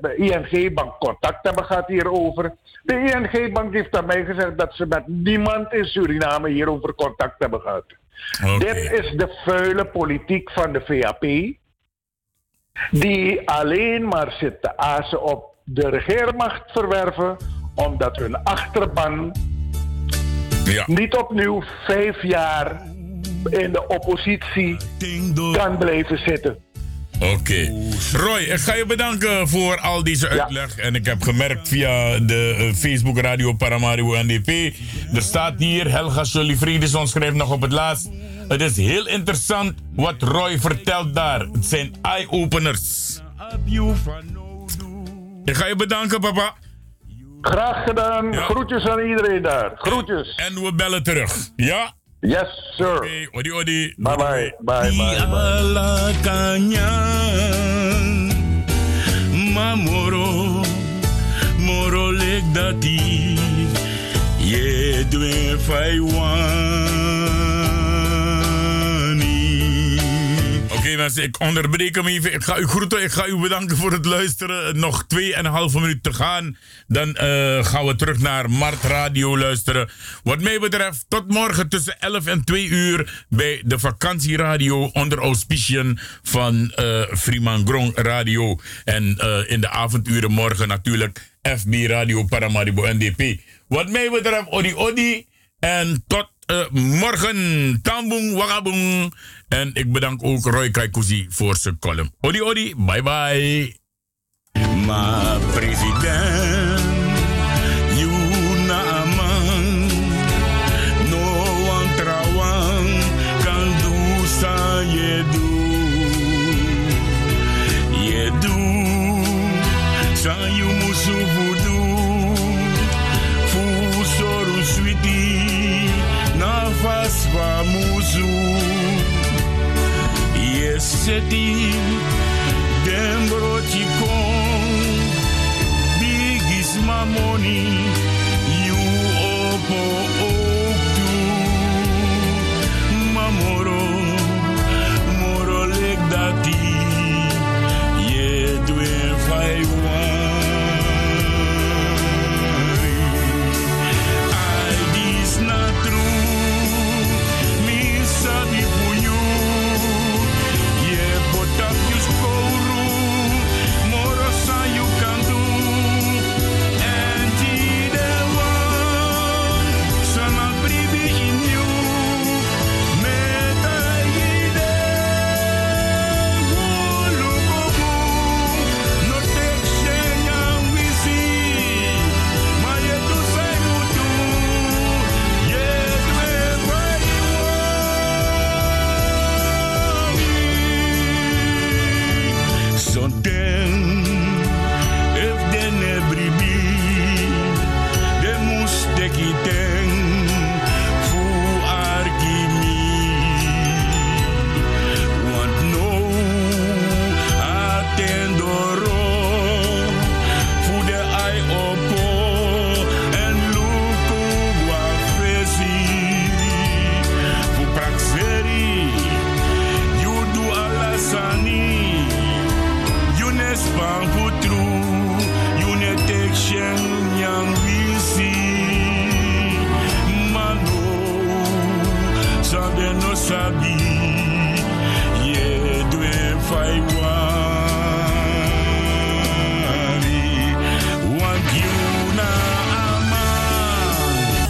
de, ING-bank contact hebben gehad hierover. De ING-bank heeft aan mij gezegd dat ze met niemand in Suriname hierover contact hebben gehad. Dit is de vuile politiek van de VAP, die alleen maar zit te azen op de regeermacht verwerven, omdat hun achterban niet opnieuw vijf jaar in de oppositie kan blijven zitten. Oké. Roy, ik ga je bedanken voor al deze uitleg. En ik heb gemerkt via de eh, Facebook Radio Paramaribo NDP. Er staat hier, Helga Jolie Friedison schrijft nog op het laatst. Het is heel interessant wat Roy vertelt daar. Het zijn eye-openers. Ik ga je bedanken, papa. Graag gedaan. Groetjes aan iedereen daar. Groetjes. En we bellen terug. Ja? Yes, sir. Oké, odi odi. Bye bye. Bye bye. Mamoro moro lek dati ye dwe fai wani. Ik onderbreek hem even. Ik ga u groeten, ik ga u bedanken voor het luisteren. Nog 2,5 minuten te gaan. Dan eh, gaan we terug naar Mart Radio luisteren. Wat mij betreft, tot morgen tussen 11 en 2 uur bij de vakantieradio onder auspiciën van eh Freeman Grong Radio. En eh, in de avonduren morgen natuurlijk FB Radio Paramaribo NDP. Wat mij betreft, Odi Odi. En tot eh, morgen. Tambung Wagabung. En ik bedank ook Roy Kaikousi voor zijn column. Odi Odi, bye bye. Ma president, Kamuzu. Yesedi Dembrotikon. Big is my money. You open.